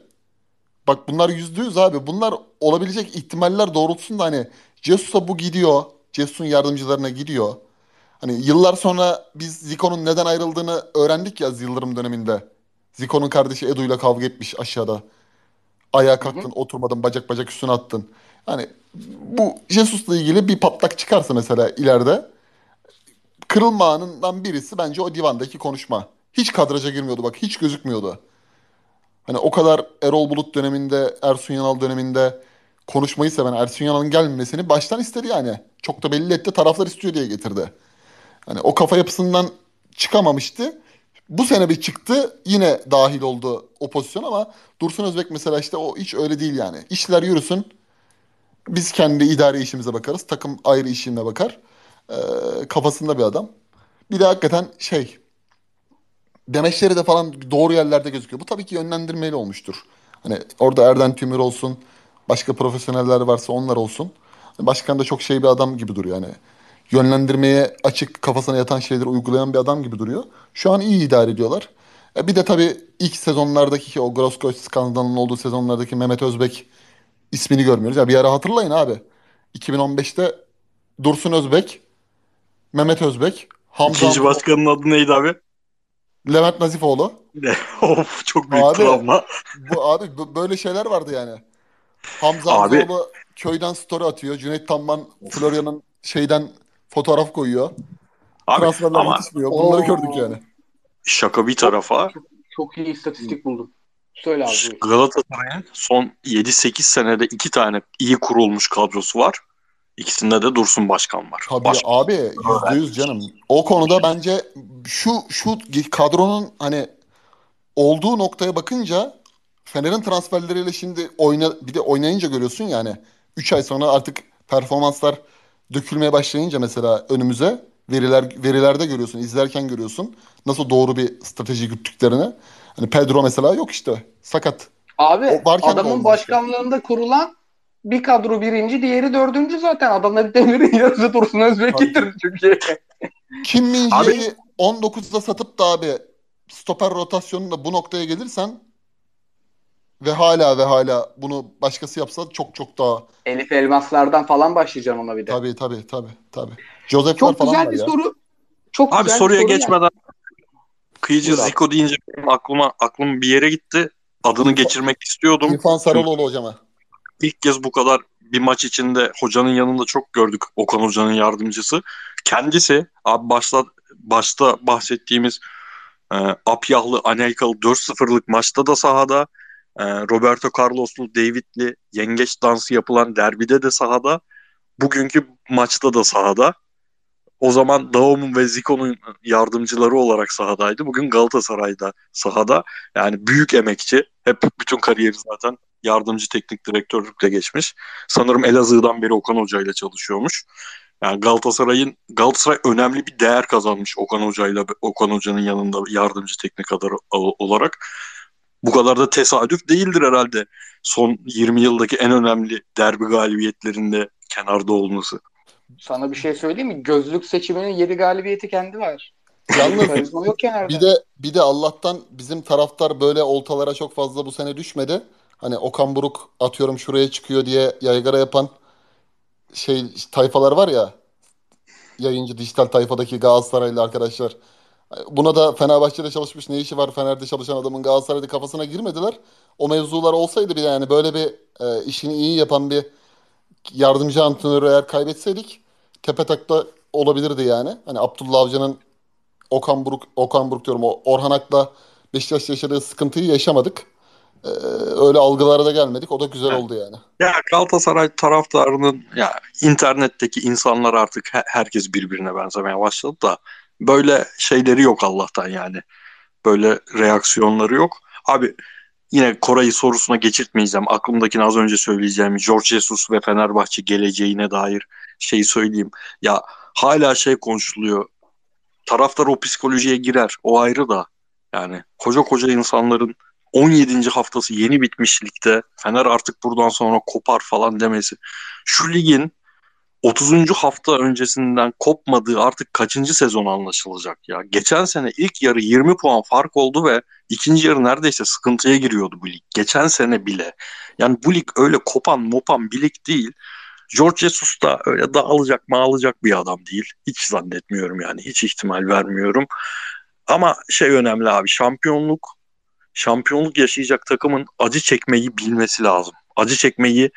Bak bunlar yüzde yüz abi. Bunlar olabilecek ihtimaller doğrultusunda hani Jesus'a bu gidiyor. Jesus'un yardımcılarına gidiyor. Hani yıllar sonra biz Zico'nun neden ayrıldığını öğrendik ya Yıldırım döneminde. Zico'nun kardeşi Edu'yla kavga etmiş aşağıda. Ayağa kalktın, oturmadın, bacak bacak üstüne attın. Hani bu Jesus'la ilgili bir patlak çıkarsa mesela ileride kırılma anından birisi bence o divandaki konuşma. Hiç kadraja girmiyordu bak, hiç gözükmüyordu. Hani o kadar Erol Bulut döneminde, Ersun Yanal döneminde konuşmayı seven Ersun Yanal'ın gelmemesini baştan istedi yani. Çok da belli etti, taraflar istiyor diye getirdi. Hani o kafa yapısından çıkamamıştı. Bu sene bir çıktı yine dahil oldu o pozisyon ama Dursun Özbek mesela işte o hiç öyle değil yani. İşler yürüsün. Biz kendi idari işimize bakarız. Takım ayrı işine bakar. Ee, kafasında bir adam. Bir de hakikaten şey demeçleri de falan doğru yerlerde gözüküyor. Bu tabii ki yönlendirmeyle olmuştur. Hani orada Erden Tümür olsun, başka profesyoneller varsa onlar olsun. Başkan da çok şey bir adam gibi duruyor yani. Yönlendirmeye açık, kafasına yatan şeyleri uygulayan bir adam gibi duruyor. Şu an iyi idare ediyorlar. E bir de tabii ilk sezonlardaki ki o Grosskreutz skandalının olduğu sezonlardaki Mehmet Özbek ismini görmüyoruz. Ya bir ara hatırlayın abi. 2015'te Dursun Özbek, Mehmet Özbek, Hamza İkinci başkanın adı neydi abi? Levent Nazifoğlu. of çok büyük Abi. travma. Bu abi böyle şeyler vardı yani. Hamza Abi. Hamzoğlu köyden story atıyor. Cüneyt Tamman Florya'nın şeyden fotoğraf koyuyor. Abi Transferler ama yetişmiyor. Bunları Oo. gördük yani. şaka bir tarafa Çok iyi istatistik buldum. Söyle abi. Galatasaray'ın son 7-8 senede iki tane iyi kurulmuş kadrosu var. İkisinde de Dursun Başkan var. Tabii Başkan. abi yüzde yüz canım. O konuda bence şu şu kadronun hani olduğu noktaya bakınca Fener'in transferleriyle şimdi oyna bir de oynayınca görüyorsun yani 3 ay sonra artık performanslar dökülmeye başlayınca mesela önümüze veriler verilerde görüyorsun, izlerken görüyorsun nasıl doğru bir strateji güttüklerini. Hani Pedro mesela yok işte sakat. Abi O varken de adamın başkanlığında kurulan bir kadro birinci, diğeri dördüncü zaten. Adamlar demirin yarısı Dursun Özbek getirdi Türkiye'ye. Kim Min-jae'yi 19'da satıp da abi stoper rotasyonunda bu noktaya gelirsen ve hala ve hala bunu başkası yapsa çok çok daha Elif Elmaslardan falan başlayacağım ona bir de. tabii tabii tabii tabii. Joseph'ler Çok falan güzel bir ya. soru. Çok Abi güzel soruya soru geçmeden kıyıcı Buyur. Zico deyince benim aklıma aklım bir yere gitti. Adını geçirmek istiyordum. İrfan Saraloğlu hocama. İlk kez bu kadar bir maç içinde hocanın yanında çok gördük Okan Hoca'nın yardımcısı. Kendisi abi başta başta bahsettiğimiz e, Apyahlı Anelkalı 4-0'lık maçta da sahada Roberto Carlos'lu David'li yengeç dansı yapılan derbide de sahada bugünkü maçta da sahada. O zaman Daum'un ve Zico'nun yardımcıları olarak sahadaydı. Bugün Galatasaray'da sahada. Yani büyük emekçi. Hep bütün kariyeri zaten yardımcı teknik direktörlükle geçmiş. Sanırım Elazığ'dan beri Okan Hoca ile çalışıyormuş. Yani Galatasaray'ın Galatasaray önemli bir değer kazanmış Okan Hoca ile Okan Hoca'nın yanında yardımcı teknik olarak. Bu kadar da tesadüf değildir herhalde. Son 20 yıldaki en önemli derbi galibiyetlerinde kenarda olması. Sana bir şey söyleyeyim mi? Gözlük seçiminin 7 galibiyeti kendi var. Yalnız yok kenarda. bir de bir de Allah'tan bizim taraftar böyle oltalara çok fazla bu sene düşmedi. hani Okan Buruk atıyorum şuraya çıkıyor diye yaygara yapan şey tayfalar var ya yayıncı dijital tayfadaki Galatasaraylı arkadaşlar. Buna da Fenerbahçe'de çalışmış ne işi var Fener'de çalışan adamın Galatasaray'da kafasına girmediler. O mevzular olsaydı bir yani böyle bir e, işini iyi yapan bir yardımcı antrenörü eğer kaybetseydik tepe takta olabilirdi yani. Hani Abdullah Avcı'nın Okan Buruk, Okan Buruk diyorum o Orhan Ak'la Beşiktaş yaşadığı sıkıntıyı yaşamadık. Ee, öyle algılara da gelmedik. O da güzel oldu yani. Ya Galatasaray taraftarının ya internetteki insanlar artık herkes birbirine benzemeye başladı da böyle şeyleri yok Allah'tan yani. Böyle reaksiyonları yok. Abi yine Koray'ı sorusuna geçirtmeyeceğim. Aklımdakini az önce söyleyeceğim. George Jesus ve Fenerbahçe geleceğine dair şeyi söyleyeyim. Ya hala şey konuşuluyor. Taraftar o psikolojiye girer. O ayrı da. Yani koca koca insanların 17. haftası yeni bitmiş ligde Fener artık buradan sonra kopar falan demesi. Şu ligin 30. hafta öncesinden kopmadığı artık kaçıncı sezon anlaşılacak ya. Geçen sene ilk yarı 20 puan fark oldu ve ikinci yarı neredeyse sıkıntıya giriyordu bu lig. Geçen sene bile. Yani bu lig öyle kopan mopan bir lig değil. George Jesus da öyle dağılacak mağılacak bir adam değil. Hiç zannetmiyorum yani. Hiç ihtimal vermiyorum. Ama şey önemli abi şampiyonluk şampiyonluk yaşayacak takımın acı çekmeyi bilmesi lazım. Acı çekmeyi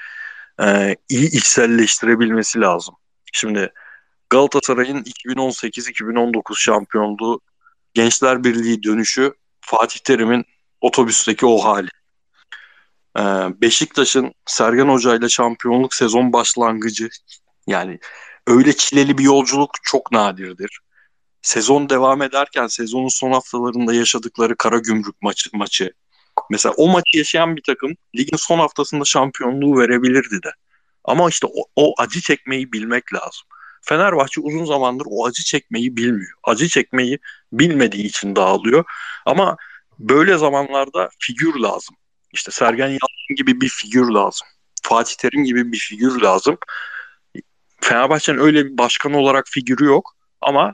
e, iyi içselleştirebilmesi lazım. Şimdi Galatasaray'ın 2018-2019 şampiyonluğu Gençler Birliği dönüşü Fatih Terim'in otobüsteki o hali. Ee, Beşiktaş'ın Sergen Hoca ile şampiyonluk sezon başlangıcı yani öyle çileli bir yolculuk çok nadirdir. Sezon devam ederken sezonun son haftalarında yaşadıkları Kara Gümrük maçı, maçı Mesela o maçı yaşayan bir takım ligin son haftasında şampiyonluğu verebilirdi de. Ama işte o, o acı çekmeyi bilmek lazım. Fenerbahçe uzun zamandır o acı çekmeyi bilmiyor. Acı çekmeyi bilmediği için dağılıyor. Ama böyle zamanlarda figür lazım. İşte Sergen Yalçın gibi bir figür lazım. Fatih Terim gibi bir figür lazım. Fenerbahçe'nin öyle bir başkan olarak figürü yok ama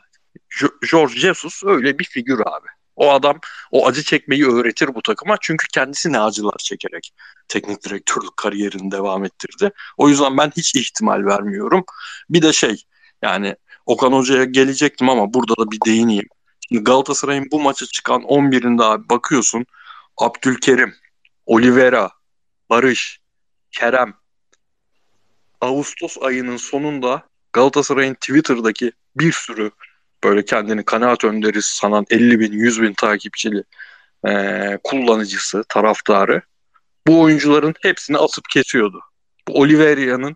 George Jesus öyle bir figür abi. O adam o acı çekmeyi öğretir bu takıma. Çünkü kendisi ne acılar çekerek teknik direktörlük kariyerini devam ettirdi. O yüzden ben hiç ihtimal vermiyorum. Bir de şey yani Okan Hoca'ya gelecektim ama burada da bir değineyim. Galatasaray'ın bu maça çıkan 11'inde abi bakıyorsun Abdülkerim, Olivera, Barış, Kerem Ağustos ayının sonunda Galatasaray'ın Twitter'daki bir sürü böyle kendini kanaat önderi sanan 50 bin 100 bin takipçili e, kullanıcısı taraftarı bu oyuncuların hepsini asıp kesiyordu. Bu Oliveria'nın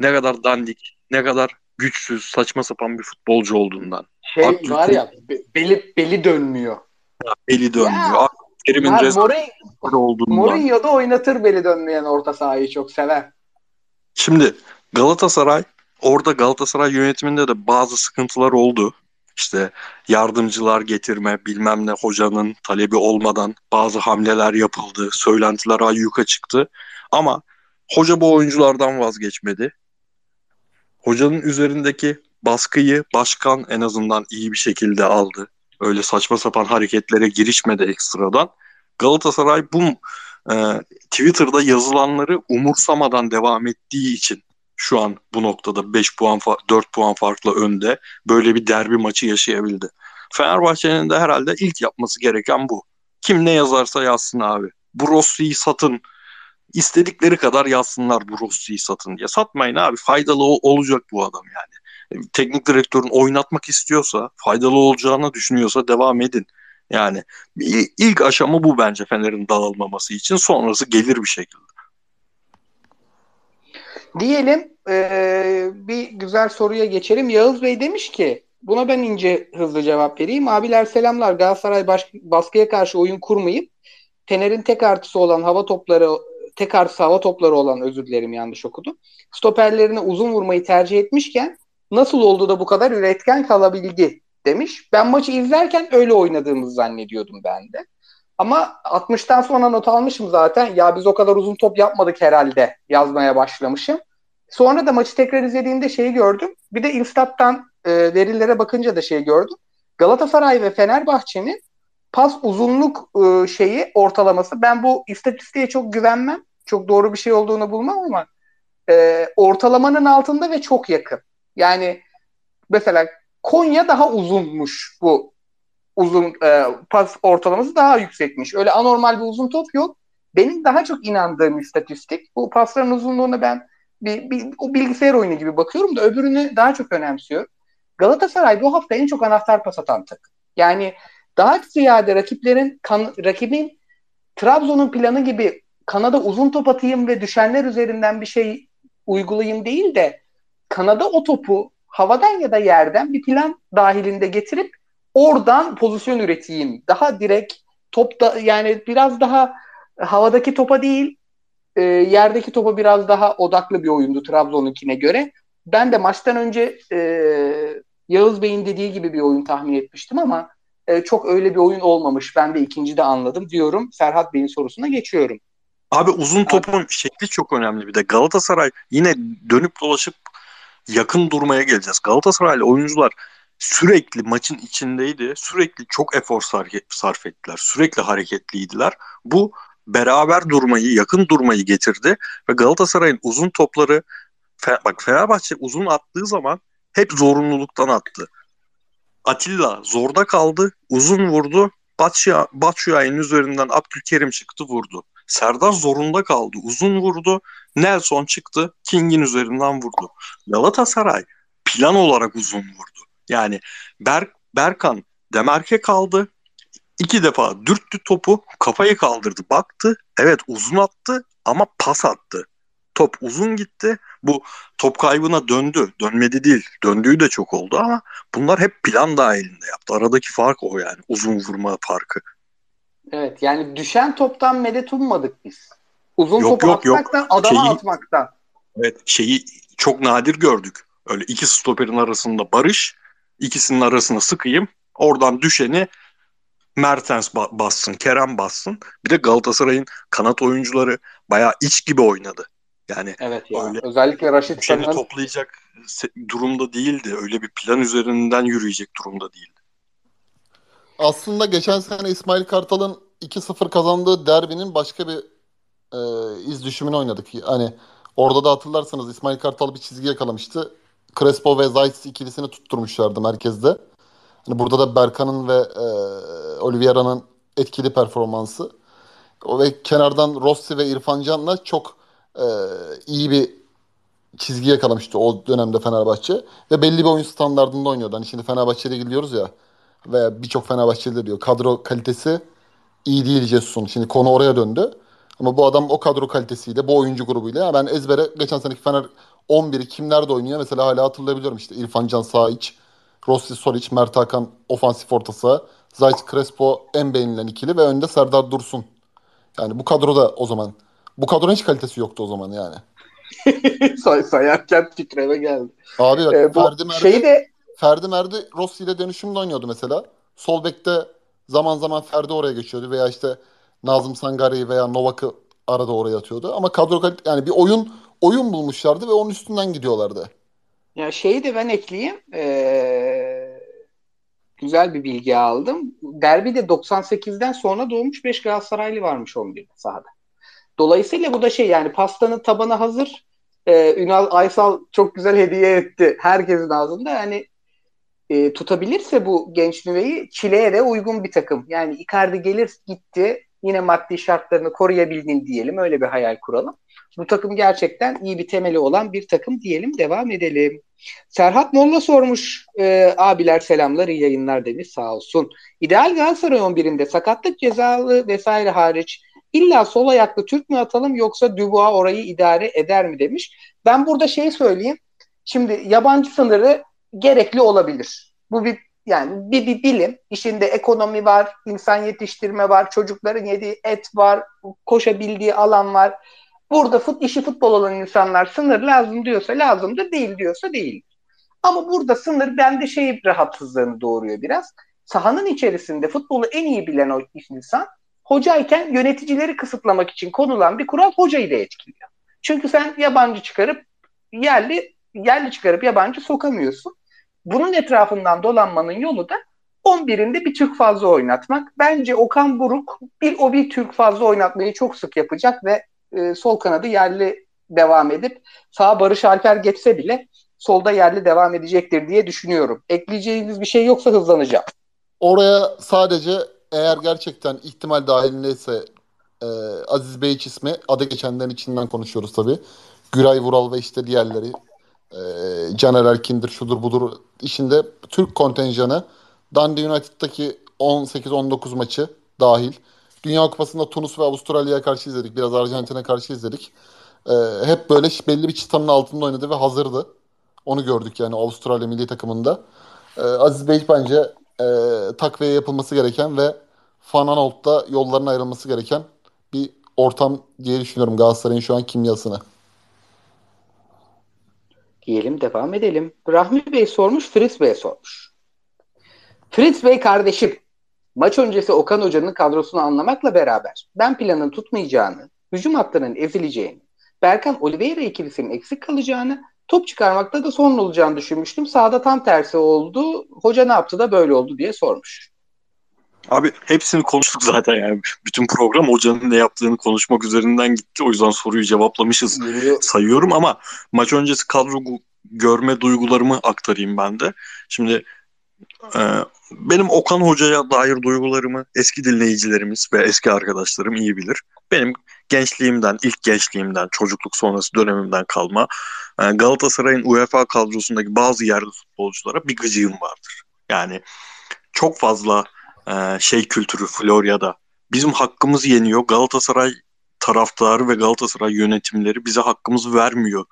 ne kadar dandik, ne kadar güçsüz, saçma sapan bir futbolcu olduğundan. Şey Aktürk, var ya beli beli dönmüyor. Beli dönmüyor. Kerim'in ya, Mourinho, Mourinho da oynatır beli dönmeyen orta sahayı çok sever. Şimdi Galatasaray orada Galatasaray yönetiminde de bazı sıkıntılar oldu. İşte yardımcılar getirme, bilmem ne hocanın talebi olmadan bazı hamleler yapıldı, söylentiler ayyuka çıktı. Ama hoca bu oyunculardan vazgeçmedi. Hocanın üzerindeki baskıyı başkan en azından iyi bir şekilde aldı. Öyle saçma sapan hareketlere girişmedi ekstradan. Galatasaray bu e, Twitter'da yazılanları umursamadan devam ettiği için şu an bu noktada 5 puan 4 puan farklı önde böyle bir derbi maçı yaşayabildi. Fenerbahçe'nin de herhalde ilk yapması gereken bu. Kim ne yazarsa yazsın abi. Bu Rossi'yi satın. İstedikleri kadar yazsınlar bu Rossi'yi satın diye. Satmayın abi. Faydalı olacak bu adam yani. Teknik direktörün oynatmak istiyorsa, faydalı olacağını düşünüyorsa devam edin. Yani ilk aşama bu bence Fener'in dağılmaması için. Sonrası gelir bir şekilde. Diyelim e, bir güzel soruya geçelim. Yağız Bey demiş ki buna ben ince hızlı cevap vereyim. Abiler selamlar. Galatasaray baş, baskıya karşı oyun kurmayıp Fener'in tek artısı olan hava topları tek artısı hava topları olan özür dilerim yanlış okudum. Stoperlerine uzun vurmayı tercih etmişken nasıl oldu da bu kadar üretken kalabildi demiş. Ben maçı izlerken öyle oynadığımızı zannediyordum ben de. Ama 60'tan sonra not almışım zaten. Ya biz o kadar uzun top yapmadık herhalde yazmaya başlamışım. Sonra da maçı tekrar izlediğimde şeyi gördüm. Bir de Instat'tan e, verilere bakınca da şey gördüm. Galatasaray ve Fenerbahçe'nin pas uzunluk e, şeyi ortalaması. Ben bu istatistiğe çok güvenmem. Çok doğru bir şey olduğunu bulmam ama e, ortalamanın altında ve çok yakın. Yani mesela Konya daha uzunmuş bu uzun e, pas ortalaması daha yüksekmiş. Öyle anormal bir uzun top yok. Benim daha çok inandığım istatistik bu pasların uzunluğuna ben bir, bir o bilgisayar oyunu gibi bakıyorum da öbürünü daha çok önemsiyorum. Galatasaray bu hafta en çok anahtar pas atan takım. Yani daha ziyade rakiplerin kan, rakibin Trabzon'un planı gibi kanada uzun top atayım ve düşenler üzerinden bir şey uygulayayım değil de kanada o topu havadan ya da yerden bir plan dahilinde getirip oradan pozisyon üreteyim. Daha direkt topta yani biraz daha havadaki topa değil e, yerdeki topa biraz daha odaklı bir oyundu Trabzon'unkine göre. Ben de maçtan önce e, Yağız Bey'in dediği gibi bir oyun tahmin etmiştim ama e, çok öyle bir oyun olmamış. Ben de ikinci de anladım diyorum. Serhat Bey'in sorusuna geçiyorum. Abi uzun topun Abi. şekli çok önemli bir de. Galatasaray yine dönüp dolaşıp yakın durmaya geleceğiz. Galatasaraylı oyuncular sürekli maçın içindeydi. Sürekli çok efor sarf ettiler. Sürekli hareketliydiler. Bu beraber durmayı, yakın durmayı getirdi ve Galatasaray'ın uzun topları bak Fenerbahçe uzun attığı zaman hep zorunluluktan attı. Atilla zorda kaldı, uzun vurdu. Batshuayi'nin üzerinden Abdülkerim çıktı vurdu. Serdar zorunda kaldı. Uzun vurdu. Nelson çıktı. King'in üzerinden vurdu. Galatasaray plan olarak uzun vurdu. Yani Ber Berkan Demerke kaldı. İki defa dürttü topu. Kafayı kaldırdı. Baktı. Evet uzun attı ama pas attı. Top uzun gitti. Bu top kaybına döndü. Dönmedi değil. Döndüğü de çok oldu ama bunlar hep plan dahilinde yaptı. Aradaki fark o yani. Uzun vurma farkı. Evet yani düşen toptan medet ummadık biz. Uzun yok, topu yok, atmaktan yok. adama şeyi, atmaktan. Evet şeyi çok nadir gördük. Öyle iki stoperin arasında barış, ikisinin arasına sıkayım. Oradan düşeni Mertens bassın, Kerem bassın. Bir de Galatasaray'ın kanat oyuncuları bayağı iç gibi oynadı. Yani evet ya. Öyle özellikle Raşit Seni toplayacak durumda değildi. Öyle bir plan üzerinden yürüyecek durumda değildi. Aslında geçen sene İsmail Kartal'ın 2-0 kazandığı derbinin başka bir e, iz düşümünü oynadık. Hani orada da hatırlarsanız İsmail Kartal bir çizgi yakalamıştı. Crespo ve Zayt ikilisini tutturmuşlardı merkezde. Hani burada da Berkan'ın ve e, Oliveira'nın etkili performansı. Ve kenardan Rossi ve İrfan Can'la çok e, iyi bir çizgi yakalamıştı o dönemde Fenerbahçe. Ve belli bir oyun standartında oynuyordu. Hani şimdi Fenerbahçe'de gidiyoruz ya veya birçok Fenerbahçeli diyor kadro kalitesi iyi değil Jesus'un. Şimdi konu oraya döndü. Ama bu adam o kadro kalitesiyle, bu oyuncu grubuyla. Ben ezbere geçen seneki Fener 11'i kimler de oynuyor mesela hala hatırlayabiliyorum işte. İrfan Can sağ iç, Rossi sol iç, Mert Hakan ofansif orta saha, Zayt Crespo en beğenilen ikili ve önde Serdar Dursun. Yani bu kadroda o zaman. Bu kadronun hiç kalitesi yoktu o zaman yani. Say sayarken fikreme geldi. Abi bak ee, Ferdi Merdi, şeyi de... Ferdi Merdi Rossi ile dönüşümde oynuyordu mesela. Sol bekte zaman zaman Ferdi oraya geçiyordu veya işte Nazım Sangari'yi veya Novak'ı arada oraya atıyordu. Ama kadro yani bir oyun oyun bulmuşlardı ve onun üstünden gidiyorlardı. Ya şeyi de ben ekleyeyim. Ee, güzel bir bilgi aldım. Derbi de 98'den sonra doğmuş 5 Galatasaraylı varmış 11 sahada. Dolayısıyla bu da şey yani pastanın tabanı hazır. Ee, Ünal Aysal çok güzel hediye etti herkesin ağzında. Yani e, tutabilirse bu genç nüveyi Çile'ye de uygun bir takım. Yani Icardi gelir gitti yine maddi şartlarını koruyabildin diyelim. Öyle bir hayal kuralım. Bu takım gerçekten iyi bir temeli olan bir takım diyelim. Devam edelim. Serhat Molla sormuş. E, abiler selamlar iyi yayınlar demiş sağ olsun. İdeal Galatasaray 11'inde sakatlık cezalı vesaire hariç illa sol ayaklı Türk mü atalım yoksa Dubois orayı idare eder mi demiş. Ben burada şey söyleyeyim. Şimdi yabancı sınırı gerekli olabilir. Bu bir yani bir, bir bilim. İşinde ekonomi var, insan yetiştirme var, çocukların yediği et var, koşabildiği alan var. Burada fut, işi futbol olan insanlar sınır lazım diyorsa lazımdır, değil diyorsa değil. Ama burada sınır bende şey rahatsızlığını doğuruyor biraz. Sahanın içerisinde futbolu en iyi bilen o insan hocayken yöneticileri kısıtlamak için konulan bir kural hocayı da etkiliyor. Çünkü sen yabancı çıkarıp yerli yerli çıkarıp yabancı sokamıyorsun. Bunun etrafından dolanmanın yolu da 11'inde bir Türk fazla oynatmak. Bence Okan Buruk bir o bir Türk fazla oynatmayı çok sık yapacak ve e, sol kanadı yerli devam edip sağ Barış Alper geçse bile solda yerli devam edecektir diye düşünüyorum. Ekleyeceğiniz bir şey yoksa hızlanacağım. Oraya sadece eğer gerçekten ihtimal dahilindeyse e, Aziz Beyç ismi adı geçenlerin içinden konuşuyoruz tabii. Güray Vural ve işte diğerleri e, Caner Erkin'dir şudur budur işinde Türk kontenjanı Dundee United'daki 18-19 maçı dahil. Dünya Kupası'nda Tunus ve Avustralya'ya karşı izledik. Biraz Arjantin'e karşı izledik. Ee, hep böyle belli bir çıtanın altında oynadı ve hazırdı. Onu gördük yani Avustralya milli takımında. Ee, Aziz Bey bence e, takviye yapılması gereken ve Fananolt'ta yolların ayrılması gereken bir ortam diye düşünüyorum Galatasaray'ın şu an kimyasını. Diyelim devam edelim. Rahmi Bey sormuş, Fritz Bey sormuş. Fritz Bey kardeşim, maç öncesi Okan Hoca'nın kadrosunu anlamakla beraber ben planın tutmayacağını, hücum hattının ezileceğini, Berkan Oliveira ikilisinin eksik kalacağını, top çıkarmakta da sorun olacağını düşünmüştüm. Sahada tam tersi oldu. Hoca ne yaptı da böyle oldu diye sormuş. Abi hepsini konuştuk zaten yani. Bütün program hocanın ne yaptığını konuşmak üzerinden gitti. O yüzden soruyu cevaplamışız sayıyorum ama maç öncesi kadro görme duygularımı aktarayım ben de. Şimdi e, benim Okan Hoca'ya dair duygularımı eski dinleyicilerimiz ve eski arkadaşlarım iyi bilir. Benim gençliğimden, ilk gençliğimden, çocukluk sonrası dönemimden kalma e, Galatasaray'ın UEFA kadrosundaki bazı yerli futbolculara bir gıcığım vardır. Yani çok fazla e, şey kültürü Florya'da. Bizim hakkımız yeniyor. Galatasaray taraftarı ve Galatasaray yönetimleri bize hakkımız vermiyor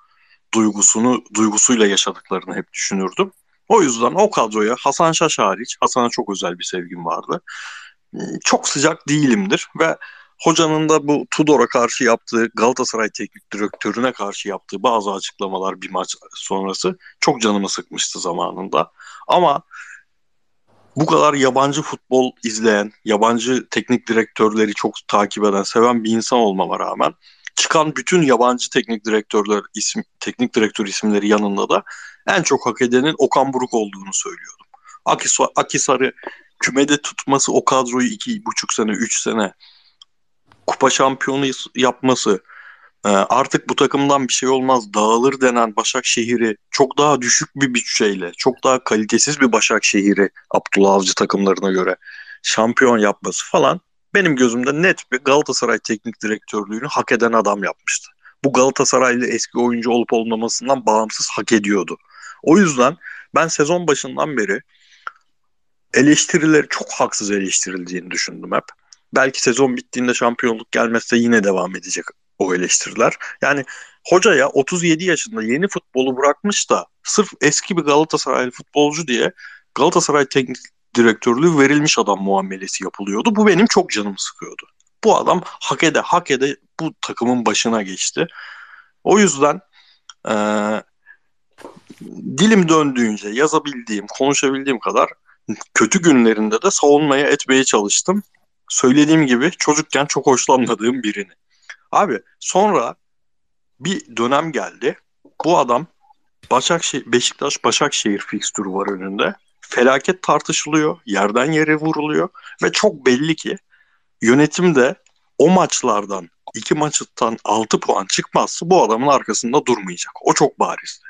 duygusunu duygusuyla yaşadıklarını hep düşünürdüm. O yüzden o kadroya Hasan Şaş hariç Hasan'a çok özel bir sevgim vardı. Çok sıcak değilimdir ve hocanın da bu Tudor'a karşı yaptığı Galatasaray teknik direktörüne karşı yaptığı bazı açıklamalar bir maç sonrası çok canımı sıkmıştı zamanında. Ama bu kadar yabancı futbol izleyen, yabancı teknik direktörleri çok takip eden, seven bir insan olmama rağmen çıkan bütün yabancı teknik direktörler isim teknik direktör isimleri yanında da en çok hak edenin Okan Buruk olduğunu söylüyordum. Akisar, Akisar'ı kümede tutması o kadroyu iki buçuk sene, üç sene kupa şampiyonu yapması, e, artık bu takımdan bir şey olmaz dağılır denen Başakşehir'i çok daha düşük bir bütçeyle, çok daha kalitesiz bir Başakşehir'i Abdullah Avcı takımlarına göre şampiyon yapması falan benim gözümde net bir Galatasaray teknik direktörlüğünü hak eden adam yapmıştı. Bu Galatasaraylı eski oyuncu olup olmamasından bağımsız hak ediyordu. O yüzden ben sezon başından beri eleştirileri çok haksız eleştirildiğini düşündüm hep. Belki sezon bittiğinde şampiyonluk gelmezse yine devam edecek o eleştiriler. Yani hocaya 37 yaşında yeni futbolu bırakmış da sırf eski bir Galatasaraylı futbolcu diye Galatasaray teknik direktörlüğü verilmiş adam muamelesi yapılıyordu. Bu benim çok canımı sıkıyordu. Bu adam hak ede hak ede bu takımın başına geçti. O yüzden e, dilim döndüğünce yazabildiğim, konuşabildiğim kadar kötü günlerinde de savunmaya etmeye çalıştım. Söylediğim gibi çocukken çok hoşlanmadığım birini. Abi sonra bir dönem geldi. Bu adam Başakşehir, Beşiktaş Başakşehir fikstürü var önünde. Felaket tartışılıyor, yerden yere vuruluyor ve çok belli ki yönetim de o maçlardan iki maçtan 6 puan çıkmazsa bu adamın arkasında durmayacak. O çok barizdi.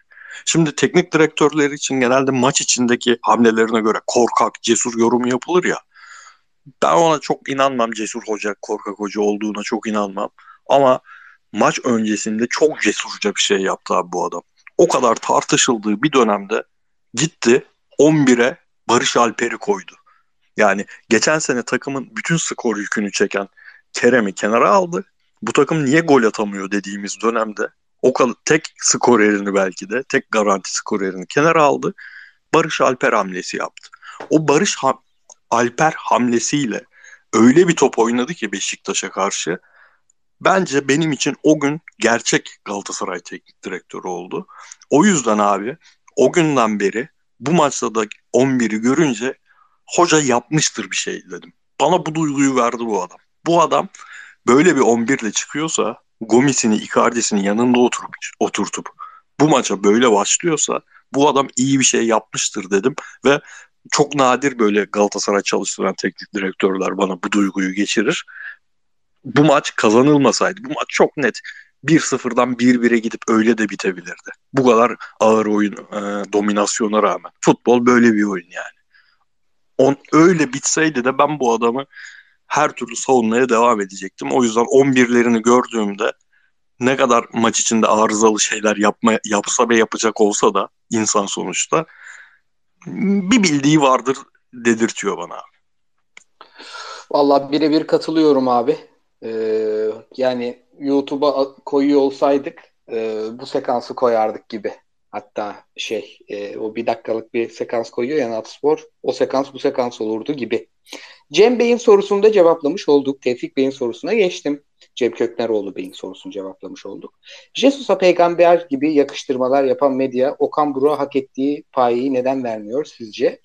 Şimdi teknik direktörler için genelde maç içindeki hamlelerine göre korkak, cesur yorum yapılır ya. Ben ona çok inanmam cesur hoca, korkak hoca olduğuna çok inanmam. Ama maç öncesinde çok cesurca bir şey yaptı abi bu adam. O kadar tartışıldığı bir dönemde gitti 11'e Barış Alper'i koydu. Yani geçen sene takımın bütün skor yükünü çeken Kerem'i kenara aldı. Bu takım niye gol atamıyor dediğimiz dönemde o kadar tek skorerini belki de tek garanti skorerini kenara aldı. Barış Alper hamlesi yaptı. O Barış ha- Alper hamlesiyle öyle bir top oynadı ki Beşiktaş'a karşı bence benim için o gün gerçek Galatasaray teknik direktörü oldu. O yüzden abi o günden beri bu maçta da 11'i görünce hoca yapmıştır bir şey dedim. Bana bu duyguyu verdi bu adam. Bu adam böyle bir 11 ile çıkıyorsa Gomis'ini, Icardi'sini yanında oturup oturtup bu maça böyle başlıyorsa bu adam iyi bir şey yapmıştır dedim ve çok nadir böyle Galatasaray çalıştıran teknik direktörler bana bu duyguyu geçirir. Bu maç kazanılmasaydı, bu maç çok net 1-0'dan 1-1'e gidip öyle de bitebilirdi. Bu kadar ağır oyun e, dominasyona rağmen. Futbol böyle bir oyun yani. On, öyle bitseydi de ben bu adamı her türlü savunmaya devam edecektim. O yüzden 11'lerini gördüğümde ne kadar maç içinde arızalı şeyler yapma, yapsa ve yapacak olsa da insan sonuçta bir bildiği vardır dedirtiyor bana. Vallahi birebir katılıyorum abi. Ee, yani YouTube'a koyuyor olsaydık e, bu sekansı koyardık gibi. Hatta şey e, o bir dakikalık bir sekans koyuyor ya Natspor. O sekans bu sekans olurdu gibi. Cem Bey'in sorusunu da cevaplamış olduk. Tevfik Bey'in sorusuna geçtim. Cem Kökneroğlu Bey'in sorusunu cevaplamış olduk. Jesus'a peygamber gibi yakıştırmalar yapan medya Okan Buruk'a hak ettiği payı neden vermiyor sizce?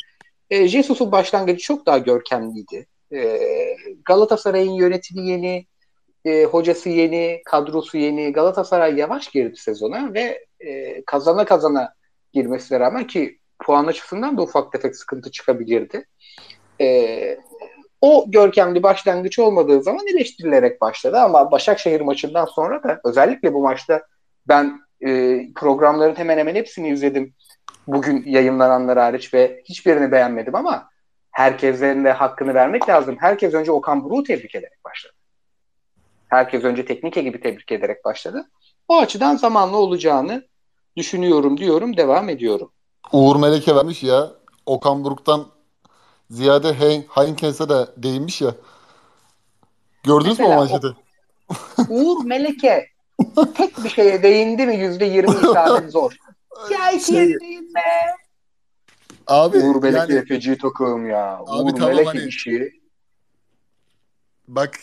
E, Jesus'un başlangıcı çok daha görkemliydi. E, Galatasaray'ın yönetimi yeni, e, hocası yeni, kadrosu yeni. Galatasaray yavaş girdi sezona ve e, kazana kazana girmesine rağmen ki puan açısından da ufak tefek sıkıntı çıkabilirdi. E, o görkemli başlangıç olmadığı zaman eleştirilerek başladı ama Başakşehir maçından sonra da özellikle bu maçta ben e, programların hemen hemen hepsini izledim. Bugün yayınlananlar hariç ve hiçbirini beğenmedim ama herkesin de hakkını vermek lazım. Herkes önce Okan Buruk'u tebrik ederek başladı. Herkes önce teknik ekibi tebrik ederek başladı. O açıdan zamanlı olacağını düşünüyorum diyorum, devam ediyorum. Uğur Meleke vermiş ya. Okan Buruk'tan ziyade Heinkens'e de değinmiş ya. Gördünüz Mesela mü o manşeti? Uğur Meleke tek bir şeye değindi mi yüzde yirmi isabet zor. Ya iki şey, değinme. Abi, Uğur Meleke yani, feci tokum ya. Abi, Uğur tamam, Meleke hani, işi bak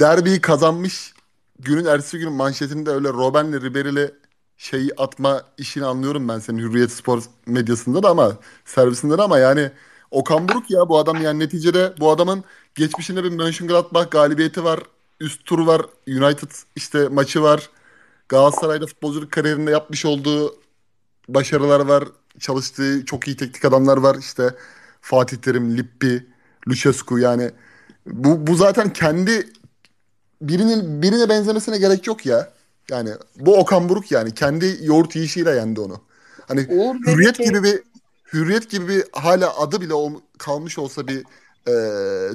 derbiyi kazanmış günün ertesi gün manşetinde öyle Robben'le Ribery'le şeyi atma işini anlıyorum ben senin Hürriyet Spor medyasında da ama servisinde de ama yani Okan Buruk ya bu adam yani neticede bu adamın geçmişinde bir Mönchengladbach galibiyeti var. Üst tur var. United işte maçı var. Galatasaray'da futbolculuk kariyerinde yapmış olduğu başarılar var. Çalıştığı çok iyi teknik adamlar var. İşte Fatih Terim, Lippi, Lucescu yani bu, bu zaten kendi birinin birine benzemesine gerek yok ya. Yani bu Okan Buruk yani kendi yoğurt yiyişiyle yendi onu. Hani Uğur hürriyet gibi bir hürriyet gibi bir hala adı bile ol, kalmış olsa bir e,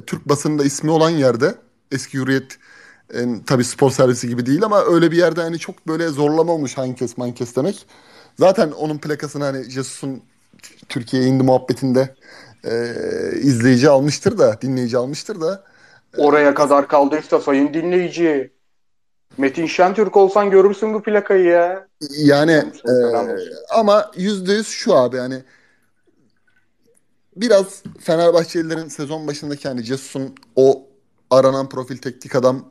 Türk basınında ismi olan yerde eski hürriyet en, tabii spor servisi gibi değil ama öyle bir yerde hani çok böyle zorlama olmuş Hankes Mankes demek. Zaten onun plakasını hani Jesus'un Türkiye'ye indi muhabbetinde e, izleyici almıştır da, dinleyici almıştır da. E, Oraya kadar kaldıysa sayın dinleyici. Metin Şentürk olsan görürsün bu plakayı ya. Yani e, ama yüzde yüz şu abi yani biraz Fenerbahçelilerin sezon başındaki hani Cesus'un o aranan profil teknik adam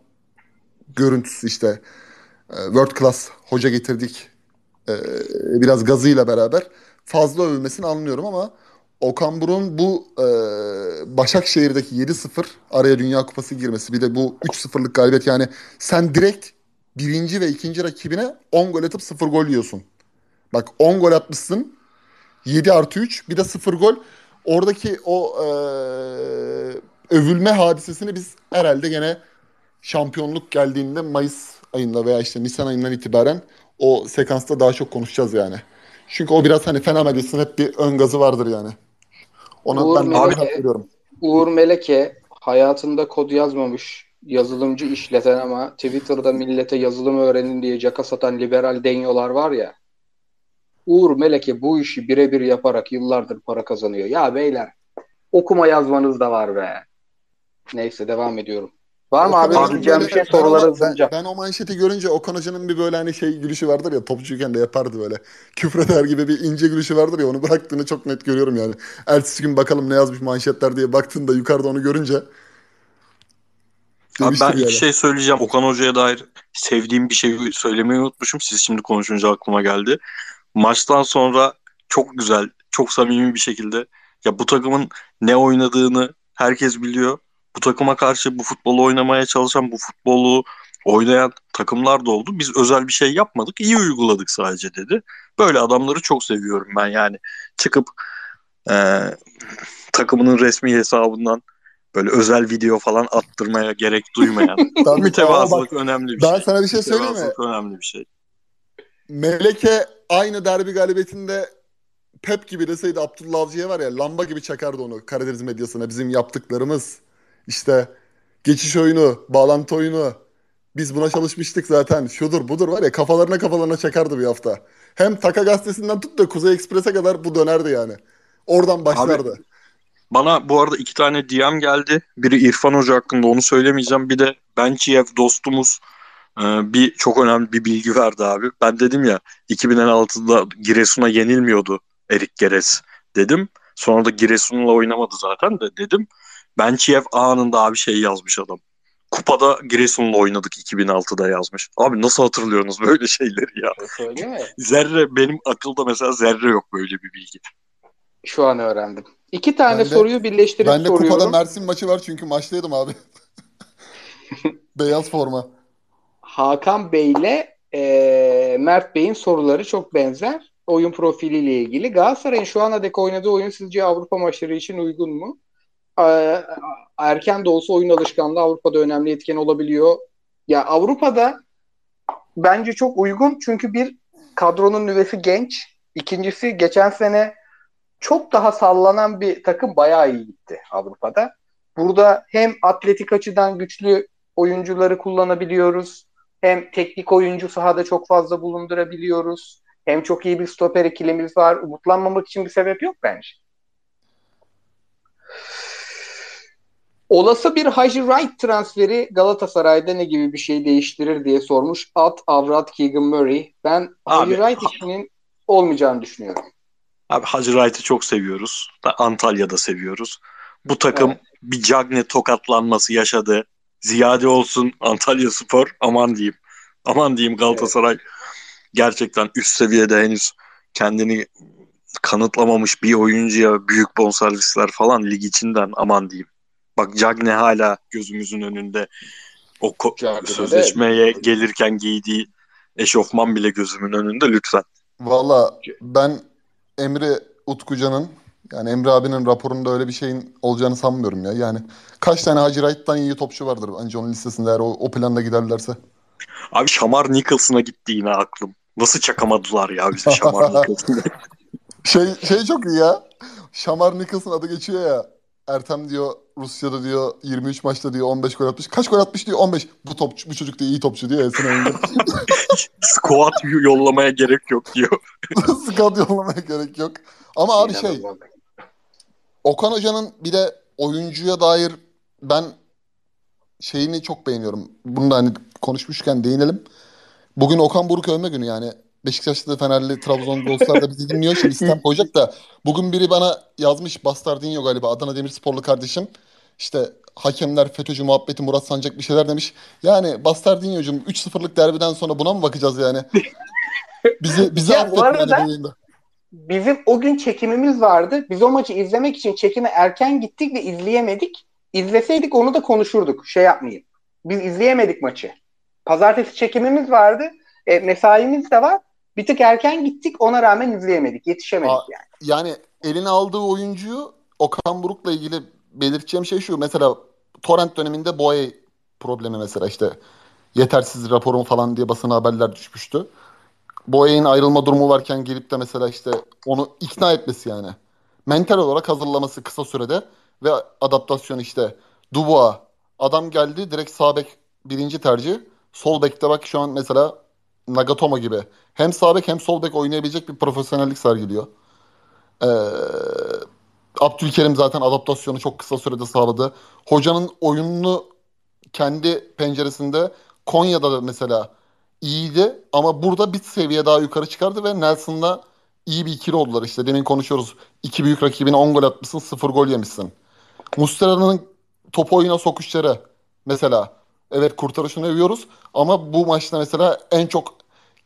görüntüsü işte e, world class hoca getirdik e, biraz gazıyla beraber fazla övülmesini anlıyorum ama Okan Buruk'un bu e, Başakşehir'deki 7-0 araya Dünya Kupası girmesi bir de bu 3-0'lık galibiyet yani sen direkt birinci ve ikinci rakibine 10 gol atıp 0 gol yiyorsun. Bak 10 gol atmışsın 7 artı 3 bir de 0 gol. Oradaki o e, övülme hadisesini biz herhalde gene şampiyonluk geldiğinde Mayıs ayında veya işte Nisan ayından itibaren o sekansta daha çok konuşacağız yani. Çünkü o biraz hani medyasının hep bir ön gazı vardır yani. Ona Uğur ben Meleke, veriyorum. Uğur Meleke hayatında kod yazmamış yazılımcı işleten ama Twitter'da millete yazılım öğrenin diye caka satan liberal denyolar var ya. Uğur Meleke bu işi birebir yaparak yıllardır para kazanıyor. Ya beyler okuma yazmanız da var be. Neyse devam ediyorum. Var mı abi? abi diyeceğim bir şey soruları hızlıca. Ben, ben o manşeti görünce Okan Hoca'nın bir böyle hani şey gülüşü vardır ya topçuyken de yapardı böyle. Küfreder gibi bir ince gülüşü vardır ya onu bıraktığını çok net görüyorum yani. Ertesi gün bakalım ne yazmış manşetler diye baktığında yukarıda onu görünce. Abi ben yani. iki şey söyleyeceğim. Okan Hoca'ya dair sevdiğim bir şey söylemeyi unutmuşum. Siz şimdi konuşunca aklıma geldi. Maçtan sonra çok güzel, çok samimi bir şekilde ya bu takımın ne oynadığını herkes biliyor bu takıma karşı bu futbolu oynamaya çalışan, bu futbolu oynayan takımlar da oldu. Biz özel bir şey yapmadık, iyi uyguladık sadece dedi. Böyle adamları çok seviyorum ben yani. Çıkıp e, takımının resmi hesabından böyle özel video falan attırmaya gerek duymayan Tabii, mütevazılık bak, önemli bir ben şey. sana bir şey söyleyeyim mi? Önemli bir şey. Meleke aynı derbi galibiyetinde Pep gibi deseydi Abdullah Avcı'ya var ya lamba gibi çakardı onu Karadeniz medyasına. Bizim yaptıklarımız işte geçiş oyunu, bağlantı oyunu. Biz buna çalışmıştık zaten. Şudur budur var ya kafalarına kafalarına çakardı bir hafta. Hem Taka gazetesinden tut da Kuzey Ekspres'e kadar bu dönerdi yani. Oradan başlardı. Bana bu arada iki tane DM geldi. Biri İrfan Hoca hakkında onu söylemeyeceğim. Bir de Bençiyev dostumuz e, bir çok önemli bir bilgi verdi abi. Ben dedim ya 2016'da Giresun'a yenilmiyordu Erik Geres dedim. Sonra da Giresun'la oynamadı zaten de dedim. Bençiyev anında abi şey yazmış adam. Kupada Giresun'la oynadık 2006'da yazmış. Abi nasıl hatırlıyorsunuz böyle şeyleri ya? Söyleyeyim mi? Zerre benim akılda mesela zerre yok böyle bir bilgi. Şu an öğrendim. İki tane Ben de- soruyu birleştirip Ben de soruyorum. kupada Mersin maçı var çünkü maçtaydım abi. Beyaz forma. Hakan Bey ile e, Mert Bey'in soruları çok benzer. Oyun profiliyle ilgili. Galatasaray'ın şu ana dek oynadığı oyun sizce Avrupa maçları için uygun mu? E, erken de olsa oyun alışkanlığı Avrupa'da önemli etken olabiliyor. Ya Avrupa'da bence çok uygun çünkü bir kadronun nüvesi genç. İkincisi geçen sene çok daha sallanan bir takım bayağı iyi gitti Avrupa'da. Burada hem atletik açıdan güçlü oyuncuları kullanabiliyoruz. Hem teknik oyuncu sahada çok fazla bulundurabiliyoruz. Hem çok iyi bir stoper ikilimiz var. Umutlanmamak için bir sebep yok bence. Olası bir Haji Wright transferi Galatasaray'da ne gibi bir şey değiştirir diye sormuş At Avrat Keegan Murray. Ben Abi, Haji Wright işinin olmayacağını düşünüyorum. Abi Hacı Wright'ı çok seviyoruz. Da Antalya'da seviyoruz. Bu takım Evet. bir Cagne tokatlanması yaşadı. Ziyade olsun Antalya Spor. Aman diyeyim. Aman diyeyim Galatasaray gerçekten üst seviyede henüz kendini kanıtlamamış bir oyuncuya büyük bonservisler falan lig içinden aman diyeyim. Bak Cagne hala gözümüzün önünde. O ko- sözleşmeye gelirken giydiği eşofman bile gözümün önünde lütfen. Valla ben Emre Utkucan'ın yani Emre abinin raporunda öyle bir şeyin olacağını sanmıyorum ya. Yani kaç tane Hacı Wright'tan iyi topçu vardır bence onun listesinde eğer o, o planda giderlerse. Abi Şamar Nicholson'a gitti yine aklım. Nasıl çakamadılar ya bize Şamar Nicholson'ı? Şey şey çok iyi ya. Şamar Nicholson adı geçiyor ya. Ertem diyor Rusya'da diyor 23 maçta diyor 15 gol atmış. Kaç gol atmış diyor 15. Bu topçu bu çocuk da iyi topçu diyor ya Esin Engin. Squat yollamaya gerek yok diyor. Scout yollamaya gerek yok. Ama abi şey İnanılmaz. Okan Hoca'nın bir de oyuncuya dair ben şeyini çok beğeniyorum. Bunu da hani konuşmuşken değinelim. Bugün Okan Buruk övme günü yani. Beşiktaşlı, Fenerli, Trabzon dostlar da bizi dinliyor. Şimdi sistem koyacak da. Bugün biri bana yazmış Bastardinho galiba Adana Demirsporlu kardeşim. İşte hakemler FETÖ'cü muhabbeti Murat Sancak bir şeyler demiş. Yani Bastardinho'cum 3-0'lık derbiden sonra buna mı bakacağız yani? Bizi, bizi Ya bu arada- yani. Bizim o gün çekimimiz vardı. Biz o maçı izlemek için çekime erken gittik ve izleyemedik. İzleseydik onu da konuşurduk. Şey yapmayayım. Biz izleyemedik maçı. Pazartesi çekimimiz vardı. E, mesaimiz de var. Bir tık erken gittik. Ona rağmen izleyemedik. Yetişemedik Aa, yani. Yani eline aldığı oyuncuyu Okan Buruk'la ilgili belirteceğim şey şu. Mesela Torrent döneminde Boye problemi mesela işte yetersiz raporum falan diye basına haberler düşmüştü. Boye'nin ayrılma durumu varken gelip de mesela işte onu ikna etmesi yani. Mental olarak hazırlaması kısa sürede ve adaptasyon işte. Dubois adam geldi direkt sağ bek birinci tercih. Sol bekte bak şu an mesela Nagatomo gibi. Hem sağ bek hem sol bek oynayabilecek bir profesyonellik sergiliyor. Ee, Abdülkerim zaten adaptasyonu çok kısa sürede sağladı. Hocanın oyununu kendi penceresinde Konya'da da mesela iyiydi ama burada bir seviye daha yukarı çıkardı ve Nelson'la iyi bir ikili oldular işte. Demin konuşuyoruz. İki büyük rakibine 10 gol atmışsın, 0 gol yemişsin. Muslera'nın topu oyuna sokuşları mesela evet kurtarışını övüyoruz ama bu maçta mesela en çok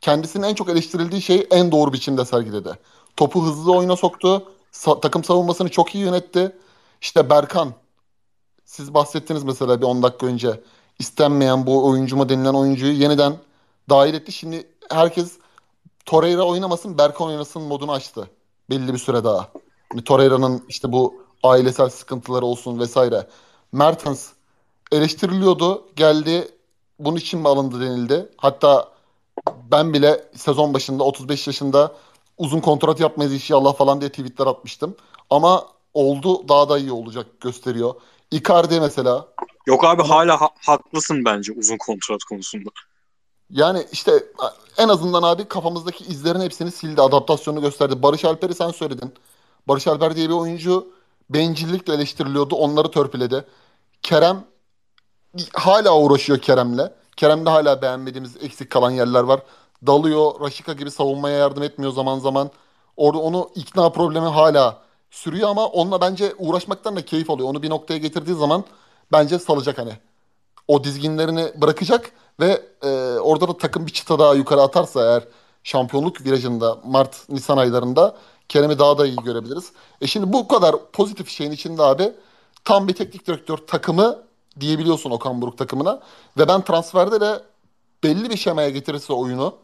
kendisinin en çok eleştirildiği şey en doğru biçimde sergiledi. Topu hızlı oyuna soktu. Sa- takım savunmasını çok iyi yönetti. İşte Berkan siz bahsettiniz mesela bir 10 dakika önce istenmeyen bu oyuncu mu denilen oyuncuyu yeniden dahil etti. Şimdi herkes Torreira oynamasın Berkan oynasın modunu açtı. Belli bir süre daha. Hani Torreira'nın işte bu ailesel sıkıntıları olsun vesaire. Mertens eleştiriliyordu. Geldi bunun için mi alındı denildi. Hatta ben bile sezon başında 35 yaşında uzun kontrat yapmayız inşallah falan diye tweetler atmıştım. Ama oldu daha da iyi olacak gösteriyor. Icardi mesela. Yok abi hala ha- haklısın bence uzun kontrat konusunda. Yani işte en azından abi kafamızdaki izlerin hepsini sildi. Adaptasyonu gösterdi. Barış Alper'i sen söyledin. Barış Alper diye bir oyuncu bencillikle eleştiriliyordu. Onları törpüledi. Kerem hala uğraşıyor Kerem'le. Kerem'de hala beğenmediğimiz eksik kalan yerler var. Dalıyor, Raşika gibi savunmaya yardım etmiyor zaman zaman. Orada onu ikna problemi hala sürüyor ama onunla bence uğraşmaktan da keyif alıyor. Onu bir noktaya getirdiği zaman bence salacak hani. O dizginlerini bırakacak ve e, orada da takım bir çıta daha yukarı atarsa eğer şampiyonluk virajında Mart-Nisan aylarında Kerem'i daha da iyi görebiliriz. E şimdi bu kadar pozitif şeyin içinde abi tam bir teknik direktör takımı diyebiliyorsun Okan Buruk takımına. Ve ben transferde de belli bir şemaya getirirse oyunu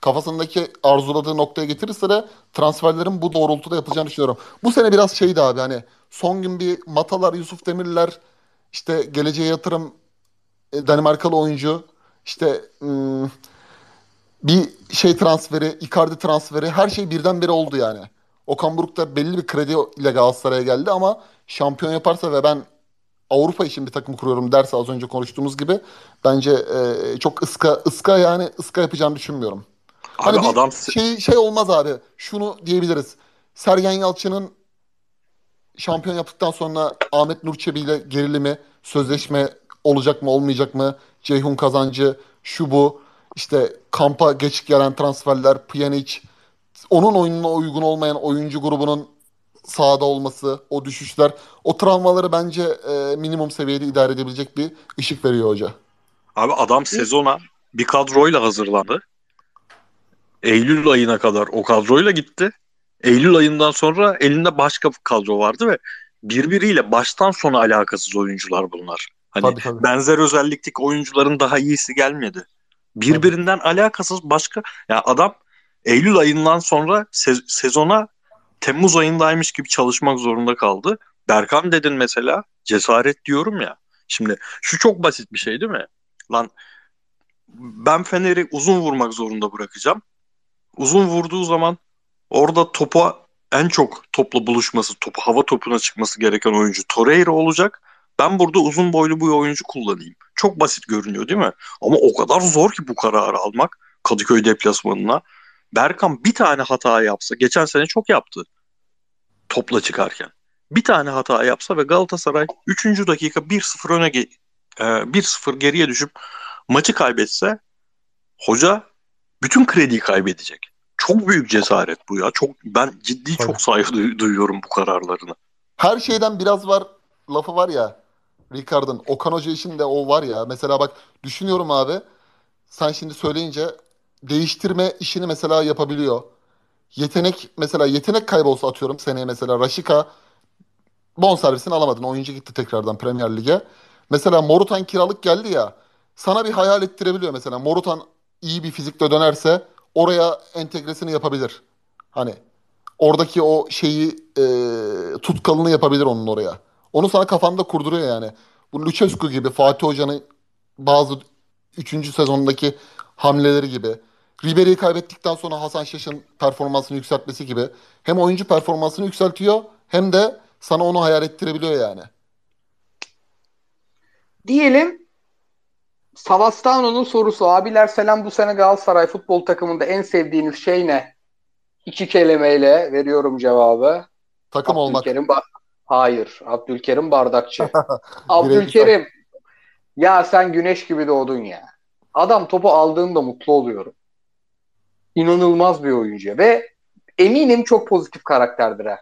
kafasındaki arzuladığı noktaya getirirse de transferlerin bu doğrultuda yapılacağını düşünüyorum. Bu sene biraz şeydi abi hani son gün bir Matalar, Yusuf Demirler işte geleceğe yatırım e, Danimarkalı oyuncu işte ım, bir şey transferi, Icardi transferi her şey birdenbire oldu yani. Okan Buruk da belli bir kredi ile Galatasaray'a geldi ama şampiyon yaparsa ve ben Avrupa için bir takım kuruyorum derse az önce konuştuğumuz gibi bence e, çok ıska ıska yani ıska yapacağını düşünmüyorum. Abi Hani adam şey şey olmaz abi. Şunu diyebiliriz. Sergen Yalçın'ın şampiyon yaptıktan sonra Ahmet Nur Çebi ile gerilimi, sözleşme olacak mı olmayacak mı? Ceyhun Kazancı, şu bu. işte kampa geç gelen transferler, Pjanic, onun oyununa uygun olmayan oyuncu grubunun sahada olması, o düşüşler, o travmaları bence e, minimum seviyede idare edebilecek bir ışık veriyor hoca. abi adam sezona bir kadroyla hazırlandı. Eylül ayına kadar o kadroyla gitti. Eylül ayından sonra elinde başka bir kadro vardı ve birbiriyle baştan sona alakasız oyuncular bunlar. Hani Tabii tabii. benzer özellikteki oyuncuların daha iyisi gelmedi. Birbirinden alakasız başka ya adam Eylül ayından sonra se- sezona Temmuz ayındaymış gibi çalışmak zorunda kaldı. Berkan dedin mesela cesaret diyorum ya. Şimdi şu çok basit bir şey değil mi? Lan ben Fener'i uzun vurmak zorunda bırakacağım. Uzun vurduğu zaman orada topa en çok topla buluşması, topu hava topuna çıkması gereken oyuncu Torreira olacak. Ben burada uzun boylu bir oyuncu kullanayım. Çok basit görünüyor değil mi? Ama o kadar zor ki bu kararı almak Kadıköy deplasmanına. Berkan bir tane hata yapsa, geçen sene çok yaptı topla çıkarken. Bir tane hata yapsa ve Galatasaray 3. dakika 1-0 öne ge- e, 1-0 geriye düşüp maçı kaybetse hoca bütün krediyi kaybedecek. Çok büyük cesaret bu ya. Çok ben ciddi Tabii. çok saygı duy- duyuyorum bu kararlarına. Her şeyden biraz var lafı var ya. Ricard'ın Okan Hoca için de o var ya. Mesela bak düşünüyorum abi. Sen şimdi söyleyince değiştirme işini mesela yapabiliyor. Yetenek mesela yetenek kaybı olsa atıyorum seneye mesela Raşika bonservisini alamadın. Oyuncu gitti tekrardan Premier Lig'e. Mesela Morutan kiralık geldi ya. Sana bir hayal ettirebiliyor mesela. Morutan iyi bir fizikle dönerse oraya entegresini yapabilir. Hani oradaki o şeyi e, tutkalını yapabilir onun oraya. Onu sana kafanda kurduruyor yani. Bu Lucescu gibi Fatih Hoca'nın bazı 3. sezondaki hamleleri gibi. Ribery'i kaybettikten sonra Hasan Şaş'ın performansını yükseltmesi gibi. Hem oyuncu performansını yükseltiyor hem de sana onu hayal ettirebiliyor yani. Diyelim Savastano'nun sorusu. Abiler selam bu sene Galatasaray futbol takımında en sevdiğiniz şey ne? İki kelimeyle veriyorum cevabı. Takım olmak. Abdülkerim Ba- Hayır. Abdülkerim Bardakçı. Abdülkerim. Ya sen güneş gibi doğdun ya. Adam topu aldığında mutlu oluyorum. İnanılmaz bir oyuncu ve eminim çok pozitif karakterdir ha.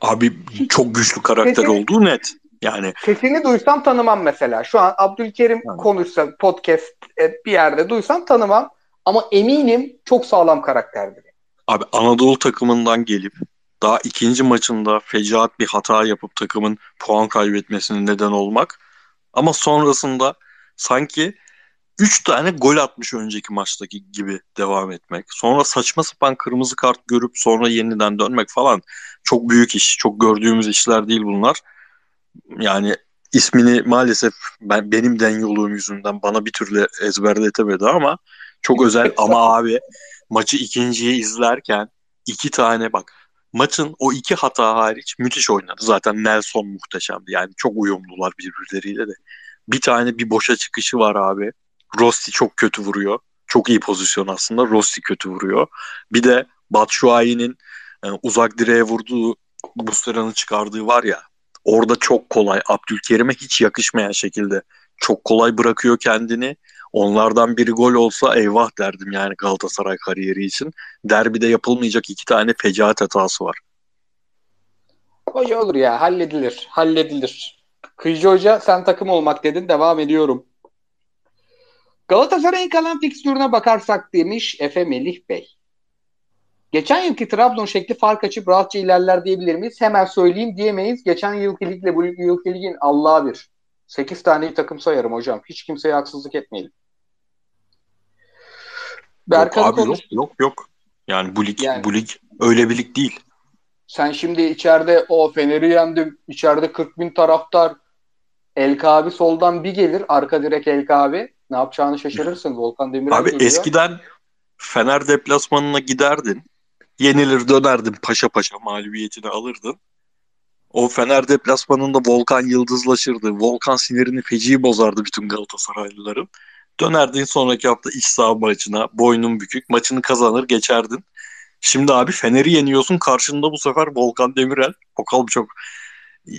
Abi çok güçlü karakter Kesin- olduğu net. Yani Sesini duysam tanımam mesela. Şu an Abdülkerim Yani. konuşsa podcast e, bir yerde duysam tanımam. Ama eminim çok sağlam karakterdir. Abi Anadolu takımından gelip daha ikinci maçında fecaat bir hata yapıp takımın puan kaybetmesine neden olmak ama sonrasında sanki 3 tane gol atmış önceki maçtaki gibi devam etmek. Sonra saçma sapan kırmızı kart görüp sonra yeniden dönmek falan çok büyük iş. Çok gördüğümüz işler değil bunlar. Yani ismini maalesef ben benim den yolum yüzünden bana bir türlü ezberletemedi ama çok özel ama abi maçı ikinciyi izlerken iki tane bak maçın o iki hata hariç müthiş oynadı. Zaten Nelson muhteşemdi. Yani çok uyumlular birbirleriyle de. Bir tane bir boşa çıkışı var abi. Rossi çok kötü vuruyor. Çok iyi pozisyon aslında. Rossi kötü vuruyor. Bir de Batshuayi'nin e, uzak direğe vurduğu Bustera'nın çıkardığı var ya orada çok kolay Abdülkerim'e hiç yakışmayan şekilde çok kolay bırakıyor kendini. Onlardan biri gol olsa eyvah derdim yani Galatasaray kariyeri için. Derbide yapılmayacak iki tane fecaat hatası var. Hoca olur ya halledilir. Halledilir. Kıyıcı Hoca sen takım olmak dedin. Devam ediyorum. Galatasaray'ın kalan fikstürüne bakarsak demiş Efe Melih Bey. Geçen yılki Trabzon şekli fark açıp rahatça ilerler diyebilir miyiz? Hemen söyleyeyim diyemeyiz. Geçen yılki ligle bu yılki ligin Allah'a bir. 8 tane takım sayarım hocam. Hiç kimseye haksızlık etmeyelim. Berkan yok abi konuş... yok yok yok. Yani bu lig yani, bu lig öyle bir lig değil. Sen şimdi içeride o Fener'i yendim. İçeride 40 bin taraftar. Elka abi soldan bir gelir. Arka direk Elka abi. Ne yapacağını şaşırırsın. Volkan Demirel Abi geliyor. eskiden Fener deplasmanına giderdin. Yenilir dönerdin paşa paşa mağlubiyetini alırdın. O Fener deplasmanında Volkan yıldızlaşırdı. Volkan sinirini feci bozardı bütün Galatasaraylıların. Dönerdin sonraki hafta iç saha maçına boynun bükük maçını kazanır geçerdin. Şimdi abi Fener'i yeniyorsun karşında bu sefer Volkan Demirel. Bakalım çok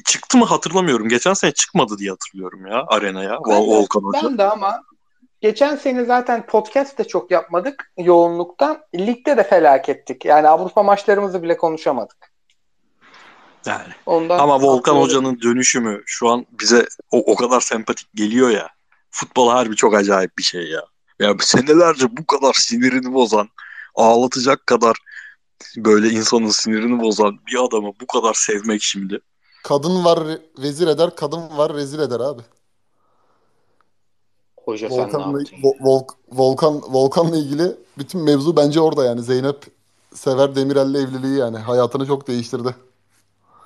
çıktı mı hatırlamıyorum. Geçen sene çıkmadı diye hatırlıyorum ya arenaya. Ben Volkan Hoca. Ben de ama geçen sene zaten podcast de çok yapmadık yoğunluktan. Ligde de felakettik. Yani Avrupa maçlarımızı bile konuşamadık. Yani. Ondan Ama Volkan Hoca'nın dönüşümü şu an bize o, o kadar sempatik geliyor ya. Futbol harbi çok acayip bir şey ya. Ya senelerce bu kadar sinirini bozan, ağlatacak kadar böyle insanın sinirini bozan bir adamı bu kadar sevmek şimdi. Kadın var vezir eder, kadın var rezil eder abi. Hoca Volkan'la, Vol, Volkan Volkan'la ilgili bütün mevzu bence orada yani. Zeynep Sever Demirel'le evliliği yani hayatını çok değiştirdi.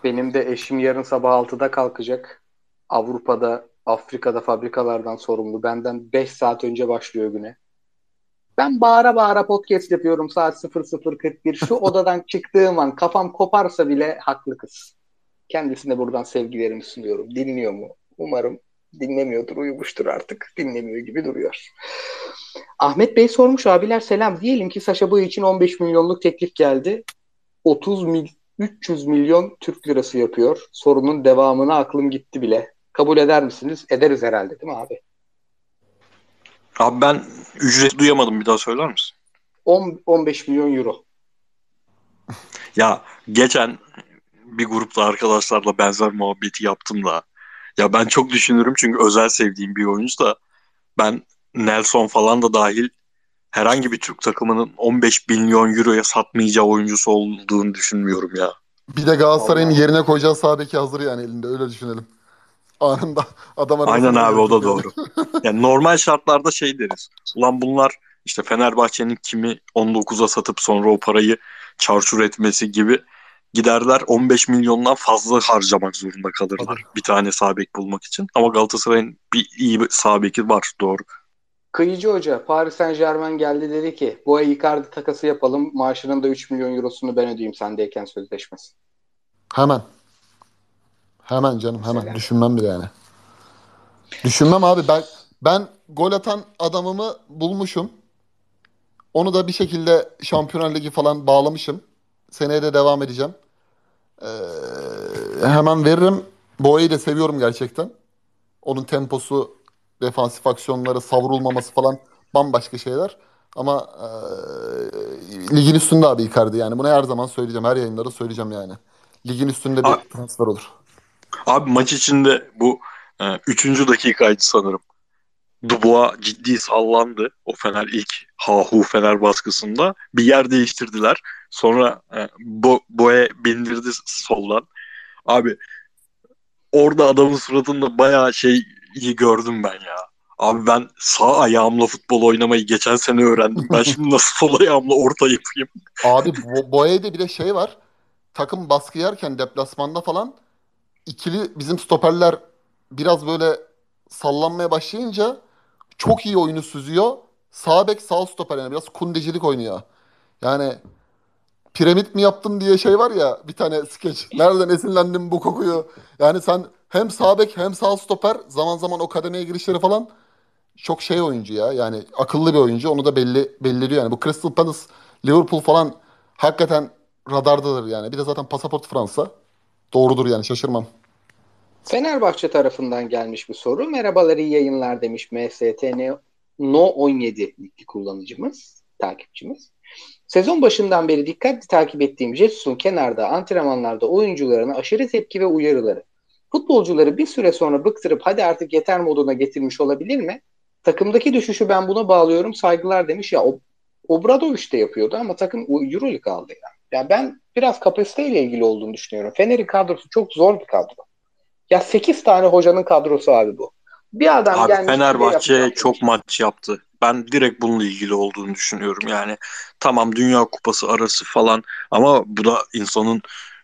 Benim de eşim yarın sabah 6'da kalkacak. Avrupa'da, Afrika'da fabrikalardan sorumlu. Benden 5 saat önce başlıyor güne. Ben bağıra bağıra podcast yapıyorum saat 00.41. Şu odadan çıktığım an kafam koparsa bile haklı kız. Kendisine buradan sevgilerimi sunuyorum. Dinliyor mu? Umarım dinlemiyordur, uyumuştur artık. Dinlemiyor gibi duruyor. Ahmet Bey sormuş abiler selam. Diyelim ki Saşa Boy için 15 milyonluk teklif geldi. 30 mil 300 milyon Türk lirası yapıyor. Sorunun devamına aklım gitti bile. Kabul eder misiniz? Ederiz herhalde değil mi abi? Abi ben ücret duyamadım bir daha söyler misin? 10, 15 milyon euro. ya geçen bir grupta arkadaşlarla benzer muhabbeti yaptım da ya ben çok düşünürüm çünkü özel sevdiğim bir oyuncu da ben Nelson falan da dahil herhangi bir Türk takımının 15 milyon euroya satmayacağı oyuncusu olduğunu düşünmüyorum ya. Bir de Galatasaray'ın yerine koyacağı sahadaki hazır yani elinde öyle düşünelim. Anında adam Aynen abi o da doğru. yani normal şartlarda şey deriz. Ulan bunlar işte Fenerbahçe'nin kimi 19'a satıp sonra o parayı çarçur etmesi gibi giderler 15 milyondan fazla harcamak zorunda kalırlar. Tabii. Bir tane sağ bulmak için. Ama Galatasaray'ın bir iyi bir sağ var doğru. Kıyıcı Hoca Paris Saint Germain geldi dedi ki bu ay Icardi takası yapalım maaşının da 3 milyon eurosunu ben ödeyeyim sendeyken sözleşmesi. Hemen. Hemen canım hemen. Mesela. Düşünmem bile yani. Düşünmem abi ben ben gol atan adamımı bulmuşum. Onu da bir şekilde Şampiyonlar Ligi falan bağlamışım. Seneye de devam edeceğim. Ee, hemen veririm. Boya'yı da seviyorum gerçekten. Onun temposu, defansif aksiyonları, savrulmaması falan bambaşka şeyler. Ama e, ligin üstünde abi Icardi yani. Bunu her zaman söyleyeceğim. Her yayınlarda söyleyeceğim yani. Ligin üstünde bir abi, transfer olur. Abi maç içinde bu e, üçüncü dakikaydı sanırım. Dubois ciddi sallandı. O Fener ilk Hahu Fener baskısında. Bir yer değiştirdiler. Sonra e, Bo Boye bindirdi soldan. Abi orada adamın suratında bayağı şey iyi gördüm ben ya. Abi ben sağ ayağımla futbol oynamayı geçen sene öğrendim. Ben şimdi nasıl sol ayağımla orta yapayım? Abi bu evde bir de şey var. Takım baskı yerken deplasmanda falan ikili bizim stoperler biraz böyle sallanmaya başlayınca çok iyi oyunu süzüyor. Sağ bek sağ stoper yani biraz kundecilik oynuyor. Yani piramit mi yaptın diye şey var ya bir tane skeç. Nereden esinlendim bu kokuyu? Yani sen hem sağ bek hem sağ stoper zaman zaman o kademeye girişleri falan çok şey oyuncu ya. Yani akıllı bir oyuncu. Onu da belli belli ediyor yani. Bu Crystal Palace, Liverpool falan hakikaten radardadır yani. Bir de zaten pasaport Fransa. Doğrudur yani şaşırmam. Fenerbahçe tarafından gelmiş bir soru. Merhabalar iyi yayınlar demiş MSTN No 17 ligli kullanıcımız, takipçimiz. Sezon başından beri dikkatli takip ettiğim Jesus'un kenarda antrenmanlarda oyuncularına aşırı tepki ve uyarıları. Futbolcuları bir süre sonra bıktırıp hadi artık yeter moduna getirmiş olabilir mi? Takımdaki düşüşü ben buna bağlıyorum saygılar demiş ya o Obradoviç de yapıyordu ama takım Euroleague aldı ya. Yani ben biraz kapasiteyle ilgili olduğunu düşünüyorum. Fener'in kadrosu çok zor bir kadro. Ya 8 tane hocanın kadrosu abi bu. Bir adam Abi gelmiş. Fenerbahçe çok maç yaptı. Ben direkt bununla ilgili olduğunu düşünüyorum. Yani tamam Dünya Kupası arası falan ama bu da insanın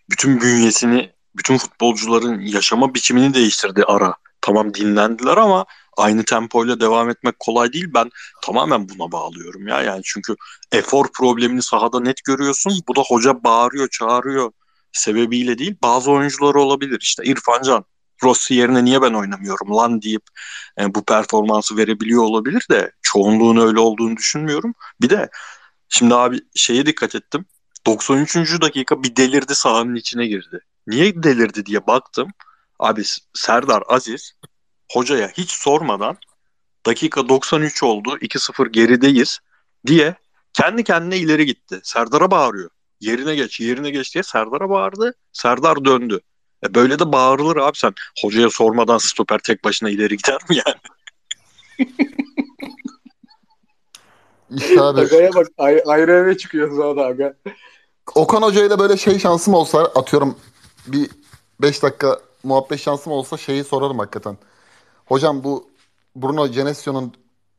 bütün bünyesini, bütün futbolcuların yaşama biçimini değiştirdi ara. Tamam dinlendiler ama aynı tempoyla devam etmek kolay değil. Ben tamamen buna bağlıyorum ya. Yani çünkü efor problemini sahada net görüyorsun. Bu da hoca bağırıyor, çağırıyor sebebiyle değil. Bazı oyuncuları olabilir. İşte İrfan Can Rossi yerine niye ben oynamıyorum lan deyip e, bu performansı verebiliyor olabilir de çoğunluğun öyle olduğunu düşünmüyorum. Bir de şimdi abi şeye dikkat ettim. 93. dakika bir delirdi sahanın içine girdi. Niye delirdi diye baktım. Abi Serdar Aziz hocaya hiç sormadan dakika 93 oldu 2-0 gerideyiz diye kendi kendine ileri gitti. Serdar'a bağırıyor. Yerine geç, yerine geç diye Serdar'a bağırdı. Serdar döndü. E böyle de bağırılır abi sen. Hocaya sormadan stoper tek başına ileri gider mi yani? İşte abi. Aga'ya bak ay- ayrı eve çıkıyoruz o da Aga. Okan Hoca ile böyle şey şansım olsa atıyorum bir 5 dakika muhabbet şansım olsa şeyi sorarım hakikaten. Hocam bu Bruno Genesio'nun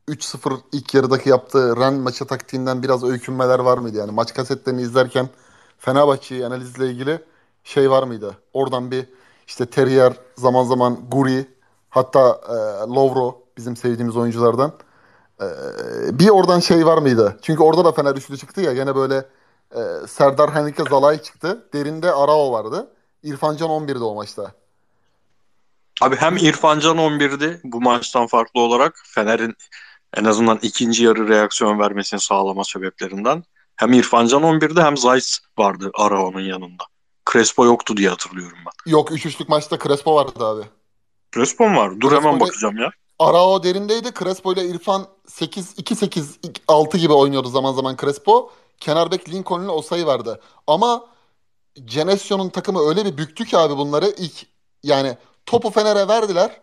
3-0 ilk yarıdaki yaptığı Ren maçı taktiğinden biraz öykünmeler var mıydı? Yani maç kasetlerini izlerken Fenerbahçe'yi analizle ilgili şey var mıydı? Oradan bir işte Terrier, zaman zaman Guri, hatta e, Lovro bizim sevdiğimiz oyunculardan. E, bir oradan şey var mıydı? Çünkü orada da Fener üçlü çıktı ya. Gene böyle e, Serdar Henrique Zalay çıktı. Derinde Arao vardı. İrfan Can 11'de o maçta. Abi hem İrfan Can 11'di bu maçtan farklı olarak Fener'in en azından ikinci yarı reaksiyon vermesini sağlama sebeplerinden. Hem İrfan Can 11'de hem Zayt vardı Arao'nun yanında. Crespo yoktu diye hatırlıyorum ben. Yok 3-3'lük maçta Crespo vardı abi. Crespo mu var? Dur Crespo hemen bakacağım ya. Arao derindeydi. Crespo ile İrfan 8 2-8 6 gibi oynuyordu zaman zaman Crespo. Kenar bek Lincoln'un o sayı vardı. Ama Genesio'nun takımı öyle bir büktü ki abi bunları ilk yani topu Fener'e verdiler.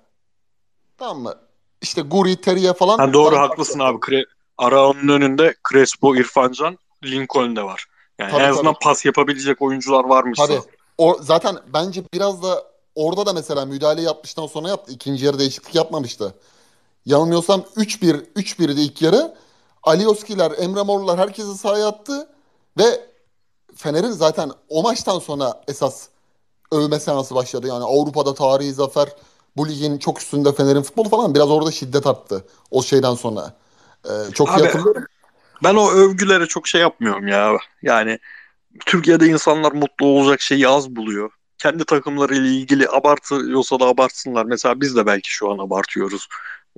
Tamam mı? İşte Guri, Terrier falan. Ha, doğru haklısın abi. Kre Arao'nun önünde Crespo, İrfan Can, Lincoln de var. Yani Tabii, en azından tabii. pas yapabilecek oyuncular varmış. Tabii. O, zaten bence biraz da orada da mesela müdahale yaptıktan sonra yaptı. İkinci yarı değişiklik yapmamıştı. Yanılmıyorsam 3-1 3-1'di ilk yarı. Alioskiler, Emre Morlar herkesi sahaya attı ve Fener'in zaten o maçtan sonra esas övme seansı başladı. Yani Avrupa'da tarihi zafer, bu ligin çok üstünde Fener'in futbolu falan biraz orada şiddet arttı o şeyden sonra. Ee, çok iyi Abi, hatırlıyorum. Ben o övgülere çok şey yapmıyorum ya. Yani Türkiye'de insanlar mutlu olacak şeyi az buluyor. Kendi takımlarıyla ilgili abartıyorsa da abartsınlar. Mesela biz de belki şu an abartıyoruz.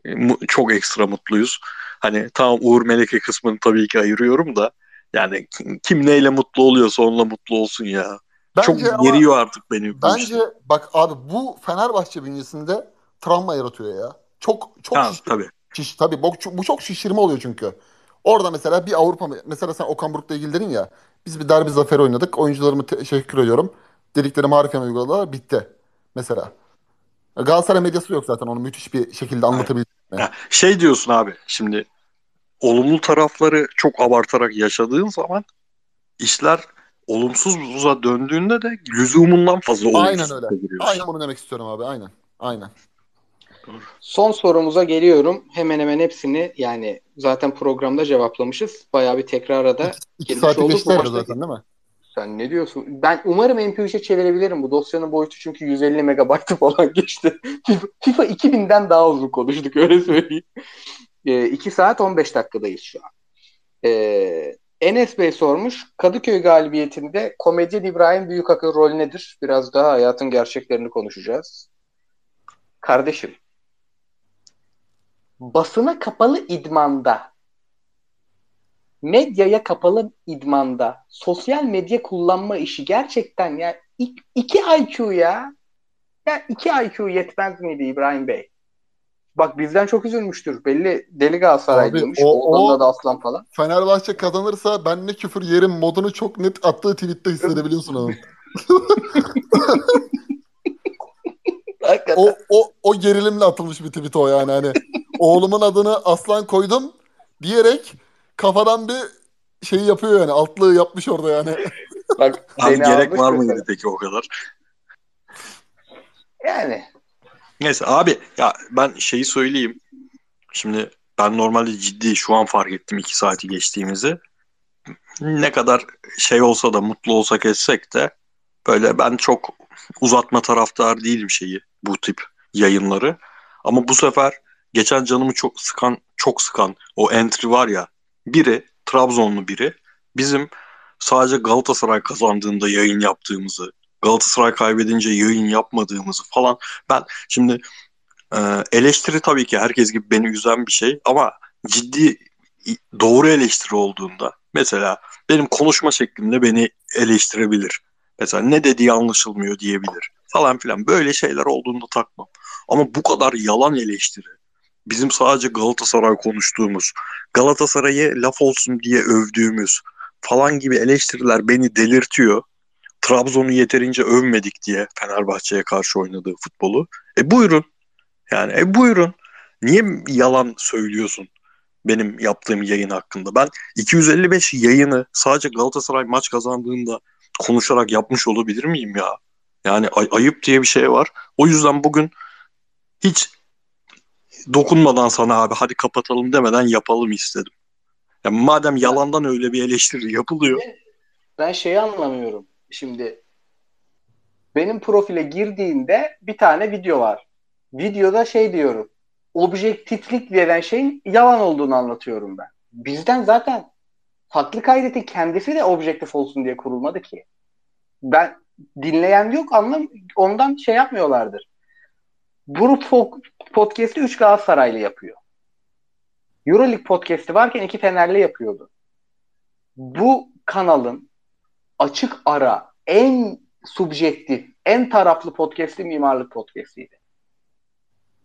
E, Çok ekstra mutluyuz. Hani tamam Uğur Meleke kısmını tabii ki ayırıyorum da. Yani kim, kim neyle mutlu oluyorsa onunla mutlu olsun ya. Çok Bence ama- geriyor artık beni Bence işte. bak abi bu Fenerbahçe bünyesinde travma yaratıyor ya. Çok çok Ha, şiş- tabii. şiş- tabii bu, bu çok şişirme oluyor çünkü. Orada mesela bir Avrupa mesela sen Okan Buruk'la ilgili dedin ya. Biz bir derbi zaferi oynadık. Oyuncularımı teşekkür ediyorum. Dediklerimi harfiyen uyguladılar. Bitti. Mesela. Galatasaray medyası yok zaten onu müthiş bir şekilde anlatabildi. Ya, şey diyorsun abi şimdi olumlu tarafları çok abartarak yaşadığın zaman işler olumsuza döndüğünde de lüzumundan fazla Aynen olumsuz öyle. giriyorsun. Aynen bunu demek istiyorum abi. Aynen. Aynen. Son sorumuza geliyorum. Hemen hemen hepsini yani zaten programda cevaplamışız. Bayağı bir tekrara da girmiş saati olduk. Bu maçta- zaten değil mi? Sen ne diyorsun? Ben umarım MP3'e çevirebilirim. Bu dosyanın boyutu çünkü 150 megabaytı falan geçti. FIFA, FIFA 2000'den daha uzun konuştuk öyle söyleyeyim. 2 saat 15 dakikadayız şu an. Ee, Enes Bey sormuş. Kadıköy galibiyetinde komedyen İbrahim Büyükakın rol nedir? Biraz daha hayatın gerçeklerini konuşacağız. Kardeşim. Basına kapalı idmanda medyaya kapalı idmanda sosyal medya kullanma işi gerçekten ya ik- iki IQ ya. Ya iki IQ yetmez miydi İbrahim Bey? Bak bizden çok üzülmüştür. Belli deli Galatasaraylıymış. O- Oğlanla o- da aslan falan. Fenerbahçe kazanırsa ben ne küfür yerim modunu çok net attığı tweette hissedebiliyorsun. Hakikaten. O, o, o gerilimle atılmış bir tweet o yani hani. Oğlumun adını aslan koydum diyerek kafadan bir şey yapıyor yani altlığı yapmış orada yani. Bak, Abi gerek var mıydı peki o kadar? Yani Neyse abi ya ben şeyi söyleyeyim. Şimdi ben normalde ciddi şu an fark ettim iki saati geçtiğimizi. Ne kadar şey olsa da mutlu olsak etsek de böyle ben çok uzatma taraftar değilim şeyi bu tip yayınları. Ama bu sefer geçen canımı çok sıkan çok sıkan o entry var ya biri Trabzonlu biri bizim sadece Galatasaray kazandığında yayın yaptığımızı Galatasaray kaybedince yayın yapmadığımızı falan ben şimdi e, eleştiri tabii ki herkes gibi beni üzen bir şey ama ciddi doğru eleştiri olduğunda mesela benim konuşma şeklimle beni eleştirebilir. Mesela ne dediği anlaşılmıyor diyebilir falan filan. Böyle şeyler olduğunda takmam. Ama bu kadar yalan eleştiri. Bizim sadece Galatasaray konuştuğumuz, Galatasaray'ı laf olsun diye övdüğümüz falan gibi eleştiriler beni delirtiyor. Trabzon'u yeterince övmedik diye Fenerbahçe'ye karşı oynadığı futbolu. E buyurun. Yani e buyurun. Niye yalan söylüyorsun benim yaptığım yayın hakkında? Ben 255 yayını sadece Galatasaray maç kazandığında konuşarak yapmış olabilir miyim ya? Yani ay- ayıp diye bir şey var. O yüzden bugün hiç dokunmadan sana abi hadi kapatalım demeden yapalım istedim. Yani madem yalandan öyle bir eleştiri yapılıyor. ben şeyi anlamıyorum. Şimdi benim profile girdiğinde bir tane video var. Videoda şey diyorum. Objektiflik denen şeyin yalan olduğunu anlatıyorum ben. Bizden zaten farklı kaydetin kendisi de objektif olsun diye kurulmadı ki. Ben dinleyen yok anlam ondan şey yapmıyorlardır. Po- podcast'i 3 Galatasaraylı yapıyor. Euroleague podcast'i varken iki Fenerli yapıyordu. Bu kanalın açık ara en subjektif, en taraflı podcast'i mimarlık podcast'iydi.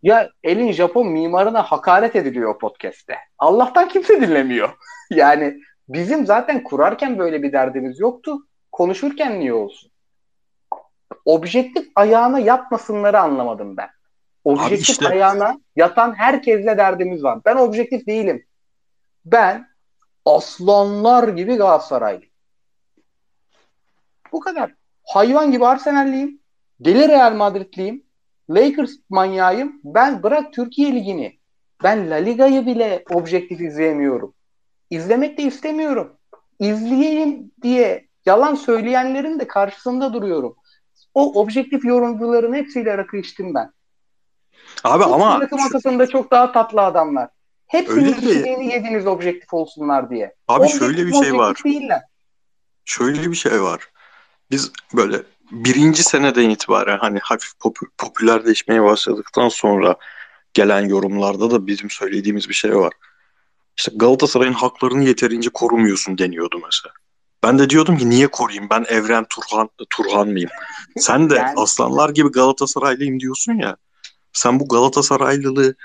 Ya elin Japon mimarına hakaret ediliyor podcast'te. Allah'tan kimse dinlemiyor. yani bizim zaten kurarken böyle bir derdimiz yoktu. Konuşurken niye olsun? Objektif ayağına yatmasınları anlamadım ben. Objektif işte- ayağına yatan herkesle derdimiz var. Ben objektif değilim. Ben aslanlar gibi Galatasaraylıyım. Bu kadar. Hayvan gibi Arsenal'liyim. Deli Real Madridliyim. Lakers manyağıyım. Ben bırak Türkiye Ligi'ni. Ben La Liga'yı bile objektif izleyemiyorum. İzlemek de istemiyorum. İzleyeyim diye yalan söyleyenlerin de karşısında duruyorum. O objektif yorumcuların hepsiyle rakı içtim ben. Abi ama rakı masasında çok daha tatlı adamlar. Hepsinin Öyle de- kişiliğini yediniz objektif olsunlar diye. abi Objektif şöyle bir şey var. Değiller. Şöyle bir şey var. Biz böyle birinci seneden itibaren hani hafif popü- popülerleşmeye başladıktan sonra gelen yorumlarda da bizim söylediğimiz bir şey var. İşte Galatasaray'ın haklarını yeterince korumuyorsun deniyordu mesela. Ben de diyordum ki niye koruyayım? Ben Evren Turhan Turhan mıyım? Sen de Yani- aslanlar gibi Galatasaraylıyım diyorsun ya. Sen bu Galatasaraylılığı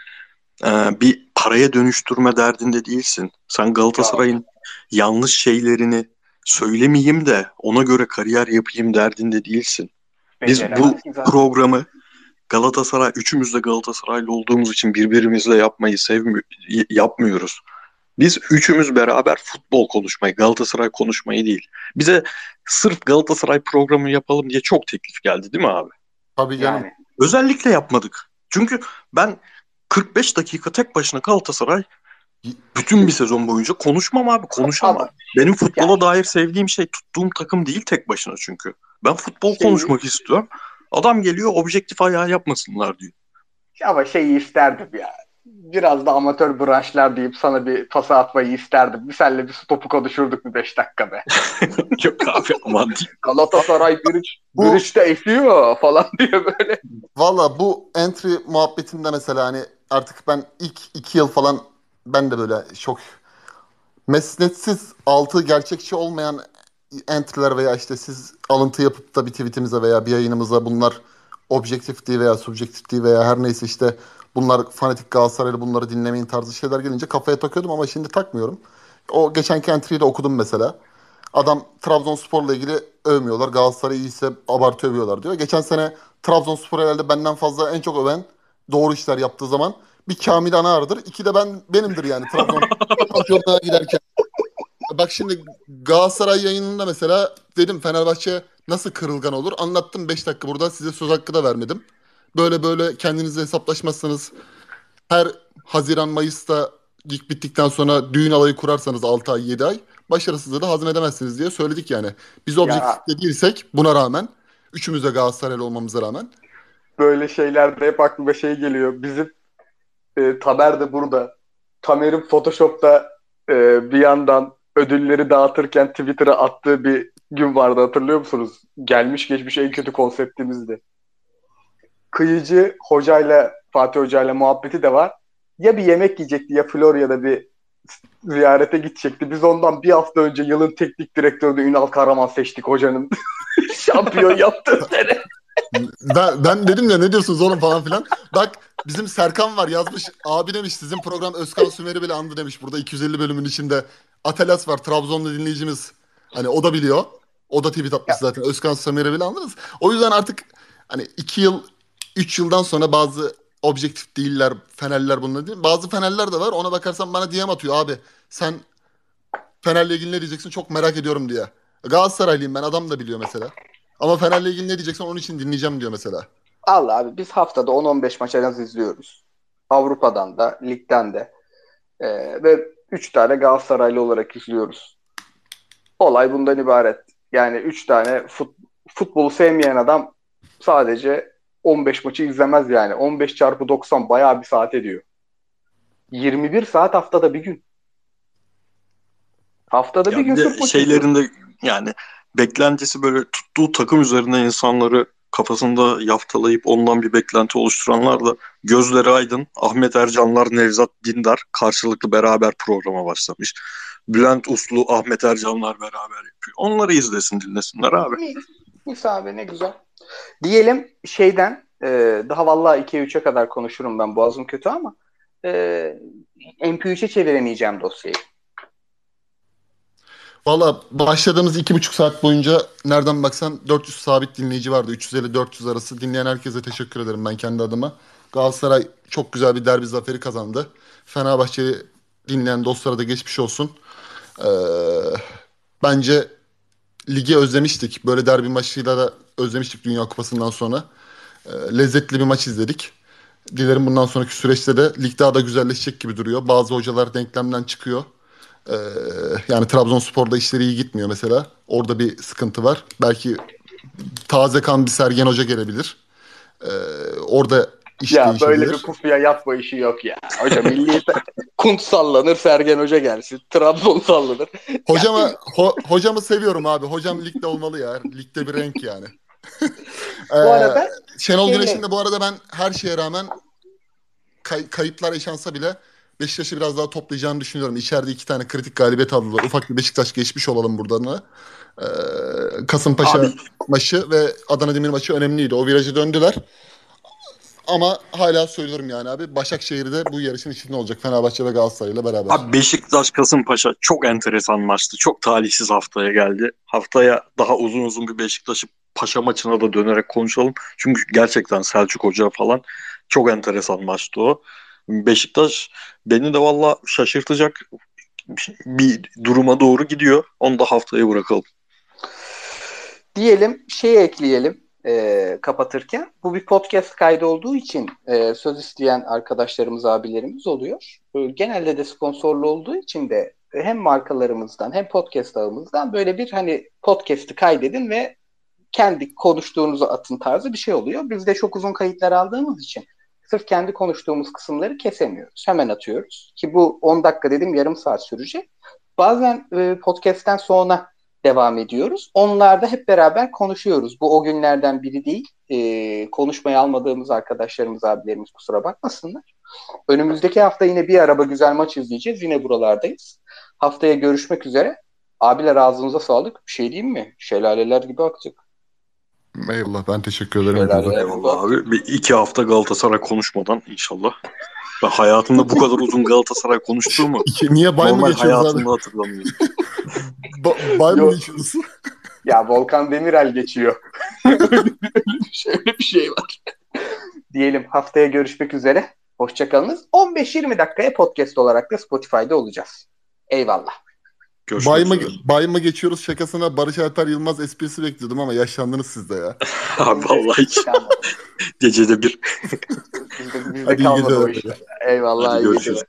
e, bir paraya dönüştürme derdinde değilsin. Sen Galatasaray'ın yanlış şeylerini söylemeyeyim de ona göre kariyer yapayım derdinde değilsin. Biz bu programı Galatasaray, üçümüz de Galatasaraylı olduğumuz için birbirimizle yapmayı sevmi yapmıyoruz. Biz üçümüz beraber futbol konuşmayı, Galatasaray konuşmayı değil. Bize sırf Galatasaray programı yapalım diye çok teklif geldi değil mi abi? Tabii canım. Yani. Özellikle yapmadık. Çünkü ben 45 dakika tek başına Galatasaray bütün bir sezon boyunca konuşmam abi konuşamam. Ama- Benim futbola Ya- dair sevdiğim şey tuttuğum takım değil tek başına çünkü. Ben futbol Şey- konuşmak istiyorum. Adam geliyor objektif ayağı yapmasınlar diyor. Ama şeyi isterdim ya. Biraz da amatör branşlar deyip sana bir pası atmayı isterdim. Bir senle bir stopu konuşurduk bir 5 dakika be. Yok abi aman diyeyim. Galatasaray bir üç, Bu- bir üçte esiyor falan diye böyle. Valla bu entry muhabbetinde mesela hani artık ben ilk iki yıl falan ben de böyle çok mesnetsiz altı gerçekçi olmayan entry'ler veya işte siz alıntı yapıp da bir tweetimize veya bir yayınımıza bunlar objektif değil veya subjektif değil veya her neyse işte bunlar fanatik Galatasaraylı bunları dinlemeyin tarzı şeyler gelince kafaya takıyordum ama şimdi takmıyorum. O geçenki entry'yi de okudum mesela. Adam Trabzonspor'la ilgili övmüyorlar. Galatasaray iyiyse abartı övüyorlar diyor. Geçen sene Trabzonspor herhalde benden fazla en çok öven doğru işler yaptığı zaman bir Kamil Anar'dır. İki de ben benimdir yani Trabzon şampiyonluğa giderken. Bak şimdi Galatasaray yayınında mesela dedim Fenerbahçe nasıl kırılgan olur? Anlattım 5 dakika burada size söz hakkı da vermedim. Böyle böyle kendinizle hesaplaşmazsanız her Haziran Mayıs'ta lig bittikten sonra düğün alayı kurarsanız 6 ay 7 ay başarısızlığı da hazmedemezsiniz diye söyledik yani. Biz objektif de değilsek buna rağmen üçümüz de Galatasaraylı olmamıza rağmen Böyle şeylerde hep aklıma şey geliyor. Bizim e, Tamer de burada. Tamer'in Photoshop'ta e, bir yandan ödülleri dağıtırken Twitter'a attığı bir gün vardı hatırlıyor musunuz? Gelmiş geçmiş en kötü konseptimizdi. Kıyıcı hocayla Fatih hocayla muhabbeti de var. Ya bir yemek yiyecekti ya Florya'da bir ziyarete gidecekti. Biz ondan bir hafta önce yılın teknik direktörünü Ünal Karaman seçtik hocanın. Şampiyon yaptığı sene. Ben, ben dedim ya ne diyorsunuz oğlum falan filan. Bak bizim Serkan var yazmış. Abi demiş sizin program Özkan Sümer'i bile andı demiş. Burada 250 bölümün içinde. Atelas var Trabzonlu dinleyicimiz. Hani o da biliyor. O da tweet atmış zaten. Özkan Sümer'i bile andınız. O yüzden artık hani 2 yıl 3 yıldan sonra bazı objektif değiller. Fenerliler bunlar değil. Bazı Fenerliler de var. Ona bakarsan bana DM atıyor abi. Sen Fener'le ilgili ne diyeceksin çok merak ediyorum diye. Galatasaraylıyım ben adam da biliyor mesela. Ama Fener'le ilgili ne diyeceksen onun için dinleyeceğim diyor mesela. Allah abi biz haftada 10-15 maç en az izliyoruz. Avrupa'dan da, ligden de. Ee, ve 3 tane Galatasaraylı olarak izliyoruz. Olay bundan ibaret. Yani 3 tane fut, futbolu sevmeyen adam sadece 15 maçı izlemez yani. 15 çarpı 90 bayağı bir saat ediyor. 21 saat haftada bir gün. Haftada Ya bir gün bir de Türk maçı şeylerinde yani beklentisi böyle tuttuğu takım üzerine insanları kafasında yaftalayıp ondan bir beklenti oluşturanlar da gözleri aydın. Ahmet Ercanlar, Nevzat Dindar karşılıklı beraber programa başlamış. Bülent Uslu, Ahmet Ercanlar beraber yapıyor. Onları izlesin, dinlesinler abi. İyi. Abi ne güzel. Diyelim şeyden e, daha vallahi 2'ye 3'e kadar konuşurum ben boğazım kötü ama e, MP3'e çeviremeyeceğim dosyayı. Valla başladığımız iki buçuk saat boyunca nereden baksan 400 sabit dinleyici vardı. 350-400 arası dinleyen herkese teşekkür ederim ben kendi adıma. Galatasaray çok güzel bir derbi zaferi kazandı. Fenerbahçe'yi dinleyen dostlara da geçmiş olsun. Ee, bence ligi özlemiştik. Böyle derbi maçıyla da özlemiştik Dünya Kupası'ndan sonra. Ee, lezzetli bir maç izledik. Dilerim bundan sonraki süreçte de lig daha da güzelleşecek gibi duruyor. Bazı hocalar denklemden çıkıyor. Ee, yani Trabzonspor'da işleri iyi gitmiyor mesela. Orada bir sıkıntı var. Belki taze kan bir Sergen Hoca gelebilir. Ee, orada iş ya böyle bir pusuya yatma işi yok ya. Hoca milli Kunt sallanır, Sergen Hoca gelsin. Trabzon sallanır. Hocamı ho- hocamı seviyorum abi. Hocam ligde olmalı ya. Ligde bir renk yani. Bu arada Şenol şeyle- Güneş'in de bu arada ben her şeye rağmen kay- kayıplar yaşansa bile Beşiktaş'ı biraz daha toplayacağını düşünüyorum. İçeride iki tane kritik galibiyet aldılar. Ufak bir Beşiktaş geçmiş olalım buradan da. Ee, Kasımpaşa Abi- maçı ve Adana Demir maçı önemliydi. O virajı döndüler. Ama hala söylüyorum yani abi Başakşehir'de bu yarışın içinde olacak. Fenerbahçe ve Galatasaray ile beraber. Abi Beşiktaş Kasımpaşa çok enteresan maçtı. Çok talihsiz haftaya geldi. Haftaya daha uzun uzun bir Beşiktaş'ı Paşa maçına da dönerek konuşalım. Çünkü gerçekten Selçuk Hoca falan çok enteresan maçtı o. Beşiktaş beni de valla şaşırtacak bir duruma doğru gidiyor. Onu da haftaya bırakalım. diyelim şeyi ekleyelim. E, kapatırken. Bu bir podcast kaydı olduğu için e, söz isteyen arkadaşlarımız, abilerimiz oluyor. E, genelde de sponsorlu olduğu için de hem markalarımızdan hem podcast ağımızdan böyle bir hani podcast'i kaydedin ve kendi konuştuğunuzu atın tarzı bir şey oluyor. Biz de çok uzun kayıtlar aldığımız için sırf kendi konuştuğumuz kısımları kesemiyoruz. Hemen atıyoruz. Ki bu 10 dakika dedim yarım saat sürecek. Bazen e, podcast'ten sonra devam ediyoruz. Onlarda hep beraber konuşuyoruz. Bu o günlerden biri değil. E, konuşmayı almadığımız arkadaşlarımız, abilerimiz kusura bakmasınlar. Önümüzdeki hafta yine bir araba güzel maç izleyeceğiz. Yine buralardayız. Haftaya görüşmek üzere. Abiler ağzınıza sağlık. Bir şey diyeyim mi? Şelaleler gibi aktık. Eyvallah ben teşekkür ederim. Olsun. Eyvallah abi. Bir iki hafta Galatasaray konuşmadan inşallah. Ben hayatımda bu kadar uzun Galatasaray konuştuğumu Niye bay mı abi? hayatımda hatırlamıyorum. Ba- bay mı Yok. geçiyoruz? Ya Volkan Demirel geçiyor. Şöyle bir şey var. Diyelim haftaya görüşmek üzere. Hoşçakalınız. 15-20 dakikaya podcast olarak da Spotify'da olacağız. Eyvallah. Görüşmek Bay mı, üzere. bay mı geçiyoruz şakasına Barış Alper Yılmaz esprisi bekliyordum ama yaşlandınız siz de ya. Abi vallahi hiç Tamam. gecede bir. Bizde, bizde Hadi iyi kalmadı o geceler. işler. Eyvallah. Hadi iyi görüşürüz.